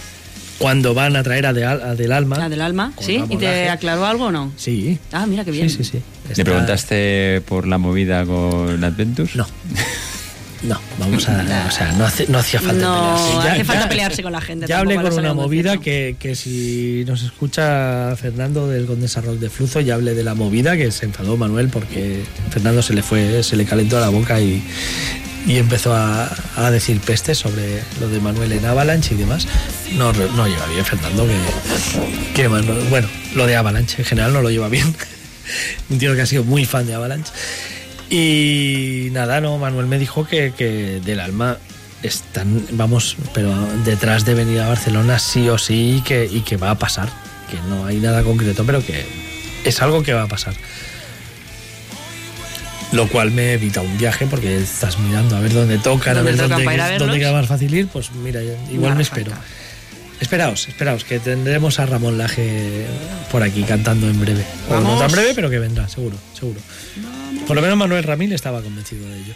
cuando van a traer a, de, a Del Alma. La del alma, ¿sí? ¿Y te aclaró algo o no? Sí. Ah, mira qué bien. Sí, sí, sí. ¿Le Está- preguntaste por la movida con Adventures? No. No, vamos a. O sea, no, hace- no hacía falta No, pelearse. hace falta pelearse con la gente, Ya hablé con una movida que, que si nos escucha Fernando del Condesa Rock de Fluzo, ya hablé de la movida que se enfadó Manuel porque Fernando se le fue, se le calentó la boca y, y empezó a, a decir pestes sobre lo de Manuel en Avalanche y demás. No, no lleva bien Fernando, que, bueno, lo de Avalanche en general no lo lleva bien. Un tío que ha sido muy fan de Avalanche. Y nada, no, Manuel me dijo que, que del alma están, vamos, pero detrás de venir a Barcelona sí o sí que, y que va a pasar. Que no hay nada concreto, pero que es algo que va a pasar. Lo cual me evita un viaje porque estás mirando a ver dónde tocan, a ¿Dónde ver tocan dónde, para dónde queda más fácil ir. Pues mira, igual No me espero. falta. Esperaos, esperaos, que tendremos a Ramón Laje por aquí cantando en breve. O no tan breve, pero que vendrá, seguro, seguro. Por lo menos Manuel Ramil estaba convencido de ello.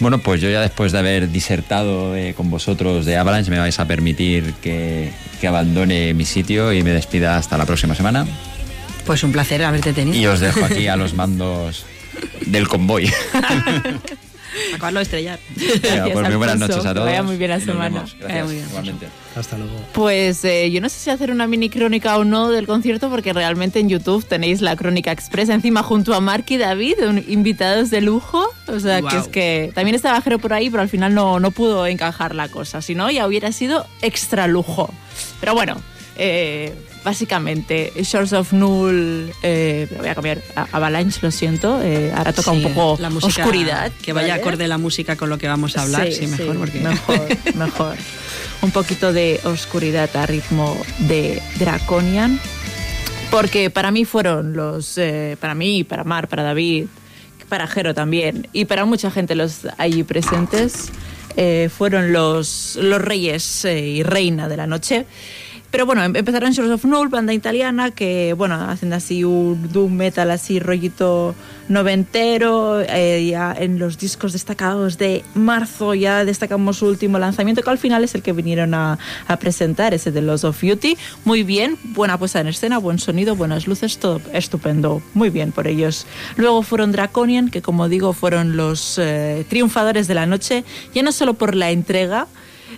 Bueno, pues yo ya después de haber disertado eh, con vosotros de Avalanche, me vais a permitir que, que abandone mi sitio y me despida hasta la próxima semana. Pues un placer haberte tenido. Y os dejo aquí a los mandos del convoy. Acabarlo de estrellar. Venga, pues muy buenas noches a que todos. vaya muy bien la semana. vemos. Vaya Gracias, muy bien. igualmente. Hasta luego. Pues eh, yo no sé si hacer una mini crónica o no del concierto, porque realmente en YouTube tenéis la crónica expresa encima junto a Mark y David, un- invitados de lujo. O sea, que es que también estaba Jero por ahí, pero al final no, no pudo encajar la cosa. Si no, ya hubiera sido extra lujo. Pero bueno, eh, básicamente, Shores of Null, eh, voy a cambiar a Avalanche, lo siento. eh, ahora toca un poco la música, oscuridad. Que vaya ¿vale? acorde la música con lo que vamos a hablar, sí, mejor. porque... mejor, mejor. Un poquito de oscuridad a ritmo de Draconian. Porque para mí fueron los. eh, para mí, para Mar, para David, para Jero también, y para mucha gente los allí presentes, eh, fueron los, los reyes y reina de la noche. Pero bueno, em- empezaron Shores of Null, banda italiana, que bueno, hacen así un doom metal así rollito noventero. eh, ya en los discos destacados de marzo ya destacamos su último lanzamiento, que al final es el que vinieron a, presentar, ese de Los of Beauty. Muy bien, buena puesta en escena, buen sonido, buenas luces, todo estupendo. Muy bien por ellos. Luego fueron Draconian, que como digo, fueron los eh, triunfadores de la noche, ya no solo por la entrega,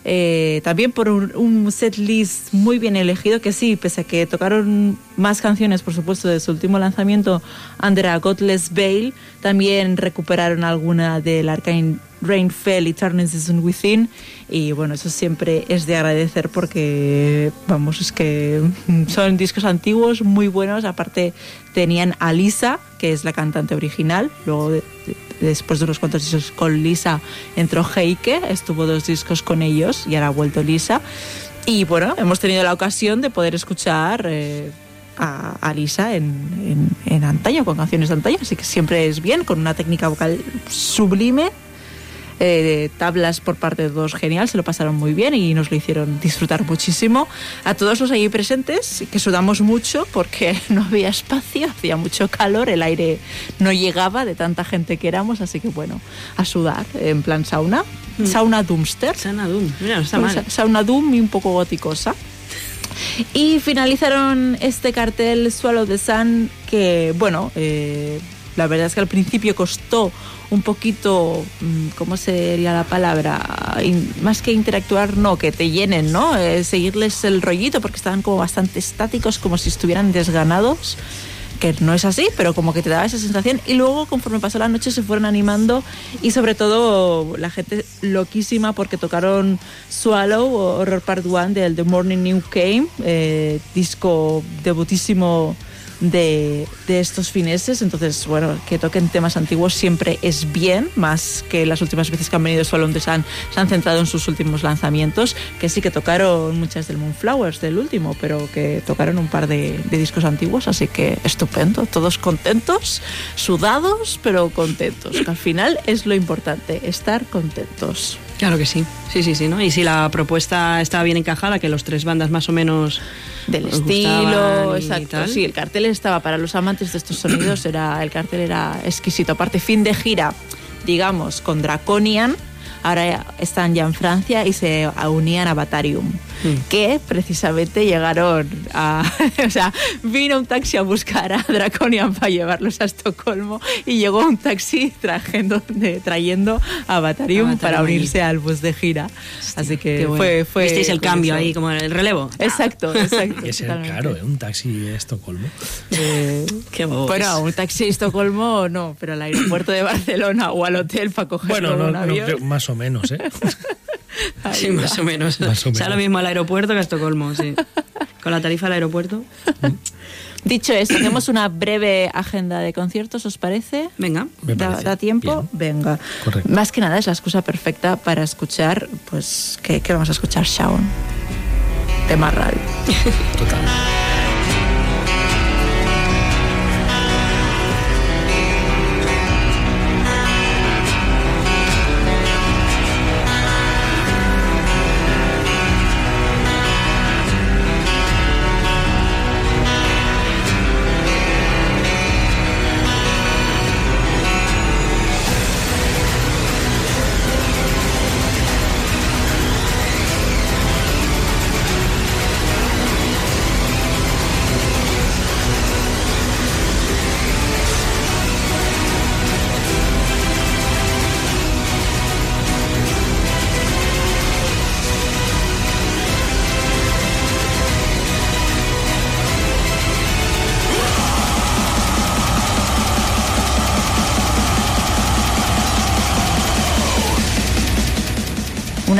eh, también por un, set list muy bien elegido, que sí, pese a que tocaron más canciones, por supuesto, de su último lanzamiento, Under a Godless Veil, también recuperaron alguna del Arcane Rain Fell y Turning Season Within, y bueno, eso siempre es de agradecer porque, vamos, es que son discos antiguos muy buenos, aparte tenían a Lisa, que es la cantante original, luego de- después de unos cuantos discos con Lisa entró Heike, estuvo dos discos con ellos y ahora ha vuelto Lisa. Y bueno, hemos tenido la ocasión de poder escuchar eh, a, Lisa en, en, en antaño, con canciones de antaño, así que siempre es bien, con una técnica vocal sublime. Eh, tablas por parte de todos genial, se lo pasaron muy bien y nos lo hicieron disfrutar muchísimo. A todos los allí presentes, que sudamos mucho porque no había espacio, hacía mucho calor, el aire no llegaba de tanta gente que éramos, así que bueno, a sudar, en plan sauna. Sauna Doomster. Sauna Doom, mira, no está Pues. Sauna Doom y un poco goticosa. Y finalizaron este cartel Swallow the Sun que, bueno, eh, la verdad es que al principio costó un poquito, mm, ¿cómo sería la palabra? Más que interactuar, no, que te llenen, ¿no? Eh, seguirles el rollito porque estaban como bastante estáticos, como si estuvieran desganados que no es así, pero como que te daba esa sensación. Y luego, conforme pasó la noche, se fueron animando y sobre todo la gente loquísima porque tocaron Swallow, Horror Part 1 del The Morning New Came, eh, disco debutísimo de, de estos fineses. Entonces, bueno, que toquen temas antiguos siempre es bien, más que las últimas veces que han venido Swallow de Sun se han centrado en sus últimos lanzamientos, que sí que tocaron muchas del Moonflowers, del último, pero que tocaron un par de, de discos antiguos, así que estupendo, todos contentos, sudados, pero contentos, que al final es lo importante, estar contentos. Claro que sí, sí, sí, sí, ¿no? Y si la propuesta estaba bien encajada, que los tres bandas más o menos del estilo, exacto. tal. Sí, el cartel estaba para los amantes de estos sonidos, era el cartel era exquisito. Aparte, fin de gira, digamos, con Draconian. Ahora están ya en Francia y se unían a Batarium, que precisamente llegaron a. O sea, vino un taxi a buscar a Draconian para llevarlos a Estocolmo y llegó un taxi trayendo, de- trayendo a Batarium, A Batarium para unirse al bus de gira. Así que bueno. fue, fue. Visteis el cambio ahí, como el relevo. Exacto, exacto. Que ser totalmente. caro, ¿eh? Un taxi a Estocolmo. Eh, Qué bueno, un taxi a Estocolmo no, pero al aeropuerto de Barcelona o al hotel para coger Bueno, no, un no, avión. creo- más o menos, ¿eh? Sí, más o menos. Más o O sea, menos. lo mismo al aeropuerto que a Estocolmo, sí. Con la tarifa del aeropuerto. Dicho esto, hacemos una breve agenda de conciertos, ¿os parece? Venga. Me ¿Da, parece da tiempo? Venga. Correcto. Más que nada es la excusa perfecta para escuchar, pues, ¿qué, qué vamos a escuchar, Shaun? Tema radio. Total.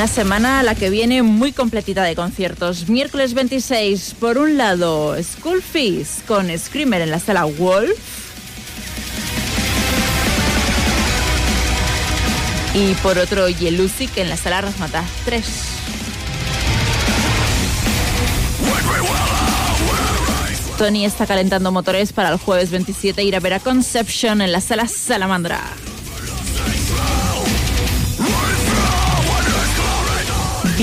Una semana a la que viene muy completita de conciertos. Miércoles 26, por un lado, School Fees con Screamer en la sala Wolf. Y por otro, Yelusic en la sala Razmataz 3. Tony está calentando motores para el jueves 27 ir a ver a Conception en la sala Salamandra.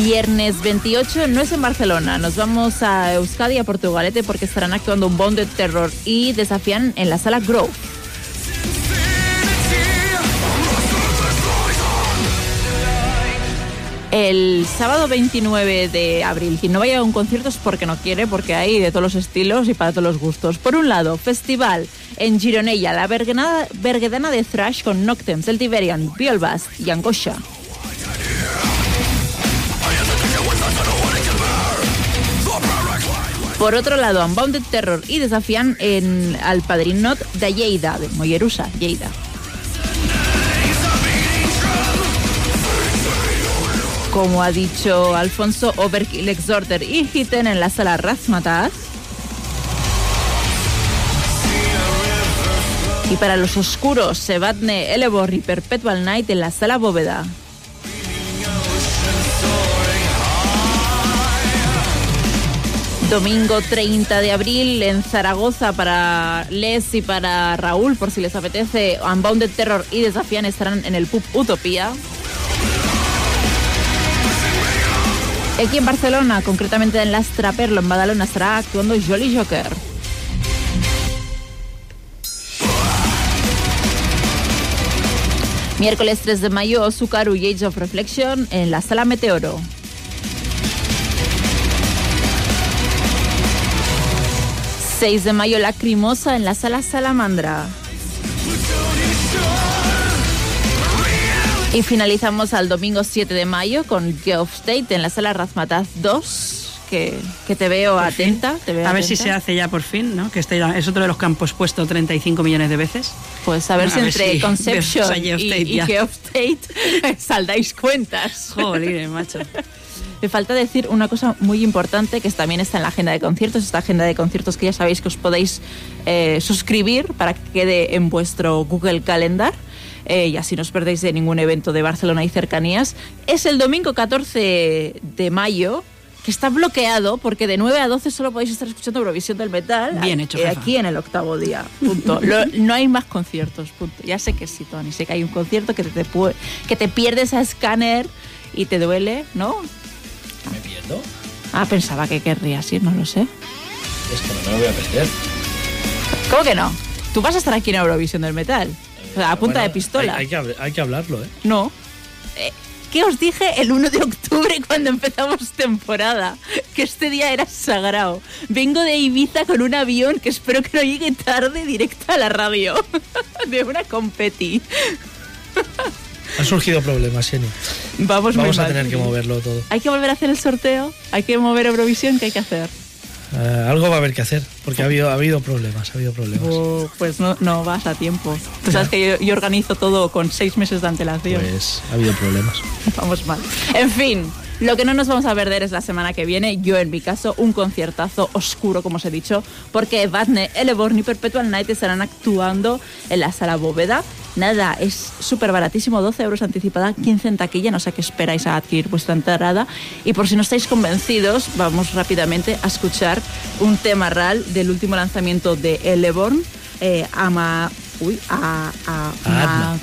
Viernes 28 no es en Barcelona, nos vamos a Euskadi, a Portugalete, porque estarán actuando un Bond de Terror y desafían en la sala Grove. El sábado 29 de abril, quien no vaya a un concierto es porque no quiere, porque hay de todos los estilos y para todos los gustos. Por un lado, festival en Gironella, la berguedana de thrash con Noctem, Celtiberian, Biolbast y Angosha. Por otro lado, Unbounded Terror y desafían en, al Padrinot de Lleida, de Mollerusa, Lleida. Como ha dicho Alfonso, Overkill, Exhorter y Hitten en la sala Razmataz. Y para los oscuros, Sebadne, Elebor y Perpetual Night en la sala Bóveda. Domingo 30 de abril en Zaragoza para Les y para Raúl, por si les apetece. Unbounded Terror y Desafian estarán en el pub Utopía. Aquí en Barcelona, concretamente en Las Traperlo, en Badalona, estará actuando Jolly Joker. Miércoles 3 de mayo, Osukaru y Age of Reflection en la Sala Meteoro. ...6 de mayo, Lacrimosa en la Sala Salamandra. Y finalizamos al domingo 7 de mayo con Geoff State en la Sala Razmataz 2, que, que te veo atenta. Te veo A ver si se hace ya por fin, ¿no? Que este es otro de los que han pospuesto 35 millones de veces. Pues a ver si entre si Conception Geoff y, y. Geoff Tate saldáis cuentas. Joder, macho. Me falta decir una cosa muy importante que también está en la agenda de conciertos, esta agenda de conciertos que ya sabéis que os podéis eh, suscribir para que quede en vuestro Google Calendar. eh, y así no os perdéis de ningún evento de Barcelona y cercanías. Es el domingo 14 de mayo, que está bloqueado porque de 9 a 12 solo podéis estar escuchando Eurovisión del Metal. Bien hecho, eh, jefa. Aquí en el octavo día. Punto. Lo- no hay más conciertos. Punto. Ya sé que sí, Tony. Sé que hay un concierto que te, que te pierdes a escáner y te duele, ¿no? Ah, pensaba que querrías ir, no lo sé. Es que no me lo voy a perder. ¿Cómo que no? Tú vas a estar aquí en Eurovisión del Metal. Sea, a punta Bueno, de pistola. Hay, hay que, habl- hay que hablarlo, ¿eh? No. Eh, ¿Qué os dije el 1 de octubre cuando empezamos temporada? Que este día era sagrado. Vengo de Ibiza con un avión que espero que no llegue tarde directa a la radio. de una competi. Han surgido problemas, Jenny. Vamos, Vamos a mal. tener que moverlo todo. Hay que volver a hacer el sorteo. Hay que mover Eurovisión. ¿Qué hay que hacer? Eh, algo va a haber que hacer, porque ha habido, ha habido problemas, ha habido problemas. Oh, pues no, no vas a tiempo. Tú sabes que yo, yo organizo todo con seis meses de antelación. Pues ha habido problemas. Vamos mal. En fin, lo que no nos vamos a perder es la semana que viene, yo en mi caso, un conciertazo oscuro, como os he dicho, porque Batne, Eleborn y Perpetual Night estarán actuando en la sala Bóveda. Nada, es súper baratísimo, 12 euros anticipada, 15 en taquilla, no sé a qué esperáis a adquirir vuestra entrada. Y por si no estáis convencidos, vamos rápidamente a escuchar un tema real del último lanzamiento de Eleborn, eh, Ama... Uy, a... a, Adma. Ma-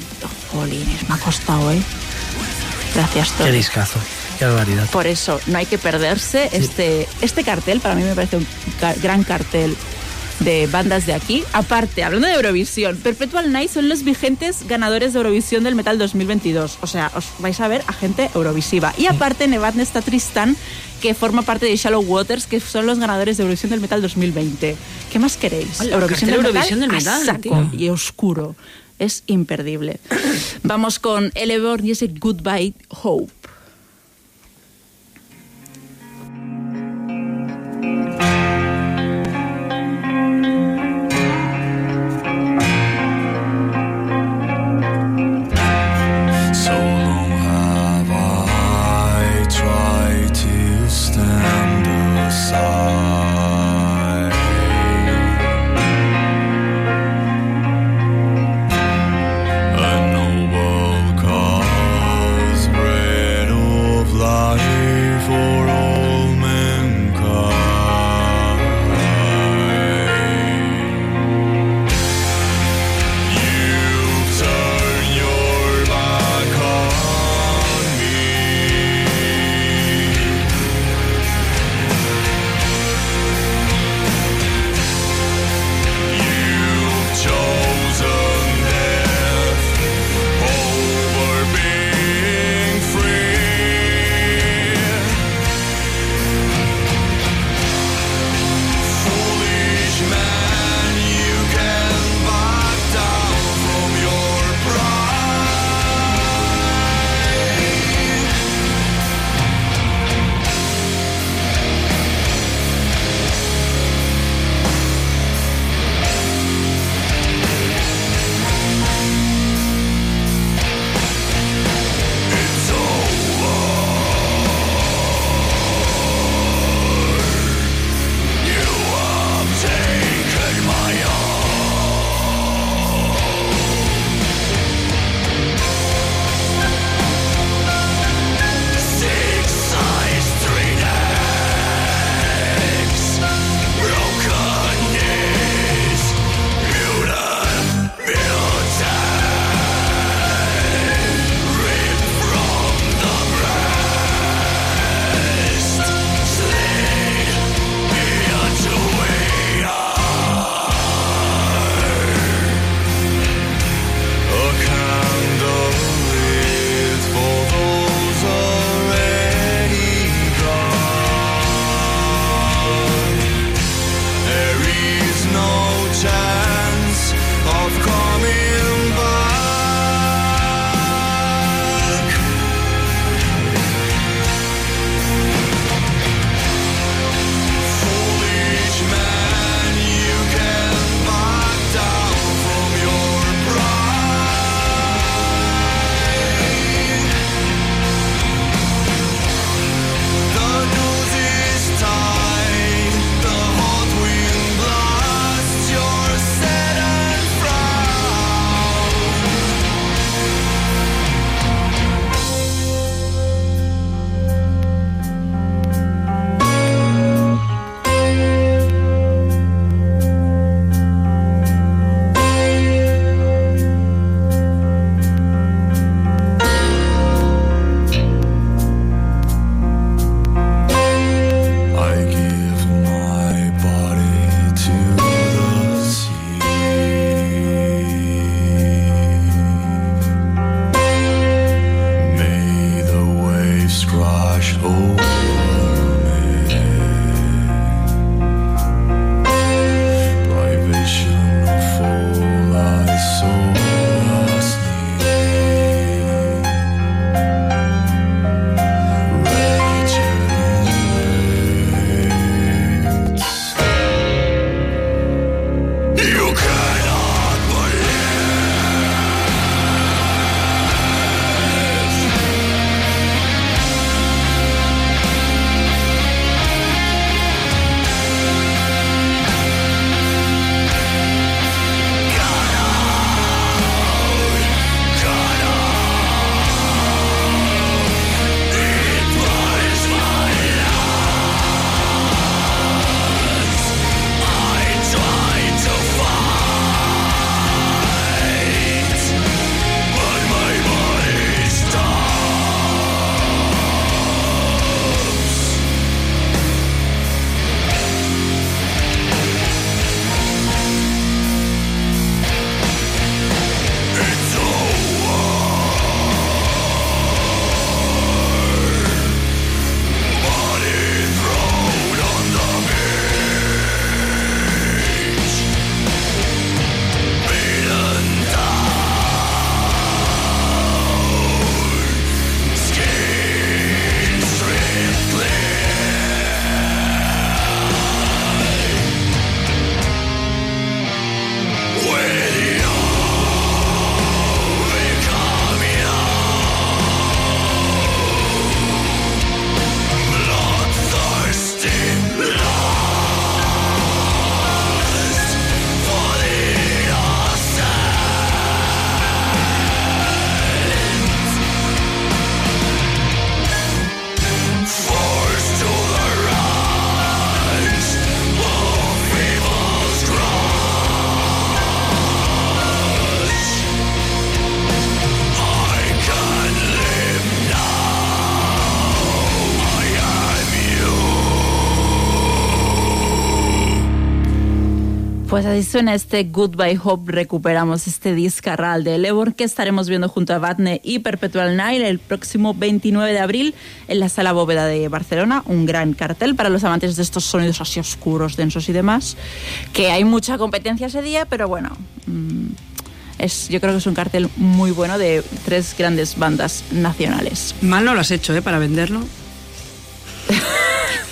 Jolines, me ha costado, ¿eh? Gracias, Qué Tony. discazo, qué barbaridad. Por eso no hay que perderse este, este cartel. Para mí me parece un ca- gran cartel de bandas de aquí. Aparte, hablando de Eurovisión, Perpetual Night son los vigentes ganadores de Eurovisión del Metal 2022. O sea, os vais a ver a gente eurovisiva. Y aparte, Nevadne está Tristan, que forma parte de Shallow Waters, que son los ganadores de Eurovisión del Metal 2020. ¿Qué más queréis? Hola, Eurovisión del a Metal, saco tío. y oscuro. Es imperdible. Vamos con Eleborn y ese Goodbye Hope. Thank you. Pues suena este Goodbye Hope. Recuperamos este discarral de Lebor que estaremos viendo junto a Batne y Perpetual Nile el próximo 29 de abril en la Sala Bóveda de Barcelona. Un gran cartel para los amantes de estos sonidos así oscuros, densos y demás. Que hay mucha competencia ese día, pero bueno. mm, es, yo creo que es un cartel muy bueno de tres grandes bandas nacionales. Mal no lo has hecho, ¿eh? Para venderlo.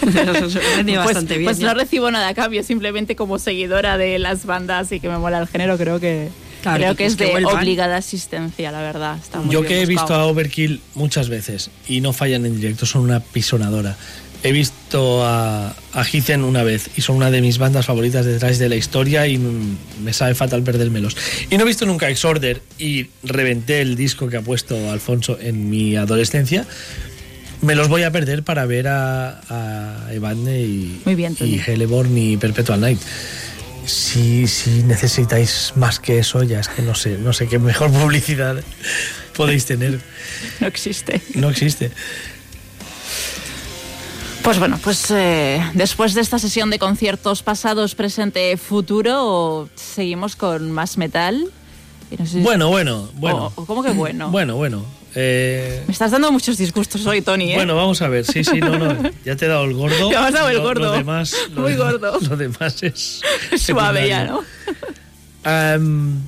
Bastante bien. pues ya. no recibo nada a cambio, simplemente como seguidora de las bandas y que me mola el género, creo que Claro, creo que que es que de vuelvan. obligada asistencia, la verdad. Está muy Yo bien que he visto a Overkill muchas veces y no fallan en directo, son una pisonadora. He visto a, a una vez y son una de mis bandas favoritas detrás de la historia y me sabe fatal perdérmelos. Y no he visto nunca Exorder y reventé el disco que ha puesto Alfonso en mi adolescencia. Me los voy a perder para ver a, a Evadne y, Muy bien, y Hellborn y Perpetual Night. Si, si necesitáis más que eso, ya es que no sé, no sé qué mejor publicidad podéis tener. No existe. No existe. Pues bueno, pues eh, después de esta sesión de conciertos pasados, presente, futuro, seguimos con más metal. Y no sé si- Bueno, bueno, bueno. O- o ¿Cómo que bueno? Bueno, bueno. Eh, Me estás dando muchos disgustos hoy, Tony, ¿eh? bueno, vamos a ver. Sí, sí, no, no. Ya te he dado el gordo. Me has dado el Lo- gordo. Lo demás, lo Muy demás- gordo. Lo demás es. Suave ya. ¿no? Am,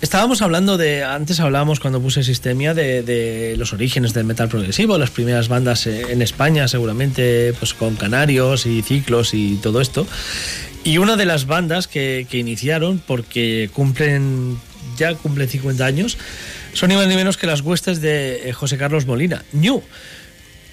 estábamos hablando de. Antes hablábamos cuando puse Sistemia de, de los orígenes del metal progresivo, las primeras bandas eh, en España, seguramente, pues con Canarios y Ciclos y todo esto. Y una de las bandas que, que iniciaron, porque cumplen. ya cumplen 50 años, son ni más ni menos que las huestes de eh, José Carlos Molina, New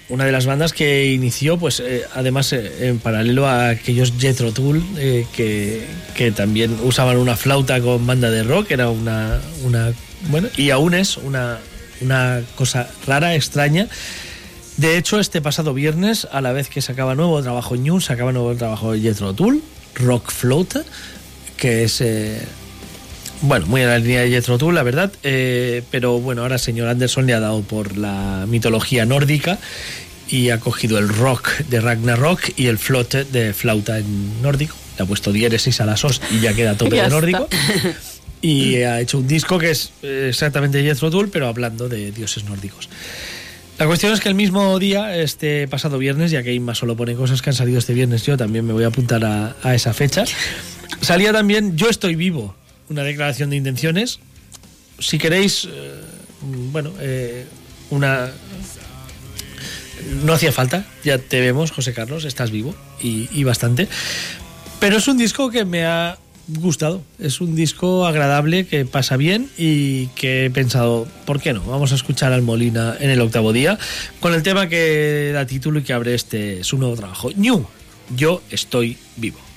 una de las bandas que inició, pues eh, además eh, en paralelo a aquellos Jethro eh, que, que también usaban una flauta con banda de rock, era una, una bueno, y aún es una, una cosa rara, extraña. De hecho, este pasado viernes, a la vez que sacaba nuevo trabajo New, sacaba nuevo trabajo Jethro Tull, Rock Flauta, que es bueno, muy en la línea de Jethro Tull, la verdad. eh, pero bueno, ahora señor Anderson le ha dado por la mitología nórdica y ha cogido el rock de Ragnarok y el flote de flauta en nórdico. Le ha puesto diéresis a las os y ya queda tope Ya de está. nórdico. Y ha hecho un disco que es exactamente Jethro Tull, pero hablando de dioses nórdicos. La cuestión es que el mismo día, este pasado viernes, ya que Inma solo pone cosas que han salido este viernes, yo también me voy a apuntar a, a esa fecha, salía también Yo estoy vivo, una declaración de intenciones. Si queréis, eh, bueno, eh, una... No hacía falta, ya te vemos, José Carlos, estás vivo y, y bastante. Pero es un disco que me ha gustado. Es un disco agradable que pasa bien y que he pensado, ¿por qué no? Vamos a escuchar al Molina en el octavo día con el tema que da título y que abre este su nuevo trabajo. New, yo estoy vivo.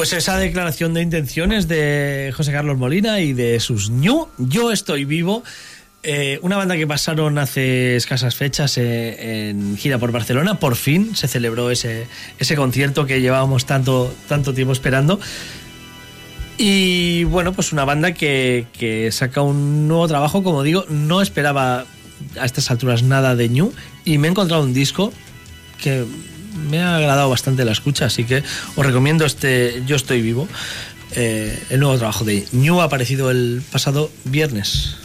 Pues esa declaración de intenciones de José Carlos Molina y de sus ñu, Yo estoy vivo, eh, una banda que pasaron hace escasas fechas eh, en gira por Barcelona, por fin se celebró ese, ese concierto que llevábamos tanto, tanto tiempo esperando. Y bueno, pues una banda que, que saca un nuevo trabajo, como digo, no esperaba a estas alturas nada de Ñu y me he encontrado un disco que me ha agradado bastante la escucha, así que os recomiendo este Yo estoy vivo, eh, el nuevo trabajo de Ñu aparecido el pasado viernes.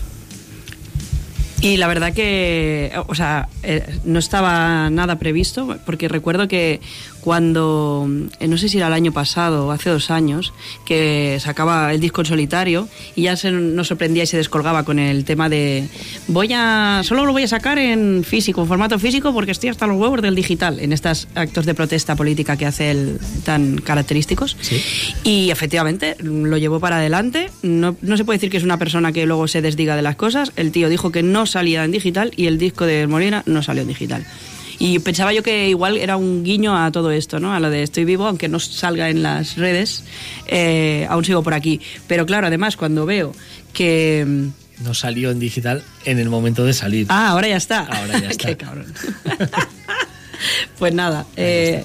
Y la verdad que, o sea, eh, no estaba nada previsto, porque recuerdo que cuando, eh, no sé si era el año pasado o hace dos años, que sacaba el disco en solitario y ya se nos sorprendía y se descolgaba con el tema de voy a, solo lo voy a sacar en físico, en formato físico, porque estoy hasta los huevos del digital, en estos actos de protesta política que hace él tan característicos. Y efectivamente lo llevó para adelante. No, no se puede decir que es una persona que luego se desdiga de las cosas. El tío dijo que no salía en digital y el disco de Molina no salió en digital. Y pensaba yo que igual era un guiño a todo esto, ¿no? A lo de estoy vivo, aunque no salga en las redes, eh, aún sigo por aquí. Pero claro, además, cuando veo que. mm, No salió en digital en el momento de salir. Ah, ahora ya está. Ahora ya está. Qué cabrón. pues nada, eh,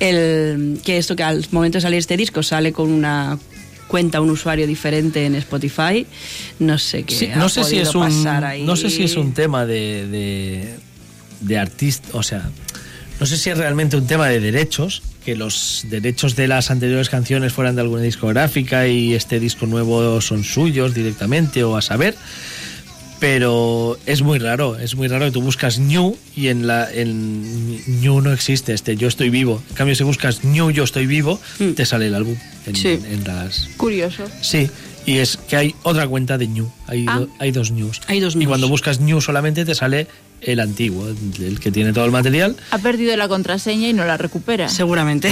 el, que esto que al momento de salir este disco sale con una cuenta, un usuario diferente en Spotify, no sé qué Sí, no sé si es un pasar ahí. no sé si es un tema de de, de artista o sea no sé si es realmente un tema de derechos que los derechos de las anteriores canciones fueran de alguna discográfica y este disco nuevo son suyos directamente o a saber pero es muy raro, es muy raro que tú buscas New y en la en New no existe este Yo estoy vivo. En cambio, si buscas New Yo estoy vivo, te sale el álbum en, Mm. Sí. en las Curioso. Sí, y es que hay otra cuenta de New. Hay, Ah. do- hay dos News. Hay dos Y news. cuando buscas New solamente te sale el antiguo, el que tiene todo el material. Ha perdido la contraseña y no la recupera. Seguramente.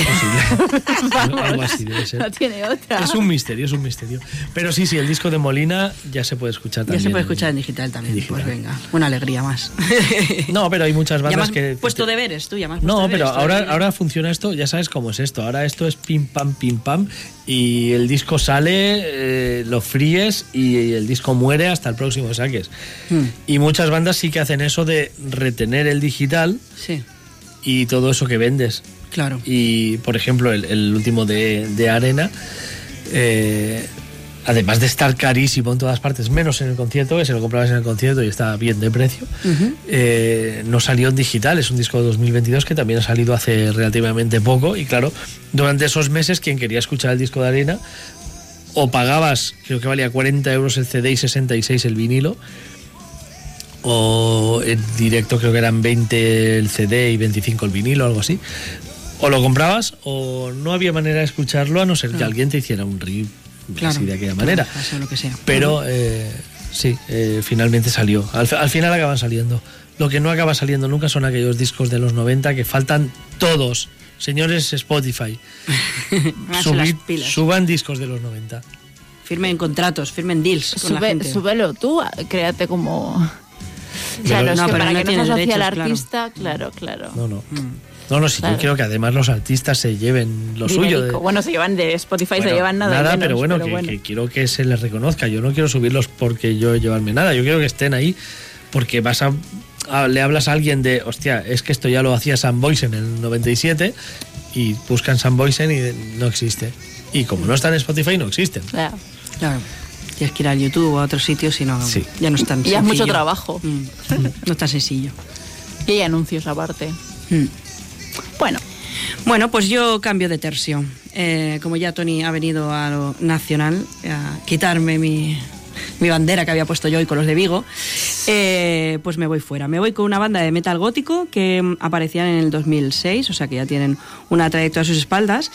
Algo- algo así debe ser. No tiene otra. Es un misterio, es un misterio. Pero sí, sí, el disco de Molina ya se puede escuchar Ya también. se puede escuchar en digital también. en digital. Pues venga, una alegría más. No, pero hay muchas ya bandas que... puesto deberes, tú ya puesto No, deberes, pero ahora, ahora funciona esto, ya sabes cómo es esto. Ahora esto es pim pam, pim pam, y el disco sale, eh, lo fríes y el disco muere hasta el próximo que saques. Hmm. Y muchas bandas sí que hacen eso de retener el digital Sí, y todo eso que vendes. claro. Y, por ejemplo, el, el último de, de Arena, eh, además de estar carísimo en todas partes, menos en el concierto, que se lo comprabas en el concierto y está bien de precio, eh, no salió en digital. Es un disco de 2022 que también ha salido hace relativamente poco. Y claro, durante esos meses, quien quería escuchar el disco de Arena, o pagabas, creo que valía 40 euros el CD y 66 el vinilo, o en directo creo que eran 20 el CD y 25 el vinilo, algo así. O lo comprabas o no había manera de escucharlo a no ser que Claro. alguien te hiciera un rip Claro. así de aquella manera. sea lo que sea. Pero eh, sí, eh, finalmente salió. Al, al final acaban saliendo. Lo que no acaba saliendo nunca son aquellos discos de los 90 que faltan todos. Señores Spotify, subid- pilas. suban discos de los 90. Firmen contratos, firmen deals con la Sube, gente. súbelo tú, a- créate como... Claro, es No, que pero para no que no se asocie al claro. artista, claro, claro. No, no. No, no, sí, Claro. yo creo que además los artistas se lleven lo suyo. de-. Bueno, se llevan de Spotify, se Bueno, llevan nada, menos, pero bueno, que, que quiero que se les reconozca. Yo no quiero subirlos porque yo llevarme nada. Yo quiero que estén ahí porque vas a, a- le hablas a alguien de, hostia, es que esto ya lo hacía Sam Boysen en el 97 y buscan Sam Boysen y no existe. Y como no están en Spotify, no existen. Claro. Claro. Tienes que ir al YouTube o a otros sitios y no, Sí. ya no es tan Y es mucho trabajo. Mm. No es tan sencillo. Y hay anuncios aparte. Mm. Bueno, Bueno, pues yo cambio de tercio. Eh, como ya Tony ha venido a lo nacional a quitarme mi, mi bandera que había puesto yo hoy con los de Vigo, eh, pues me voy fuera. Me voy con una banda de metal gótico que mm, aparecían en el 2006, o sea que ya tienen una trayectoria a sus espaldas,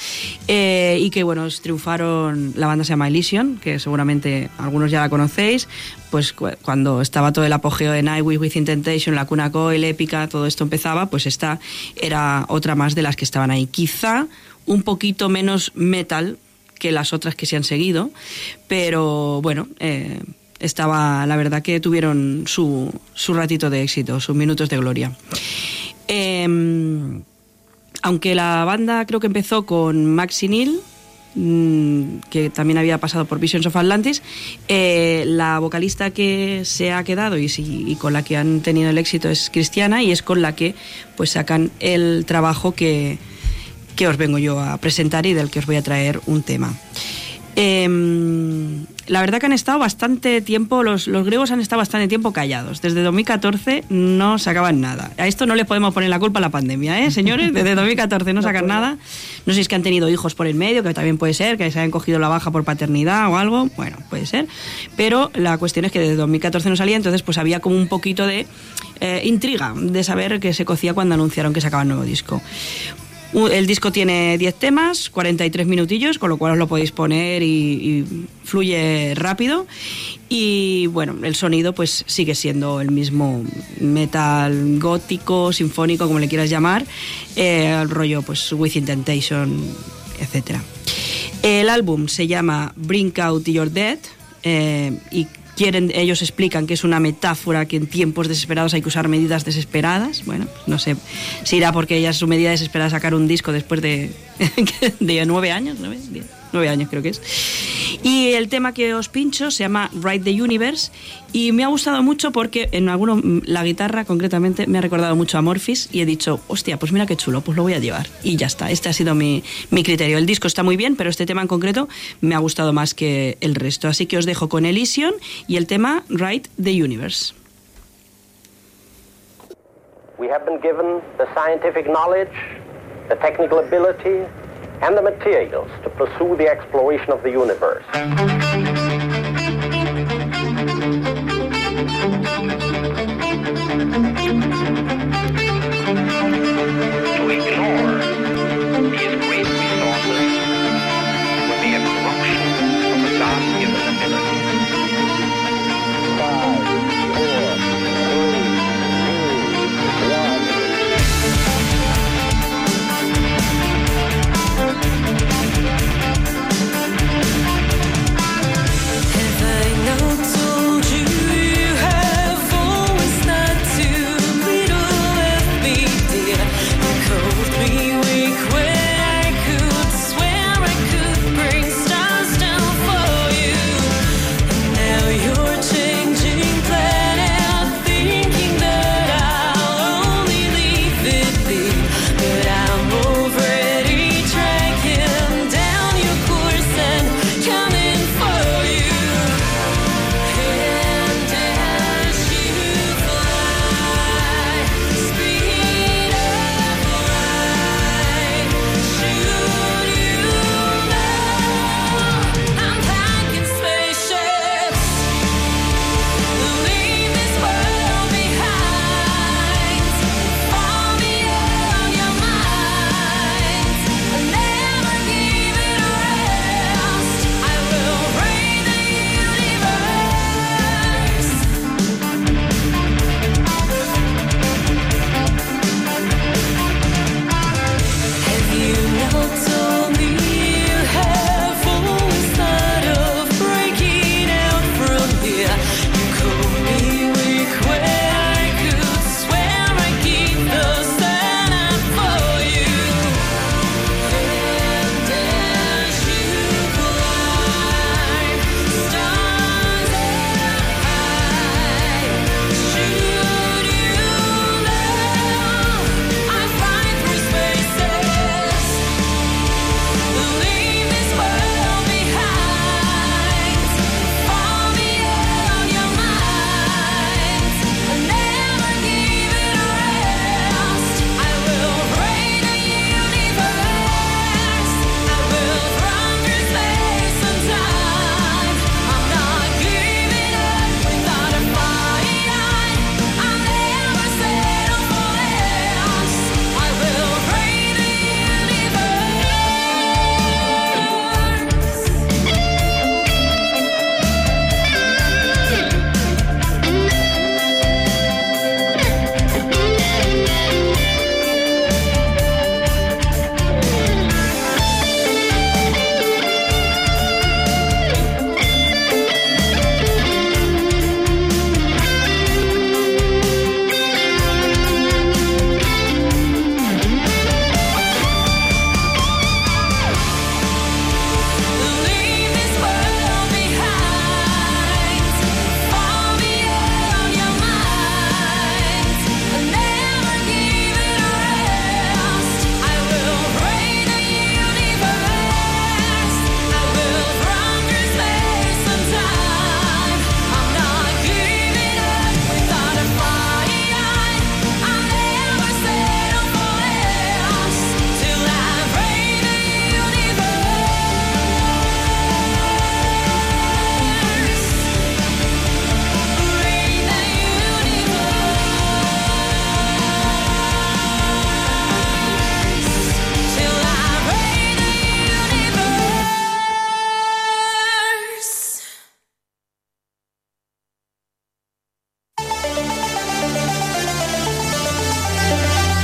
eh, y que bueno, triunfaron, la banda se llama Elysian, que seguramente algunos ya la conocéis, pues cu- cuando estaba todo el apogeo de Nightwish Within Temptation, la Cuna Coil, Épica, todo esto empezaba, pues esta era otra más de las que estaban ahí. Quizá un poquito menos metal que las otras que se han seguido, pero bueno, eh, estaba, la verdad que tuvieron su, su ratito de éxito, sus minutos de gloria. Em, aunque la banda creo que empezó con Maxi Neal, mm, que también había pasado por Visions of Atlantis, eh, la vocalista que se ha quedado y, si- y con la que han tenido el éxito es Cristiana y es con la que pues sacan el trabajo que, que os vengo yo a presentar y del que os voy a traer un tema. Em, la verdad que han estado bastante tiempo, los, los griegos han estado bastante tiempo callados. Desde 2014 no sacaban nada. A esto no les podemos poner la culpa a la pandemia, ¿eh, señores? Desde 2014 no sacan nada. No sé si es que han tenido hijos por el medio, que también puede ser, que se hayan cogido la baja por paternidad o algo. Bueno, puede ser. Pero la cuestión es que desde 2014 no salía, entonces pues había como un poquito de eh, intriga de saber qué se cocía cuando anunciaron que sacaban nuevo disco. El disco tiene 10 temas, 43 minutillos, con lo cual os lo podéis poner y, y fluye rápido. Y bueno, el sonido pues sigue siendo el mismo metal gótico, sinfónico, como le quieras llamar, eh, el rollo pues With Intentation, etc. El álbum se llama Bring Out Your Dead eh, y quieren, ellos explican que es una metáfora que en tiempos desesperados hay que usar medidas desesperadas. Bueno, no sé si irá porque ella su medida desesperada sacar un disco después de, de nueve años, ¿nueve? Diez, nueve años creo que es. Y el tema que os pincho se llama Ride the Universe y me ha gustado mucho porque en alguno, la guitarra concretamente me ha recordado mucho a Morphis y he dicho, hostia, pues mira qué chulo, pues lo voy a llevar. Y ya está, este ha sido mi, mi criterio. El disco está muy bien, pero este tema en concreto me ha gustado más que el resto. Así que os dejo con Elysion y el tema Ride the Universe. We have been given the scientific knowledge, the technical and the materials to pursue the exploration of the universe.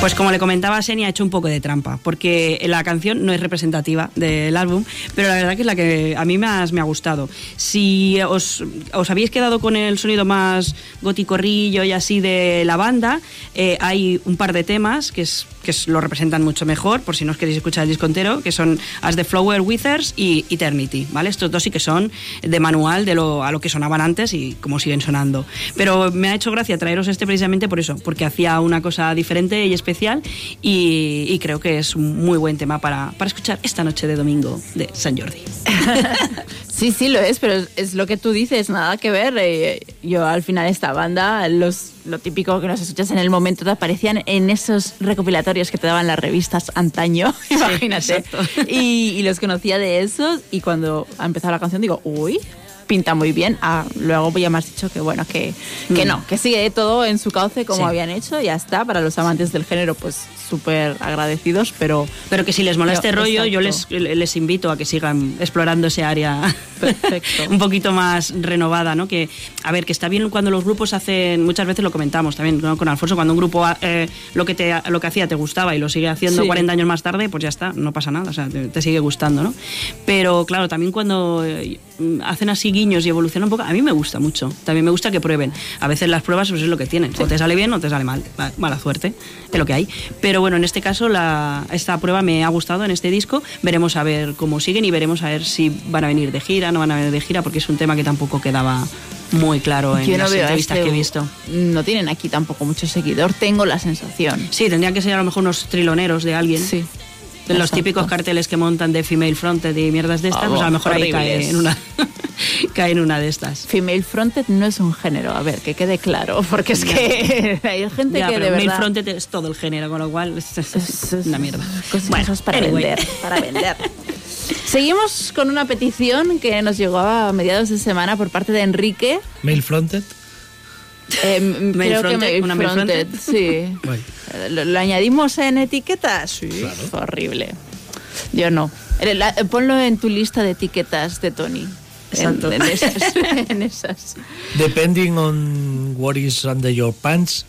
Pues como le comentaba, Seni ha hecho un poco de trampa, porque la canción no es representativa del álbum, pero la verdad que es la que a mí más me ha gustado. Si os, habéis quedado con el sonido más goticorrillo y así de la banda, eh, hay un par de temas que, es, que lo representan mucho mejor, por si no os queréis escuchar el disco entero, que son As the Flower Withers y Eternity, ¿vale? Estos dos sí que son de manual de lo, a lo que sonaban antes y como siguen sonando. Pero me ha hecho gracia traeros este precisamente por eso, porque hacía una cosa diferente y especial y, y creo que es un muy buen tema para, para escuchar esta noche de domingo de San Jordi. Sí, sí, lo es, pero es- es lo que tú dices, nada que ver. eh, yo al final esta banda, los, lo típico que nos escuchas en el momento te aparecían en esos recopilatorios que te daban las revistas antaño, imagínate. Y, y los conocía de esos y cuando ha empezado la canción digo, uy, pinta muy bien. Ah, luego ya me has dicho que bueno, que, que Mm. no, que sigue todo en su cauce como Sí. habían hecho, ya está. Para los amantes del género, pues súper agradecidos, pero... Pero que si les mola este rollo, yo les, exacto. les invito a que sigan explorando ese área un poquito más renovada, ¿no? Que, a ver, que está bien cuando los grupos hacen, muchas veces lo comentamos también ¿no? con Alfonso, cuando un grupo eh, lo, que te, lo que hacía te gustaba y lo sigue haciendo Sí. 40 años más tarde, pues ya está, no pasa nada, o sea, te, te sigue gustando, ¿no? Pero claro, también cuando eh, hacen así guiños y evolucionan un poco, a mí me gusta mucho, también me gusta que prueben. A veces las pruebas pues es lo que tienen, o te sale bien o te sale mal, mala suerte, es lo que hay. Pero bueno, en este caso la, esta prueba me ha gustado en este disco, veremos a ver cómo siguen y veremos a ver si van a venir de gira, no van a venir de gira, porque es un tema que tampoco quedaba muy claro en Yo no las entrevistas este- que he visto. No tienen aquí tampoco mucho seguidor, tengo la sensación. Sí, tendrían que ser a lo mejor unos triloneros de alguien. Sí. De los típicos carteles que montan de female fronted y mierdas de estas, pues a lo mejor ahí cae en una, cae en una de estas. Female fronted no es un género, a ver, que quede claro, porque es que hay gente Ya, que pero de male verdad... fronted es todo el género, con lo cual es, es- es una mierda. Cosas Bueno, para anyway. vender, para vender. Seguimos con una petición que nos llegó a mediados de semana por parte de Enrique. Mail fronted. Eh, Mail creo fronted, que una mail fronted, sí. ¿Lo, lo añadimos en etiquetas? Sí, horrible. Yo no. Eh, la- eh, ponlo en tu lista de etiquetas de Tony. En- Exacto. En, esas, en esas. Depending on what is under your pants.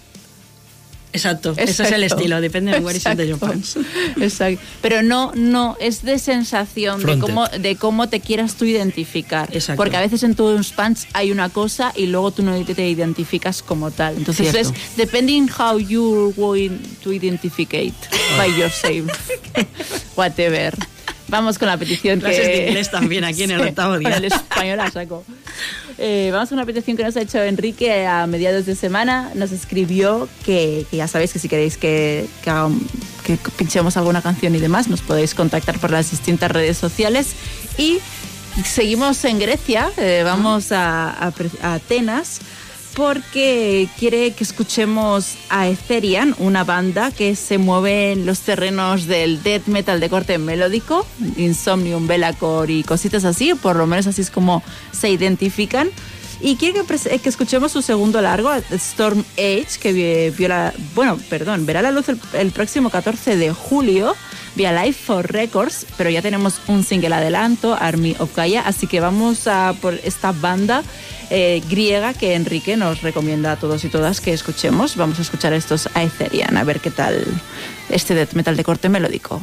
Exacto, ese es el Exacto. estilo, depende de where is in the your Exacto. pants. Exacto. Pero no, no, es de sensación de cómo, de cómo te quieras tú identificar. Exacto. Porque a veces en tus pants hay una cosa y luego tú no te, identificas como tal. Entonces Cierto. es depending how you going to identificate by yourself. Whatever. Vamos con la petición Clases que... de inglés también aquí en el octavo día. el español a saco. Eh, vamos con una petición que nos ha hecho Enrique a mediados de semana. Nos escribió que, que ya sabéis que si queréis que, que, haga- que pinchemos alguna canción y demás, nos podéis contactar por las distintas redes sociales. Y seguimos en Grecia, eh, vamos a, a a Atenas porque quiere que escuchemos a Etherian, una banda que se mueve en los terrenos del death metal de corte melódico, Insomnium, Bellacore y cositas así, por lo menos así es como se identifican. Y que, pres- que escuchemos su segundo largo, Storm Age, que vi- vio bueno, perdón, verá la luz el, el próximo 14 de julio vía Life for Records, pero ya tenemos un single adelanto, Army of Gaia, así que vamos a por esta banda eh, griega que Enrique nos recomienda a todos y todas que escuchemos. Vamos a escuchar estos Aetherian, a ver qué tal este death metal de corte melódico.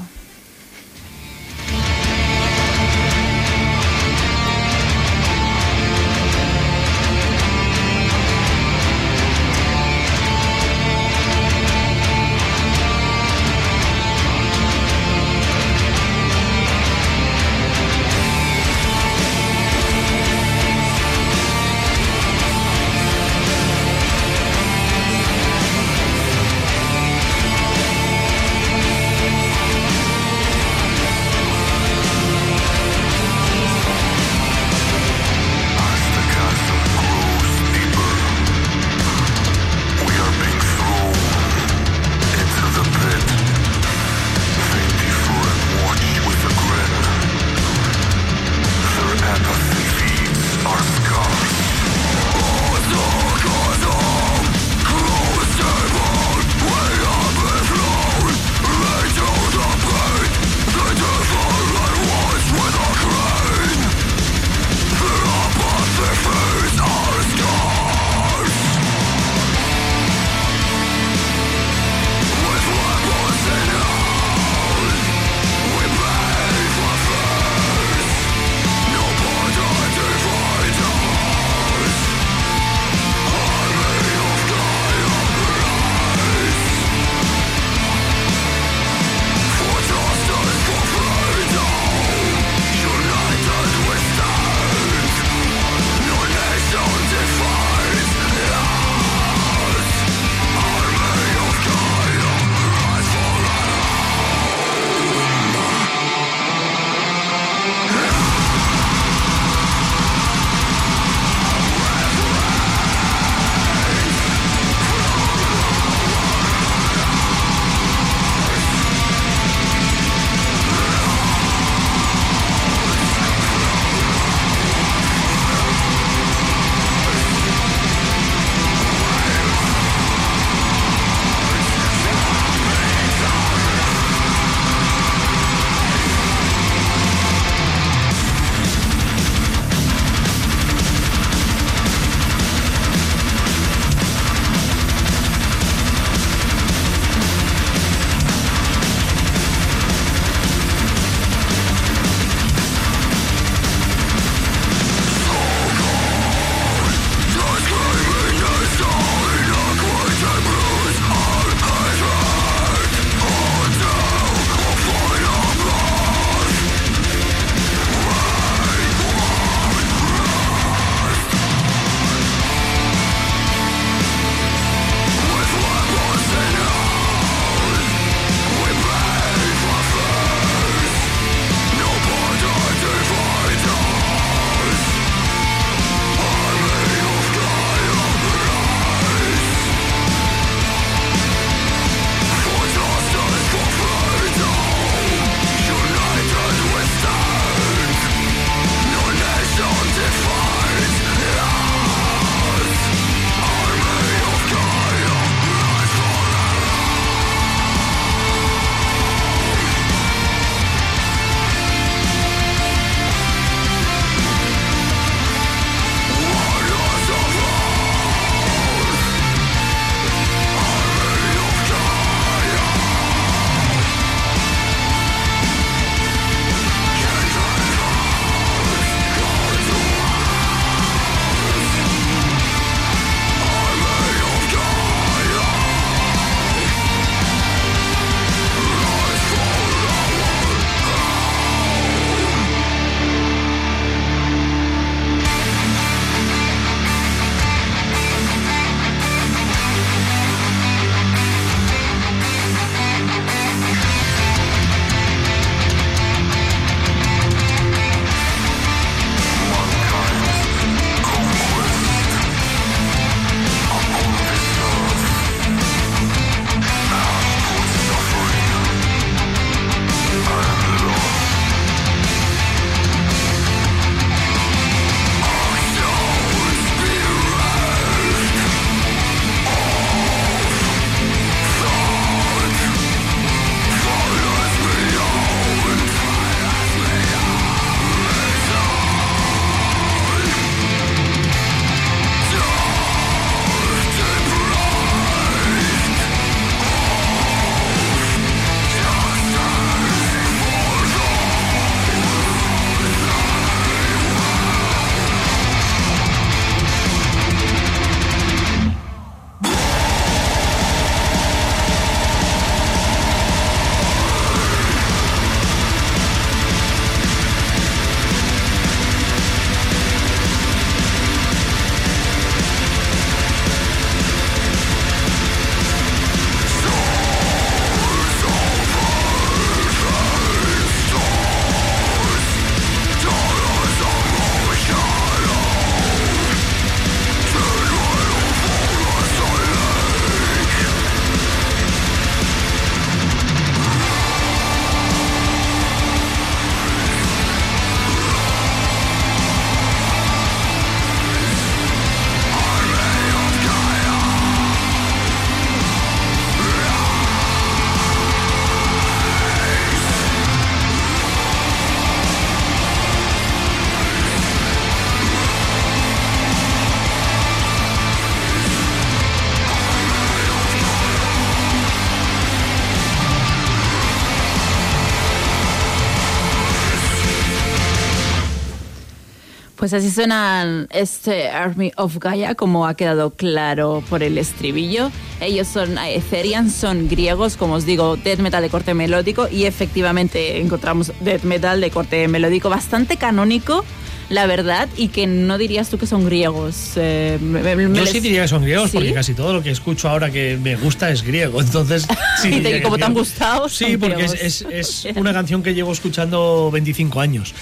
Pues así suenan este Army of Gaia, como ha quedado claro por el estribillo. Ellos son Aetherian, son griegos, como os digo, death metal de corte melódico y efectivamente encontramos death metal de corte melódico bastante canónico, la verdad, y que no dirías tú que son griegos. Eh, me- me- Yo les- sí diría que son griegos ¿Sí? porque casi todo lo que escucho ahora que me gusta es griego. Entonces, sí. Y te- como te han gustado, Sí, porque es, griegos. es- es una canción que llevo escuchando 25 años.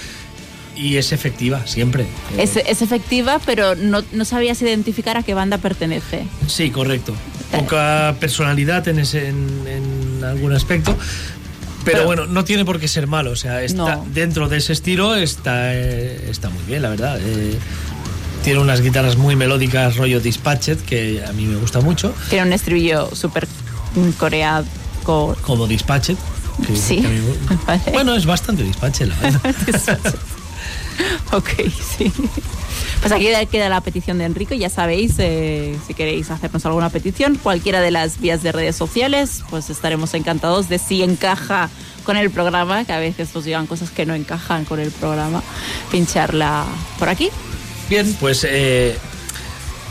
Y es efectiva, siempre. Es, es efectiva, pero no, no sabías identificar a qué banda pertenece. Sí, correcto. Poca personalidad en, ese, en, en algún aspecto. Pero, Pero- bueno, no tiene por qué ser malo. O sea, está No. dentro de ese estilo está, eh, está muy bien, la verdad. Eh, tiene unas guitarras muy melódicas, rollo Dispatched, que a mí me gusta mucho. Tiene un estribillo súper coreado. Como Dispatched. que- Sí. que mí me- bueno, es bastante Dispatched, la verdad. Ok, sí. Pues aquí queda la petición de Enrique, ya sabéis, eh, si queréis hacernos alguna petición, cualquiera de las vías de redes sociales, pues estaremos encantados de si encaja con el programa, que a veces nos llegan cosas que no encajan con el programa, pincharla por aquí. Bien, pues eh,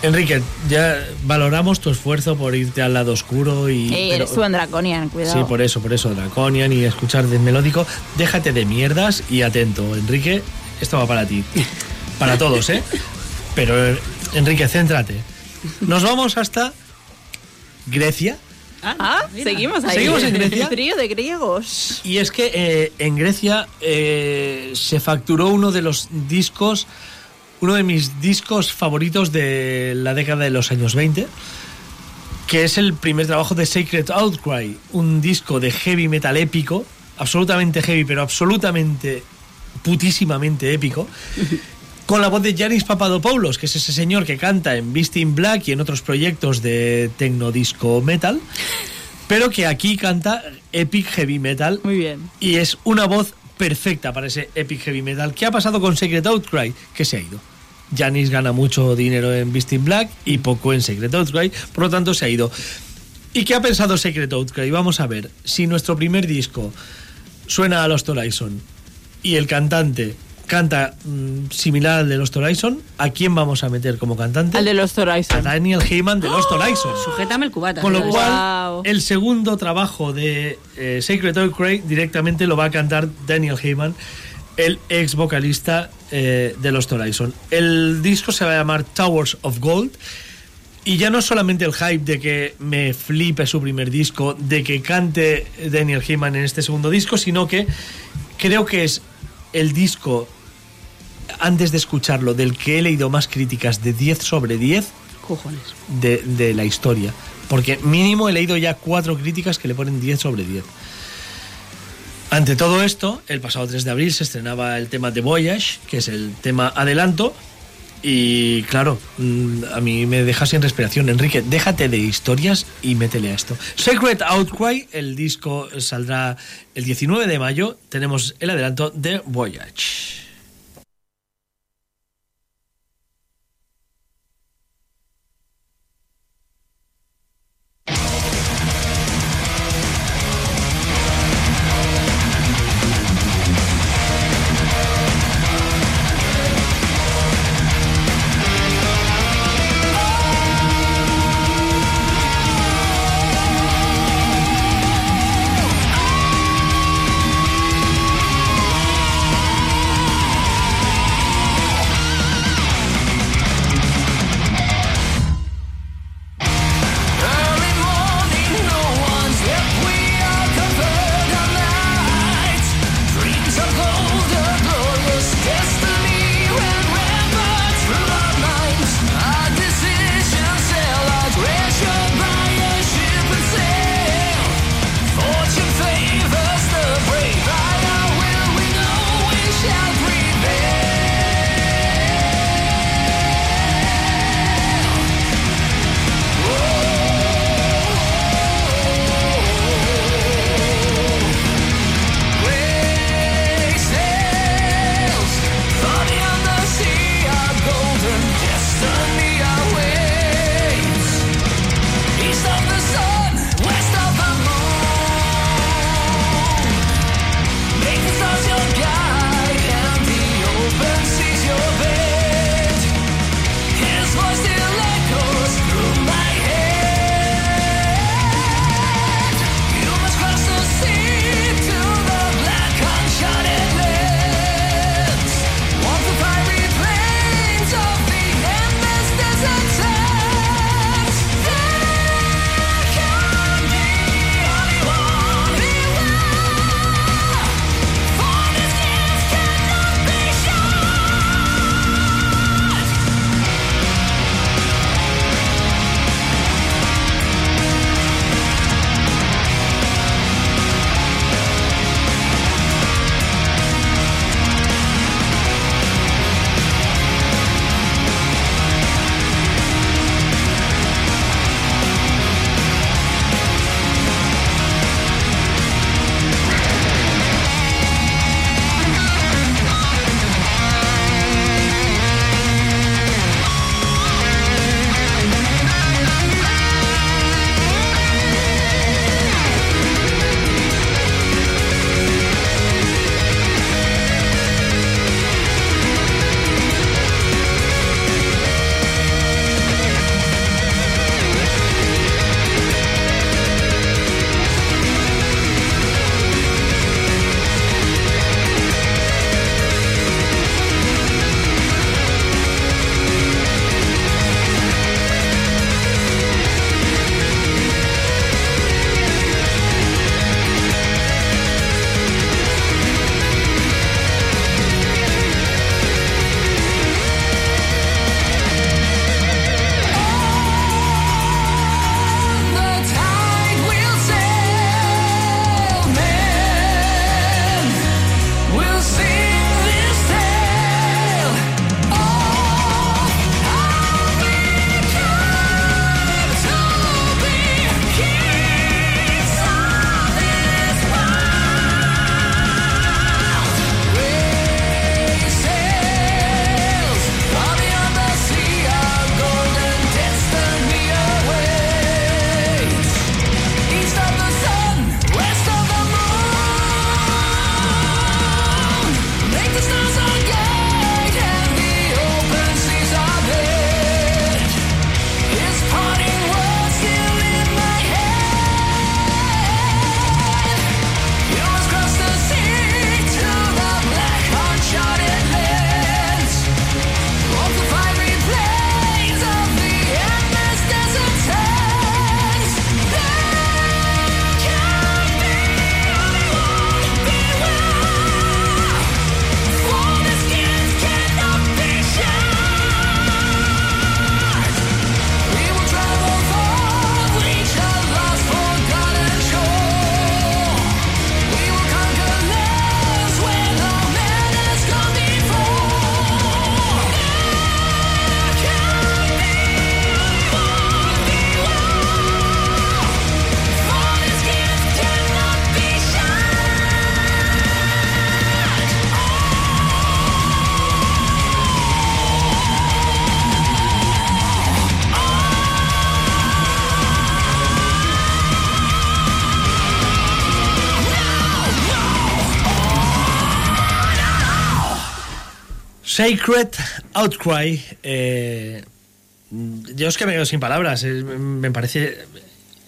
Enrique, ya valoramos tu esfuerzo por irte al lado oscuro y... Pero- tú en Draconian, cuidado. Sí, por eso, por eso, Draconian y escuchar de melódico. Déjate de mierdas y atento, Enrique, esto va para ti. Para todos, ¿eh? Pero, eh, Enrique, céntrate. Nos vamos hasta Grecia. Ah, seguimos ahí. ¿Seguimos en Grecia? Trío de griegos. Y es que eh, en Grecia eh, se facturó uno de los discos, uno de mis discos favoritos de la década de los años 20, que es el primer trabajo de Sacred Outcry, un disco de heavy metal épico, absolutamente heavy, pero absolutamente putísimamente épico. Con la voz de Yanis Papadopoulos, que es ese señor que canta en Beast in Black y en otros proyectos de tecnodisco metal, pero que aquí canta epic heavy metal. Muy bien. Y es una voz perfecta para ese epic heavy metal. ¿Qué ha pasado con Secret Outcry? Que se ha ido. Janis gana mucho dinero en Beast in Black y poco en Secret Outcry, por lo tanto se ha ido. ¿Y qué ha pensado Secret Outcry? Vamos a ver, si nuestro primer disco suena a los Horizon y el cantante canta mm, similar al de los Horizon, ¿a quién vamos a meter como cantante? Al de los Horizon. A Daniel Heyman de los Horizon. Sujétame el cubata. Con lo cual, el segundo trabajo de eh, Sacred Outcry directamente lo va a cantar Daniel Heyman, el ex vocalista eh, de los Horizon. El disco se va a llamar Towers of Gold. Y ya no solamente el hype de que me flipe su primer disco, de que cante Daniel Heyman en este segundo disco, sino que creo que es el disco, antes de escucharlo, del que he leído más críticas de 10 sobre 10 Cojones. de, de la historia. Porque mínimo he leído ya cuatro críticas que le ponen 10 sobre 10. Ante todo esto, el pasado 3 de abril se estrenaba el tema de Voyage, que es el tema adelanto. Y claro, mm, a mí me deja sin respiración. Enrique, déjate de historias y métele a esto. Sacred Outcry, el disco saldrá el 19 de mayo. Tenemos el adelanto de Voyage. Sacred Outcry. eh, yo es que me quedo sin palabras. me parece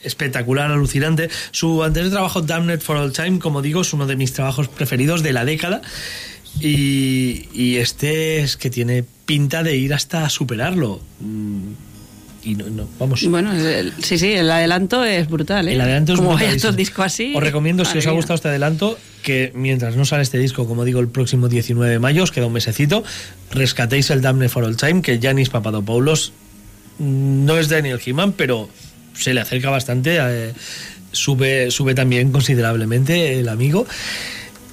espectacular, alucinante. Su anterior trabajo, Damned for All Time, como digo, es uno de mis trabajos preferidos de la década. Y, y este es que tiene pinta de ir hasta superarlo. Mm, Y no, no, vamos. Bueno, el- sí, sí, el adelanto es brutal, ¿eh? El adelanto es Como vaya brutalísimo. todo el disco así. Os recomiendo, si os ha gustado este adelanto, que mientras no sale este disco, como digo, el próximo 19 de mayo, os queda un mesecito, rescatéis el Damned for All Time, que Yanis Papadopoulos mm, no es Daniel Heeman, pero se le acerca bastante, eh, sube, sube también considerablemente el amigo.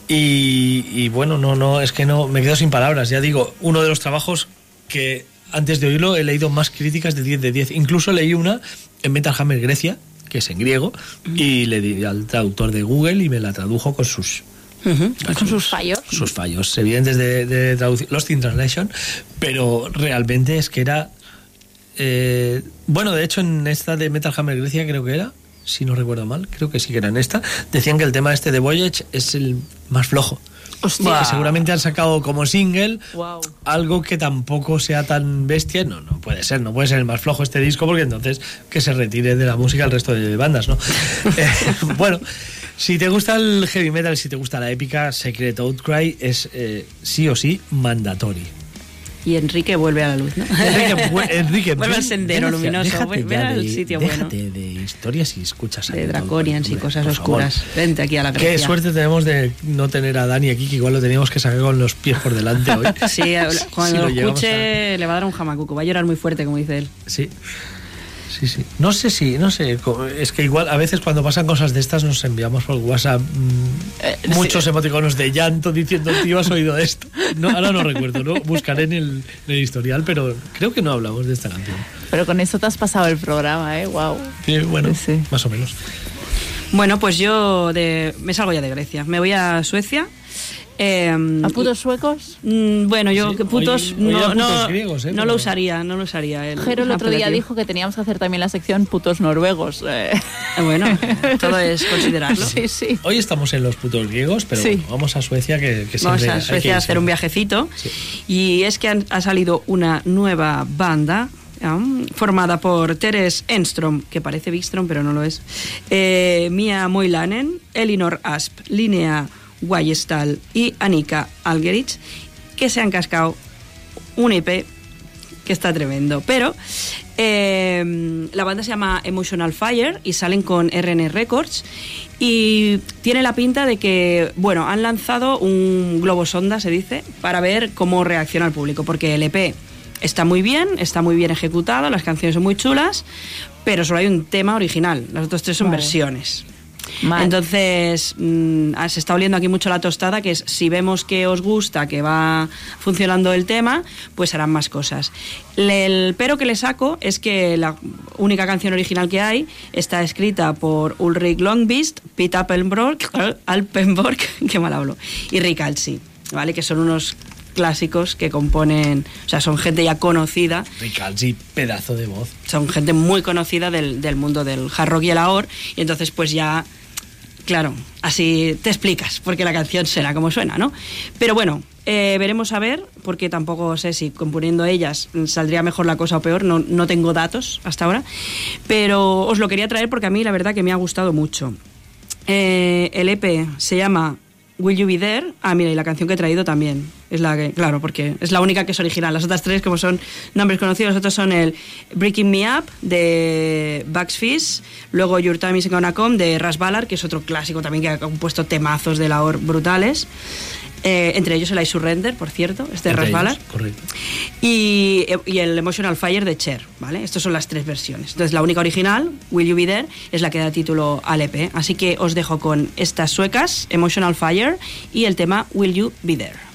Y, y bueno, no, no, es que no, me quedo sin palabras. Ya digo, uno de los trabajos que antes de oírlo he leído más críticas de 10 de 10. Incluso leí una en Metal Hammer Grecia, que es en griego, y le di al traductor de Google y me la tradujo con sus. Con sus fallos. sus fallos evidentes de, de traducción, Lost in Translation, pero realmente es que era. eh, bueno, de hecho, en esta de Metal Hammer Grecia, creo que era, si no recuerdo mal, creo que sí que era en esta, decían que el tema este de Voyage es el más flojo. Hostia. Que seguramente han sacado como single Wow. algo que tampoco sea tan bestia. No, no puede ser, no puede ser el más flojo este disco, porque entonces que se retire de la música el resto de bandas, ¿no? Eh, bueno, si te gusta el heavy metal, si te gusta la épica, Secret Outcry es eh, sí o sí mandatory. Y Enrique vuelve a la luz, ¿no? Enrique, bu- Enrique, vuelve al sendero luminoso, ven al de- sitio bueno. déjate de historias y escuchas a De draconians y cosas favor. oscuras. Vente aquí a la Qué Grecia. suerte tenemos de no tener a Dani aquí, que igual lo teníamos que sacar con los pies por delante hoy. Sí, cuando Si lo llegamos escuche le va a dar un jamacuco, va a llorar muy fuerte, como dice él. Sí. Sí, sí. No sé si, no sé, es que igual a veces cuando pasan cosas de estas nos enviamos por WhatsApp mm, muchos emoticonos de llanto diciendo, tío, has oído esto. No, ahora no recuerdo, ¿no? Buscaré en el, en el historial, pero creo que no hablamos de esta canción. Pero con eso te has pasado el programa, ¿eh? Wow. Sí, bueno, Sí. más o menos. Bueno, pues yo de, me salgo ya de Grecia. Me voy a Suecia. Eh, ¿A putos suecos? mm, bueno, yo Sí, que putos hoy- hoy no, no, griegos, ¿eh? no Pero- lo usaría, no lo usaría. El, Jero el otro día dijo que teníamos que hacer también la sección putos noruegos. eh. Eh, Bueno, todo es considerarlo. Sí, sí. Hoy estamos en los putos griegos, pero Sí. bueno, vamos a Suecia que, que Vamos a Suecia a hacer un viajecito. Y es que han- ha salido una nueva banda formada por Teres Enstrom, que parece Wikström, pero no lo es, eh, Mia Moilanen, Elinor Asp, Linnea Guayestal y Annika Algerich, que se han cascado un EP que está tremendo. Pero eh, la banda se llama Emotional Fire y salen con RN Records y tiene la pinta de que, bueno, han lanzado un globo sonda, se dice, para ver cómo reacciona el público, porque el EP está muy bien, está muy bien ejecutado, las canciones son muy chulas, pero solo hay un tema original, las otras tres son Vale. versiones. Mal. Entonces, mm, ah, se está oliendo aquí mucho la tostada, que es si vemos que os gusta, que va funcionando el tema, pues harán más cosas. Le- el pero que le saco es que la única canción original que hay está escrita por Ulrich Longbist, Pete Alpenborg, Alpenborg qué mal hablo, y Rick Alsi, ¿vale? Que son unos clásicos que componen, o sea, son gente ya conocida Ricalzi, pedazo de voz. son gente muy conocida del, del mundo del hard rock y el ahor y entonces pues ya claro así te explicas porque la canción será como suena no pero bueno eh, veremos a ver porque tampoco sé si componiendo ellas saldría mejor la cosa o peor no, no tengo datos hasta ahora pero os lo quería traer porque a mí la verdad que me ha gustado mucho. Eh, el EP se llama Will You Be There? Ah, mira, y la canción que he traído también. Es la que, claro, porque es la única que es original. Las otras tres, como son nombres conocidos, otros son el Breaking Me Up de Bugs Fizz, luego Your Time Is Gonna Come de Ras Ballard, que es otro clásico también que ha compuesto temazos de la OR brutales. Eh, entre ellos el I Surrender, por cierto, este de ellos, Correcto. y, y el Emotional Fire de Cher, ¿vale? Estas son las tres versiones. Entonces, la única original, Will You Be There, es la que da título al EP. Así que os dejo con estas suecas, Emotional Fire, y el tema Will You Be There.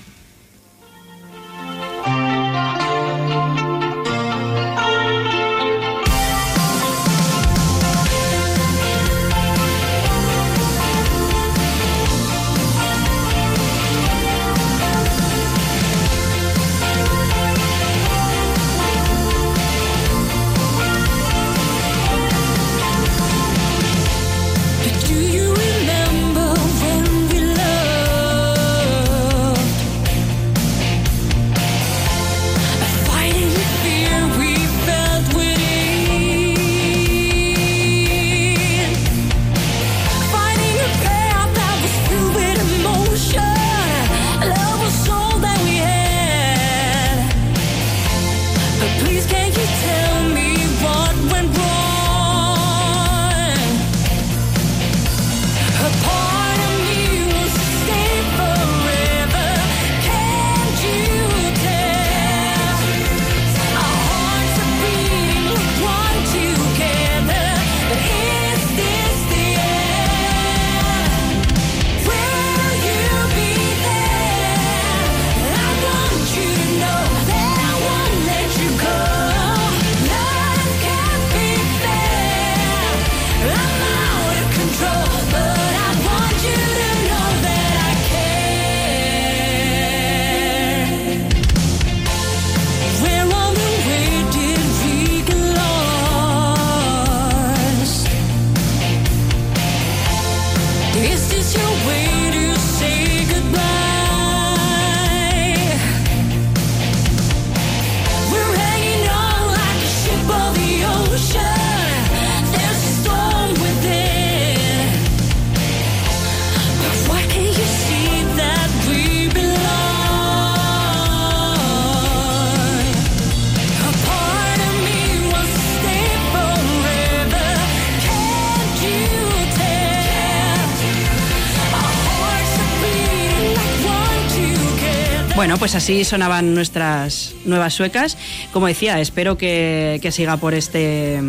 Bueno, pues así sonaban nuestras nuevas suecas. Como decía, espero que, que siga por este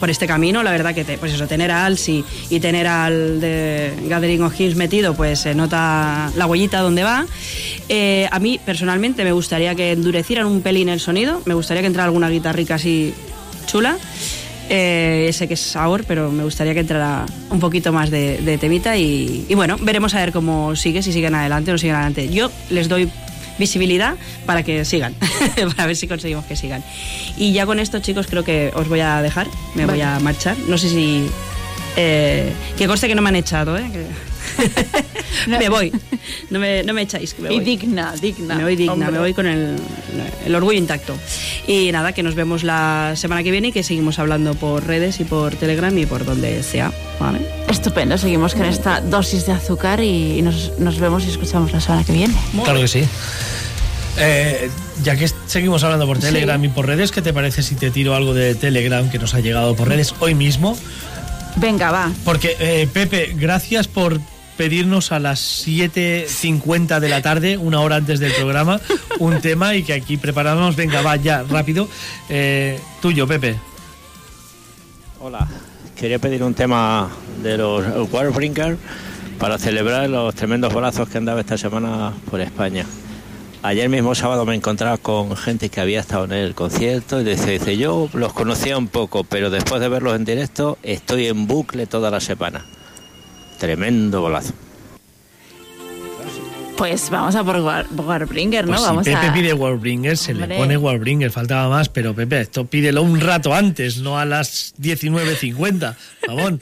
por este camino. La verdad que pues eso, tener a Alsi y tener al de Gathering of Hills metido, pues se nota la huellita donde va. Eh, a mí personalmente me gustaría que endurecieran un pelín el sonido. Me gustaría que entrara alguna guitarrica así chula. Eh, sé que es Saur, pero me gustaría que entrara un poquito más de, de temita y, y bueno, veremos a ver cómo sigue, si siguen adelante o no siguen adelante. Yo les doy visibilidad para que sigan, para ver si conseguimos que sigan. Y ya con esto, chicos, creo que os voy a dejar, me voy a marchar. No sé si... eh, que conste que no me han echado, ¿eh? Que- me voy. No me, no me echáis. me Y voy. digna, digna. Me voy digna, hombre. me voy con el, el orgullo intacto. Y nada, que nos vemos la semana que viene y que seguimos hablando por redes y por Telegram y por donde sea. ¿Vale? Estupendo, seguimos con esta dosis de azúcar y, nos, nos vemos y escuchamos la semana que viene. Claro que sí. Eh, ya que seguimos hablando por Telegram y por redes, ¿qué te parece si te tiro algo de Telegram que nos ha llegado por redes hoy mismo? Venga, va. Porque, eh, Pepe, gracias por pedirnos a las 7.50 de la tarde, una hora antes del programa, un tema y que aquí preparamos. Venga, va, ya, rápido. Eh, tuyo, Pepe. Hola, quería pedir un tema de los Warbringer para celebrar los tremendos bolazos que han dado esta semana por España. Ayer mismo sábado me encontraba con gente que había estado en el concierto y dice, yo los conocía un poco, pero después de verlos en directo estoy en bucle toda la semana. Tremendo bolazo. Pues vamos a por War- Warbringer, ¿no? Pues si vamos Pepe a... pide Warbringer, se Hombre. le pone Warbringer, faltaba más, pero Pepe, esto pídelo un rato antes, no a las 19.50. Vamos.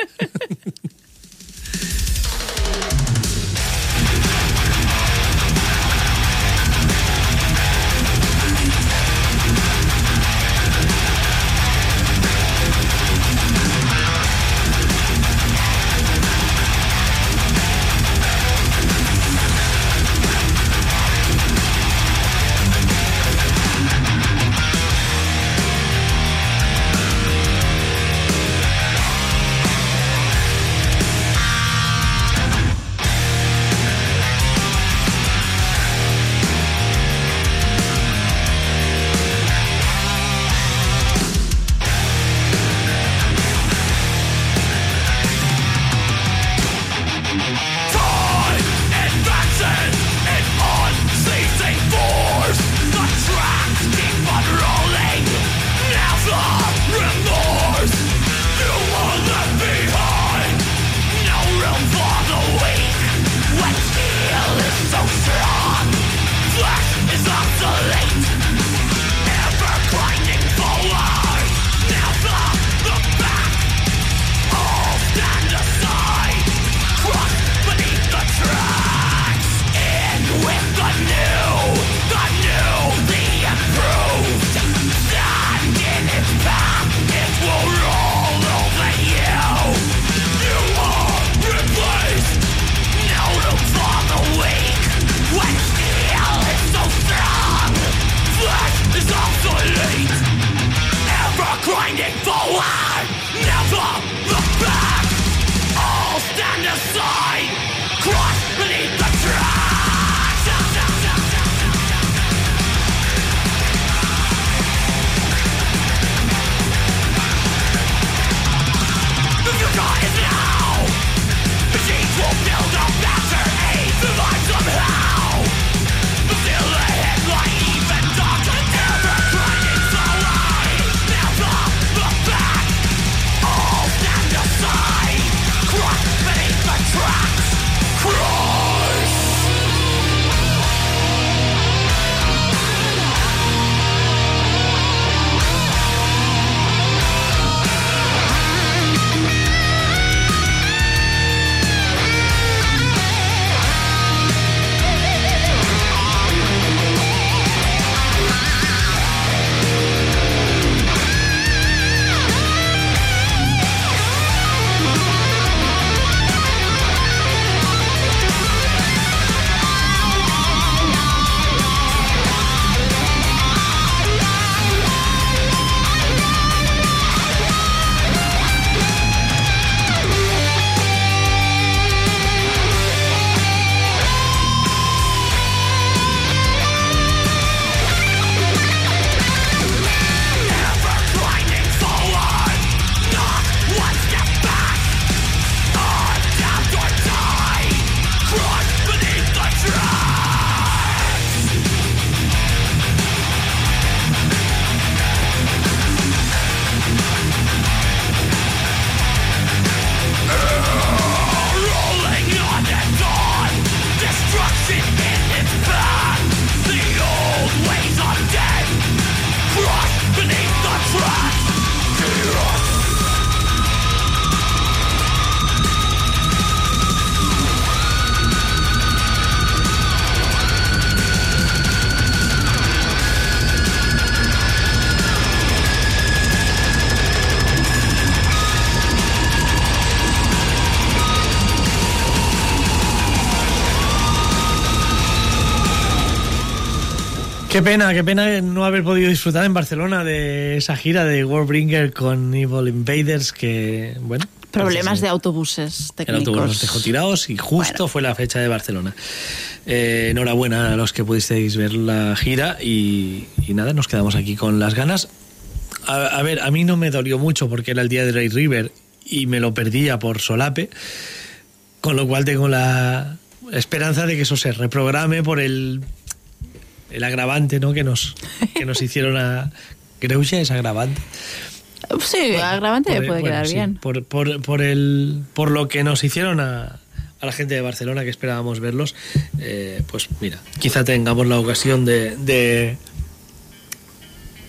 Qué pena, qué pena no haber podido disfrutar en Barcelona de esa gira de Warbringer con Evil Invaders que, bueno... Problemas de autobuses El técnicos. autobús nos dejó tirados y justo fue la fecha de Barcelona. Eh, enhorabuena a los que pudisteis ver la gira y, y nada, nos quedamos aquí con las ganas. A, a ver, a mí no me dolió mucho porque era el día de Ray River y me lo perdía por solape, con lo cual tengo la esperanza de que eso se reprograme por el, el agravante ¿no? que, nos, que nos hicieron a... Greuja es agravante. Sí, agravante Por- puede bueno, quedar sí, bien. Por, por, por, el, por lo que nos hicieron a, a la gente de Barcelona que esperábamos verlos, eh, pues mira, quizá tengamos la ocasión de, de,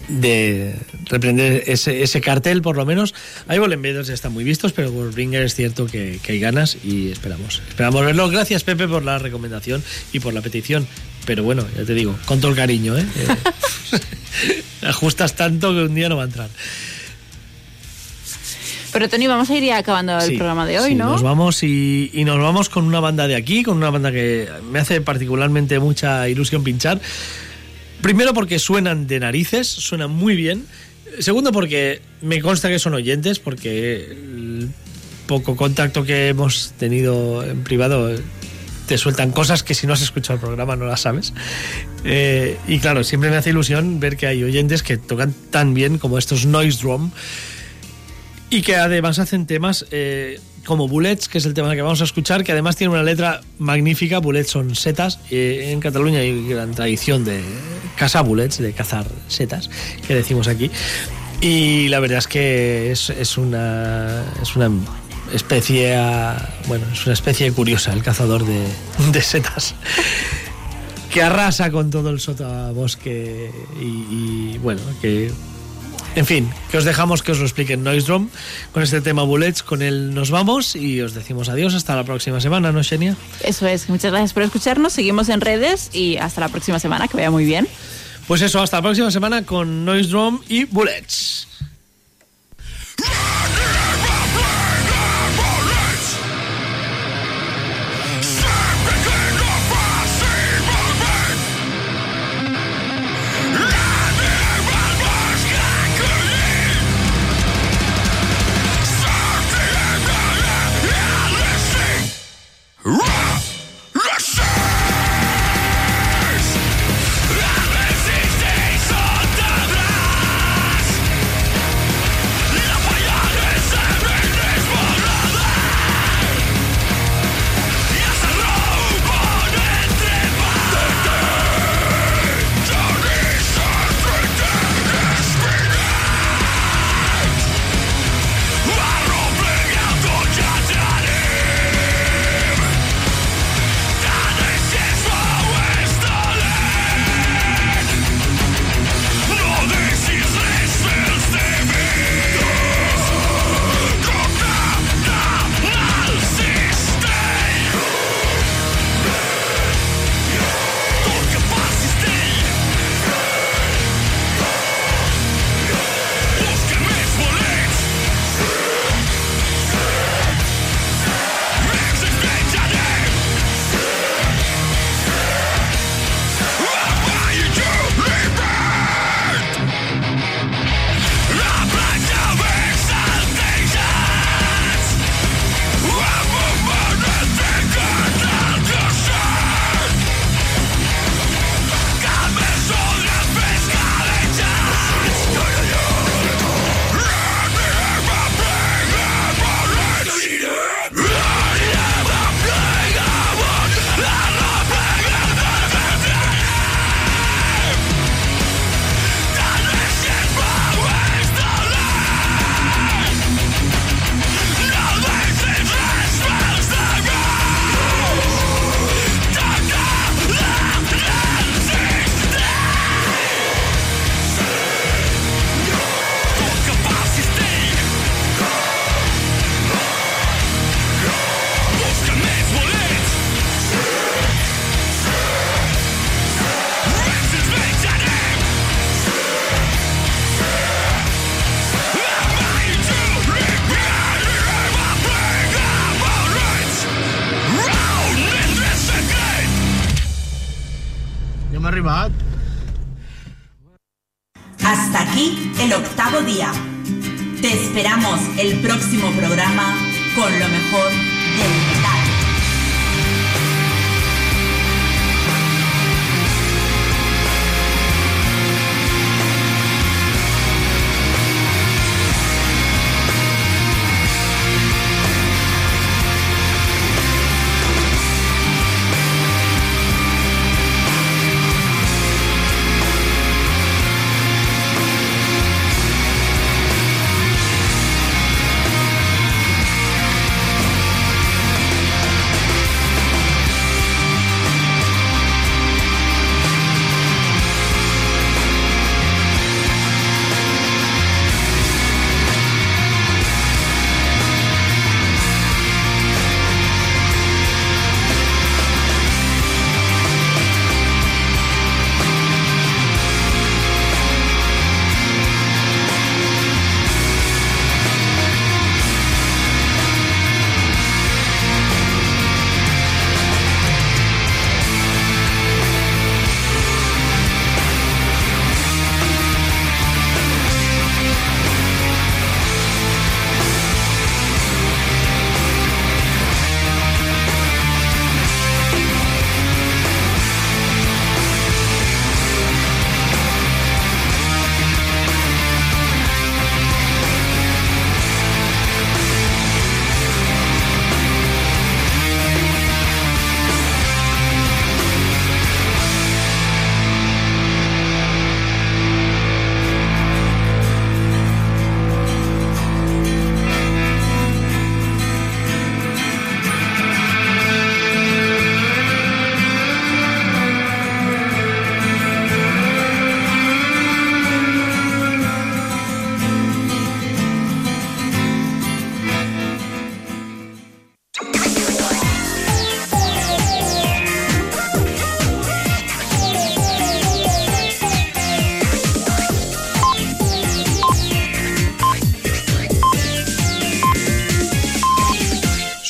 de reprender ese, ese cartel, por lo menos. Hay Invaders están muy vistos, pero por Bringer es cierto que, que hay ganas y esperamos. Esperamos verlo. Gracias, Pepe, por la recomendación y por la petición. Pero bueno, ya te digo, con todo el cariño, ¿eh? Eh, ajustas tanto que un día no va a entrar. Pero Tony, vamos a ir ya acabando el Sí, programa de hoy, sí, ¿no? Nos vamos y, y nos vamos con una banda de aquí, con una banda que me hace particularmente mucha ilusión pinchar. Primero porque suenan de narices, suenan muy bien. Segundo porque me consta que son oyentes, porque el poco contacto que hemos tenido en privado te sueltan cosas que si no has escuchado el programa no las sabes. Eh, y claro, siempre me hace ilusión ver que hay oyentes que tocan tan bien como estos Noise Drum y que además hacen temas eh, como Bullets, que es el tema que vamos a escuchar, que además tiene una letra magnífica. Bullets son setas. eh, en Cataluña hay gran tradición de cazar bullets, de cazar setas, que decimos aquí. Y la verdad es que es, es una, es una especie, bueno, es una especie curiosa, el cazador de, de setas que arrasa con todo el sotobosque y, y, bueno, que en fin, que os dejamos que os lo explique Noise Drum con este tema Bullets, con él nos vamos y os decimos adiós hasta la próxima semana, ¿no, Xenia? Eso es. Muchas gracias por escucharnos. Seguimos en redes y hasta la próxima semana. Que vaya muy bien. Pues eso, hasta la próxima semana con Noise Drum y Bullets. Run.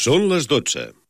Són les 12.